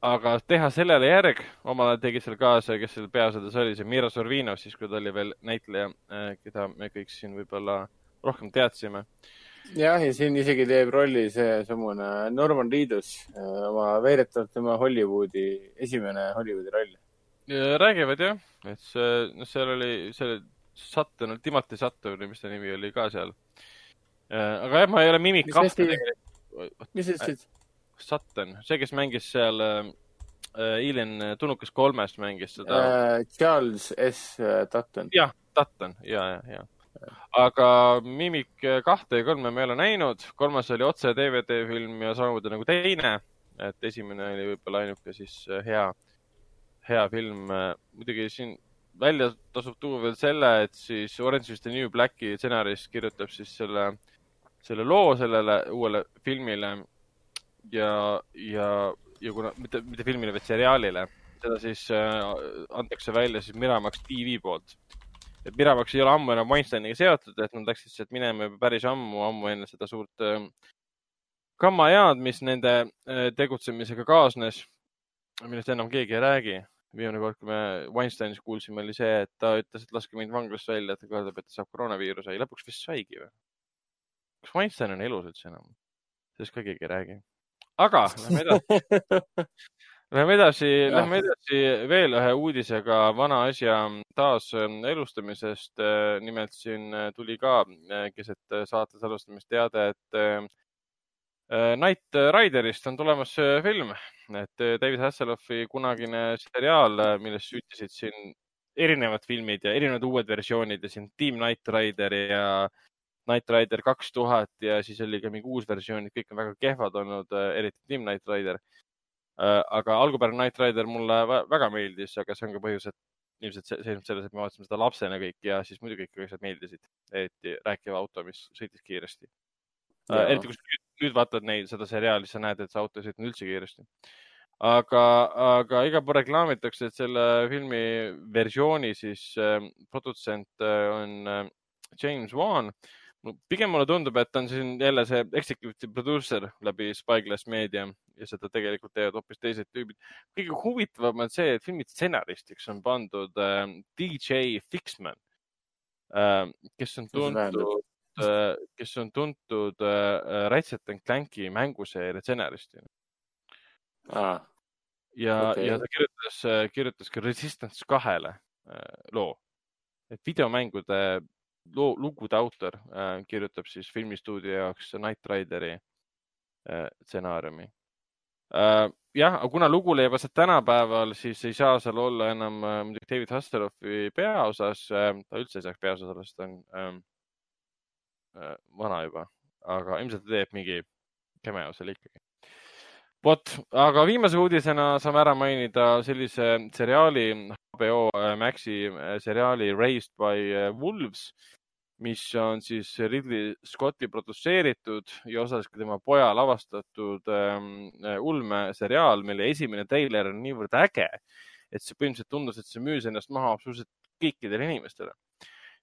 aga teha sellele järg, omal ajal tegi seal kaasa, kes seal peaosades oli, see Mira Sorvino, siis kui ta oli veel näitleja, keda me kõik siin võib-olla rohkem teadsime jah, ja siin isegi teeb rolli seesamune Norman Reedus, oma väidetavalt tema Hollywoodi, esimene Hollywoodi roll. Räägivad jah, et see, noh, seal oli see Sutton, Timothy Sutton või mis ta nimi oli ka seal. aga jah, ma ei ole Mimik kahte tegelikult. mis sa ütlesid? Sutton, see, kes mängis seal äh, Alien Tunukas kolmest mängis seda äh,. Charles S Dutton. jah, Sutton ja, ja, ja. aga Mimik kahte ja kolme me ei ole näinud, kolmas oli otse DVD film ja samamoodi nagu teine, et esimene oli võib-olla ainuke siis äh, hea, hea film. muidugi siin välja tasub tuua veel selle, et siis Orange is the New Blacki stsenarist kirjutab siis selle, selle loo sellele uuele filmile ja, ja, ja kuna mitte, mitte filmile, vaid seriaalile, seda siis äh, antakse välja siis Miramax TV poolt et Miramax ei ole ammu enam Weinsteiniga seotud, et nad läksid sealt minema juba päris ammu, ammu enne seda suurt äh, kammajaad, mis nende äh, tegutsemisega kaasnes, millest enam keegi ei räägi. Viimane kord, kui me Weinsteinist kuulsime, oli see, et ta ütles, et laske mind vanglast välja, et ta kardab, et ta saab koroonaviiruse ja lõpuks vist saigi või? kas Weinstein on elus üldse enam? sellest ka keegi ei räägi. aga lähme edasi. Lähme edasi, lähme edasi veel ühe uudisega vana asja taas ähm, elustamisest. nimelt siin äh, tuli ka äh, keset äh, saate salvestamist teade, et äh, Knight Riderist on tulemas äh, film, et äh, David Hasselhoffi kunagine seriaal, millest süütisid siin erinevad filmid ja erinevad uued versioonid ja siin Team Knight Rider ja Knight Rider kaks tuhat ja siis oli ka mingi uus versioon, kõik on väga kehvad olnud, eriti Team Knight Rider. aga algupärane Knight Rider mulle vä- väga meeldis, aga see on ka põhjus, et ilmselt seisneb selles, et me vaatasime seda lapsena kõik ja siis muidugi kõik asjad meeldisid, eriti rääkiva auto, mis sõitis kiiresti. Eriti kui sa nüüd, vaatad neid, seda seriaali, siis sa näed, et see auto ei sõitnud üldse kiiresti. aga, aga igal pool reklaamitakse, et selle filmi versiooni siis äh, produtsent äh, on äh, James Wan. pigem mulle tundub, et on siin jälle see executive producer läbi Spyglass Media ja seda tegelikult teevad hoopis teised tüübid. kõige huvitavam on see, et filmi stsenaristiks on pandud äh, DJ Fixman äh,, kes on tuntud kes on tuntud äh, Ratchet and Clanki mänguseeria stsenaristina aa, ja okay., ja ta kirjutas, kirjutas ka Resistance kahele äh, loo. et videomängude loo, lugude autor äh, kirjutab siis filmistuudio jaoks Knight Rideri äh, stsenaariumi äh,. jah, aga kuna lugu leiab aset tänapäeval, siis ei saa seal olla enam äh, muidugi David Hasselhoffi peaosas äh,. ta üldse ei saaks peaosas olla, sest ta on äh, vana juba, aga ilmselt ta teeb mingi cameo seal ikkagi. Vot, aga viimase uudisena saame ära mainida sellise seriaali, HBO äh, Maxi äh, seriaali Raised by äh, Wolves, mis on siis Ridley Scotti produtseeritud ja osaliselt ka tema poja lavastatud ähm, ulmeseriaal, mille esimene treiler on niivõrd äge, et see põhimõtteliselt tundus, et see müüs ennast maha absoluutselt kõikidele inimestele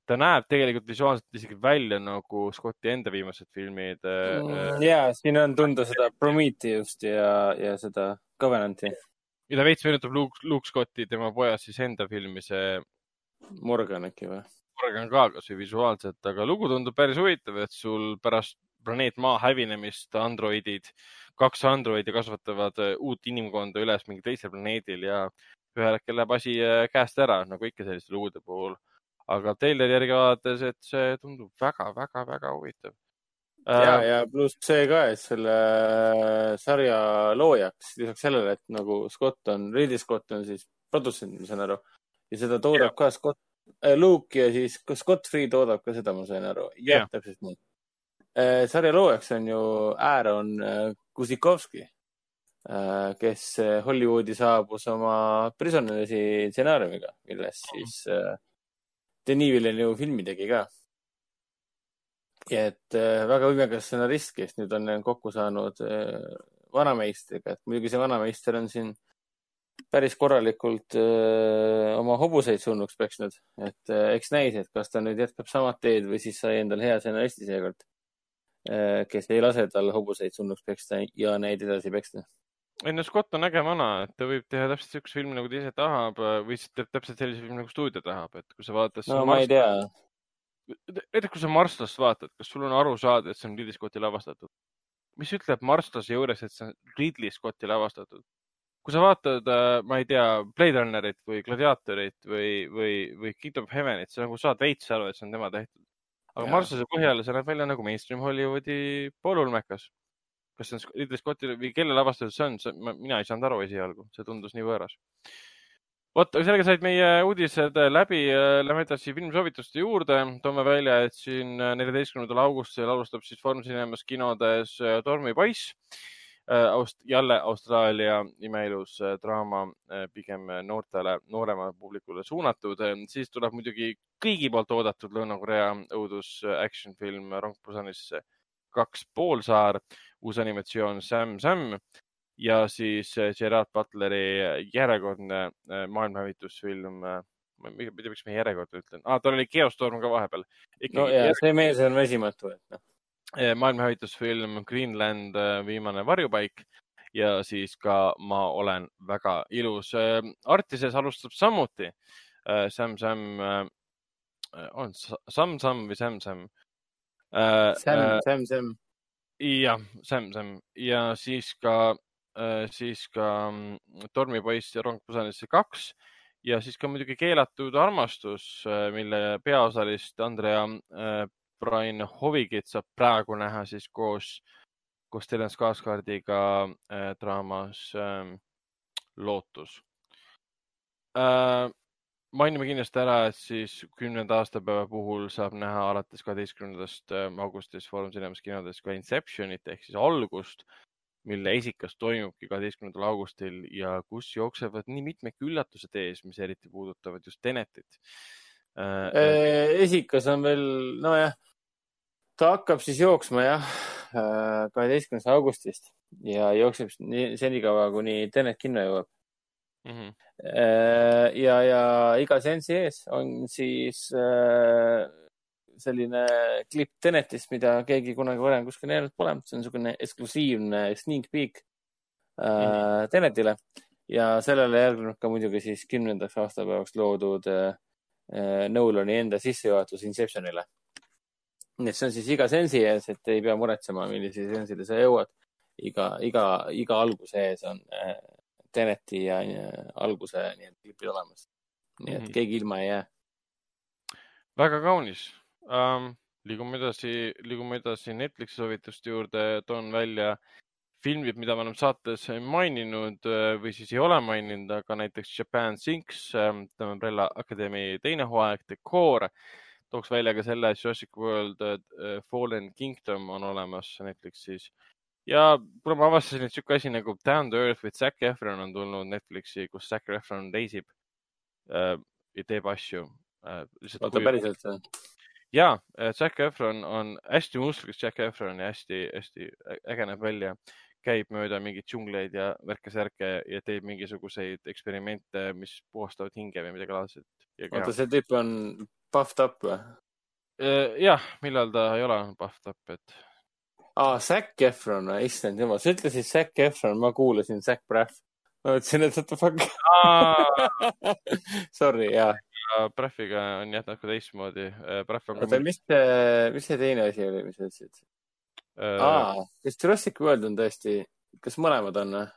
ta näeb tegelikult visuaalselt isegi välja nagu Scotti enda viimased filmid mm,. ja, siin on tunda seda Prometheust ja, ja seda Covenanti. ja ta veits meenutab Luke, Luke Scotti, tema poja siis enda filmi, see. Morgan äkki või? Morgan ka kasvõi visuaalselt, aga lugu tundub päris huvitav, et sul pärast planeet Maa hävinemist androidid, kaks androidi kasvatavad äh, uut inimkonda üles mingil teisel planeedil ja ühel hetkel läheb asi äh, käest ära, nagu ikka selliste lugude puhul aga treileri järgi vaadates, et see tundub väga-väga-väga huvitav. ja äh,, ja pluss see ka, et selle sarja loojaks, lisaks sellele, et nagu Scott on, Ridley Scott on siis produtsent, ma saan aru, ja seda toodab ja. ka Scott äh,, Luke ja siis ka Scott Free toodab ka seda, ma sain aru. jah, täpselt nii äh,. sarja loojaks on ju Aaron äh, Kusikovski äh,, kes Hollywoodi saabus oma Prisonersi stsenaariumiga, milles siis äh, Denis Villeneuve filmi tegi ka. et äh, väga võimekas stsenarist, kes nüüd on kokku saanud äh, vanameistriga, et muidugi see vanameister on siin päris korralikult öö, äh, oma hobuseid surnuks peksnud, et öö, eks näis, et kas ta nüüd jätkab samad teed või siis sai endale hea stsenaristi seekord, kes ei lase tal hobuseid surnuks peksta ja neid edasi peksta ei no Scott on äge vana, et ta võib teha täpselt siukse filmi, nagu ta ise tahab või siis teeb täpselt sellise filmi, nagu stuudio tahab, et kui sa vaatad. no ma ei tea. näiteks kui sa Marslast vaatad, kas sul on aru saada, et see on Ridley Scotti lavastatud? mis ütleb Marslase juures, et see on Ridley Scotti lavastatud? kui sa vaatad, äh, ma ei tea, Blade Runnerit või Gladiatorit või, või, või Kingdom of Heavenit, sa nagu saad veits aru, et see on tema tehtud. aga Marslase põhjal see näeb välja nagu mainstream Hollywoodi poolulmekas kas see on Ridley Scotti või kelle lavastatud see on, mina ei saanud aru esialgu, see tundus nii võõras. vot, sellega said meie uudised läbi. Lähme edasi filmisoovituste juurde. toome välja, et siin neljateistkümnendal augustil alustab siis Foorum Cinemas kinodes äh, Tormipoiss. Äh, Aust-, jälle Austraalia imeilus äh, draama, pigem noortele, nooremale publikule suunatud. siis tuleb muidugi kõigi poolt oodatud Lõuna-Korea õudus action film Rong Busanisse kaks poolsaar uus animatsioon Sam Sam ja siis äh, Gerard Butleri järjekordne äh, maailmahävitusfilm. Ma ei tea, miks ma järjekordne ütlen ah,, tal oli Geostorm ka vahepeal. no ja järg... see mees on väsimatu, et noh. maailmahävitusfilm Greenland, viimane varjupaik ja siis ka Ma olen väga ilus. Artises alustab samuti Sam Sam, on Sam Sam või Sam Sam? Sam, Sam, Sam. jah, Sam, Sam. Ja siis ka, äh, siis ka mm, Tormipoiss ja Rong Busanisse kaks. Ja siis ka muidugi Keelatud armastus, äh, mille peaosalist Andrea äh, Brian Hovigit saab praegu näha siis koos, koos Stellan Skarsgardiga draamas ähm, Lootus mainime kindlasti ära, et siis kümnenda aastapäeva puhul saab näha alates kaheteistkümnendast ähm, augustist Foorum Cinemas kinodes ka Inceptionit ehk siis algust, mille esikas toimubki kaheteistkümnendal augustil ja kus jooksevad nii mitmedki üllatused ees, mis eriti puudutavad just Tenetit äh,. äh esikas on veel, nojah, ta hakkab siis jooksma jah, äh, kaheteistkümnendast augustist ja jookseb senikaua, kuni Tenet kinno jõuab mm. -hmm. ja, ja iga seansi ees on siis äh, selline klipp Tenetist, mida keegi kunagi varem kuskil näinud pole. see on niisugune eksklusiivne sneak peek mm -hmm. Tenetile ja sellele järgneb ka muidugi siis kümnendaks aastapäevaks loodud äh, Nolani enda sissejuhatus Inceptionile. nii et see on siis iga sensi ees, et ei pea muretsema, millise sensile sa jõuad. iga, iga, iga alguse ees on äh, Teneti ja, alguse nii-öelda klipid olemas. nii et mm -hmm. keegi ilma ei jää. väga kaunis um,. liigume edasi, liigume edasi Netflixi soovituste juurde, toon välja filmid, mida me oleme saates maininud äh, või siis ei ole maininud, aga näiteks Japan Sinks, The Umbrella Academy teine hooaeg, The Core. tooks välja ka selle, Jurassic World äh, Fallen Kingdom on olemas Netflixis ja kuna ma avastasin, et sihuke asi nagu Down to Earth with Zac Efron on tulnud Netflixi, kus Zac Efron reisib äh, ja teeb asju äh,. oota, päriselt või? ja, Zac Efron on hästi mustlikas Zac Efron ja hästi-hästi äge näeb välja. käib mööda mingeid džungleid ja värke-särke ja teeb mingisuguseid eksperimente, mis puhastavad hinge või midagi laadset. oota, see tüüp on puffed up või? jah, millal ta ei ole puffed up, et aa, Zac Efron, issand jumal, sa ütlesid Zac Efron, ma kuulasin Zac Braff. ma mõtlesin, et what the fuck. Sorry, jaa. Braffiga on jah natuke teistmoodi. Braff on oota, mis see, mis see teine asi oli, mis sa ütlesid? äh, aa, kas Jurassic World on tõesti, kas mõlemad on või?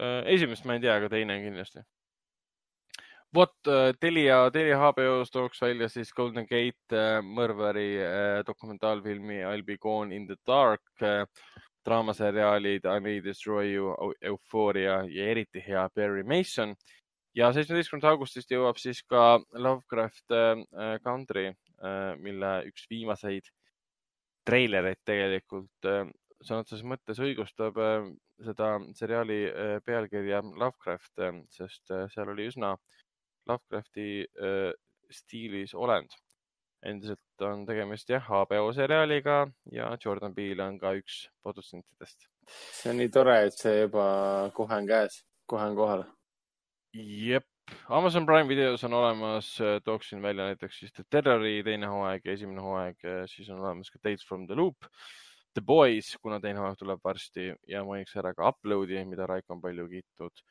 Äh, esimest ma ei tea, aga teine kindlasti. Vot äh, Telia, Telia HBO-s tooks välja siis Golden Gate äh, mõrvari äh, dokumentaalfilmi I'll be gone in the dark draamaseriaalid I may destroy you, Euphoria ja eriti hea Barry Mason. ja seitsmeteistkümnendast augustist jõuab siis ka Lovecraft Country mille üks viimaseid treilereid tegelikult sõna otseses mõttes õigustab seda seriaali pealkirja Lovecraft, sest seal oli üsna Lovecrafti äh, stiilis olend. endiselt on tegemist jah, HBO seriaaliga ja Jordan Peele on ka üks produtsentidest. see on nii tore, et see juba kohe on käes, kohe on kohal. jep, Amazon Prime videos on olemas, tooksin välja näiteks siis The Terrori teine hooaeg ja esimene hooaeg, siis on olemas ka Tales from the Loop, The Boys, kuna teine hooaeg tuleb varsti ja mainiks ära ka Uploadi, mida Raiko on palju kiitnud.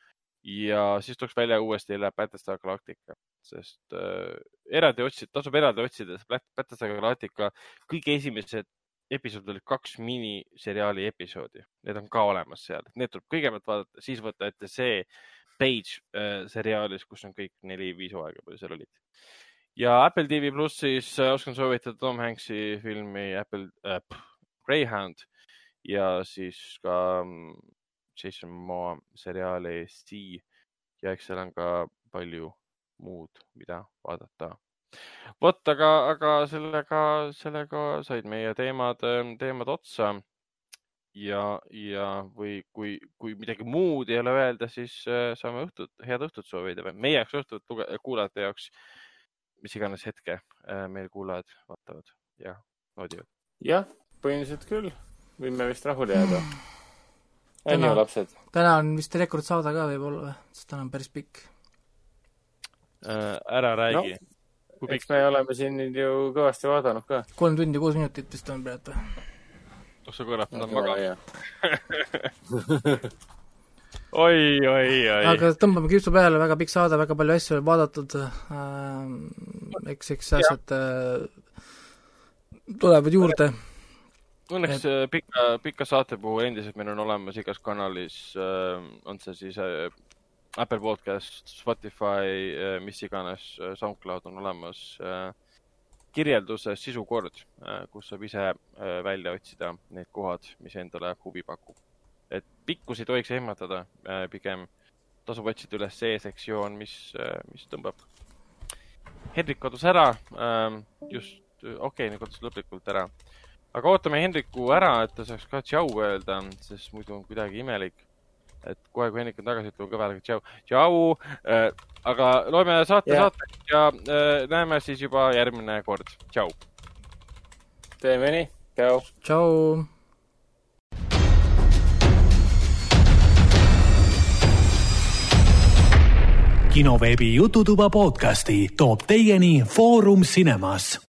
Ja siis tooks välja uuesti jälle Battlestar Galactica, sest äh, eraldi otsida, tasub eraldi otsida, sest Battlestar Galactica. Kõige esimesed episoodid olid kaks miniseriaali episoodi, need on ka olemas seal, need tuleb kõigepealt vaadata, siis võtta ette see Page äh, seriaalis, kus on kõik neli-viis hooaega palju seal olid. ja Apple TV plussis äh, oskan soovitada Tom Hanks'i filmi Apple äh,, Greyhound ja siis ka mm, Jason Momoa seriaali Sea ja eks seal on ka palju muud, mida vaadata vot, aga, aga sellega, sellega said meie teemad, teemad otsa. ja, ja, või kui, kui midagi muud ei ole öelda, siis äh, saame õhtut, head õhtut soovida või meie jaoks õhtut, kuulajate jaoks, mis iganes hetke äh, meil kuulajad vaatavad ja naudivad. jah, põhimõtteliselt küll, võime vist rahule jääda. on Täna- ju, lapsed? täna on vist rekordsaade ka võib-olla või, sest täna on päris pikk. Äh, ära räägi no.. kui eks pikk, me oleme siin nüüd ju kõvasti vaadanud ka. kolm tundi kuus minutit vist on praegu või? kas sa kurat, ma tahan magada. oi, oi, oi. aga tõmbame kriipsu peale, väga pikk saade, väga palju asju vaadatud äh,. eks, eks asjad äh, tulevad juurde. Õnneks äh, pika, pika saate puhul endiselt meil on olemas igas kanalis, on see siis äh, Apple podcast, Spotify, mis iganes, SoundCloud on olemas äh, kirjelduses sisukord, kus saab ise äh, välja otsida need kohad, mis endale huvi pakub. et pikkus ei tohiks ehmatada, pigem tasub otsida üles see sektsioon, mis, mis tõmbab. Hendrik kadus ära, just, okei okay,, nüüd kadus lõplikult ära. Aga ootame Hendriku ära, et ta saaks ka tšau öelda, sest muidu on kuidagi imelik. et kohe, kui Hendrik on tagasi, ütleme kõveraga tšau, tšau äh,. aga loeme saate Jah. saateks ja äh, näeme siis juba järgmine kord, tšau. teeme nii, tšau. tšau. kinoveebi Jututuba podcasti toob teieni Foorum Cinemas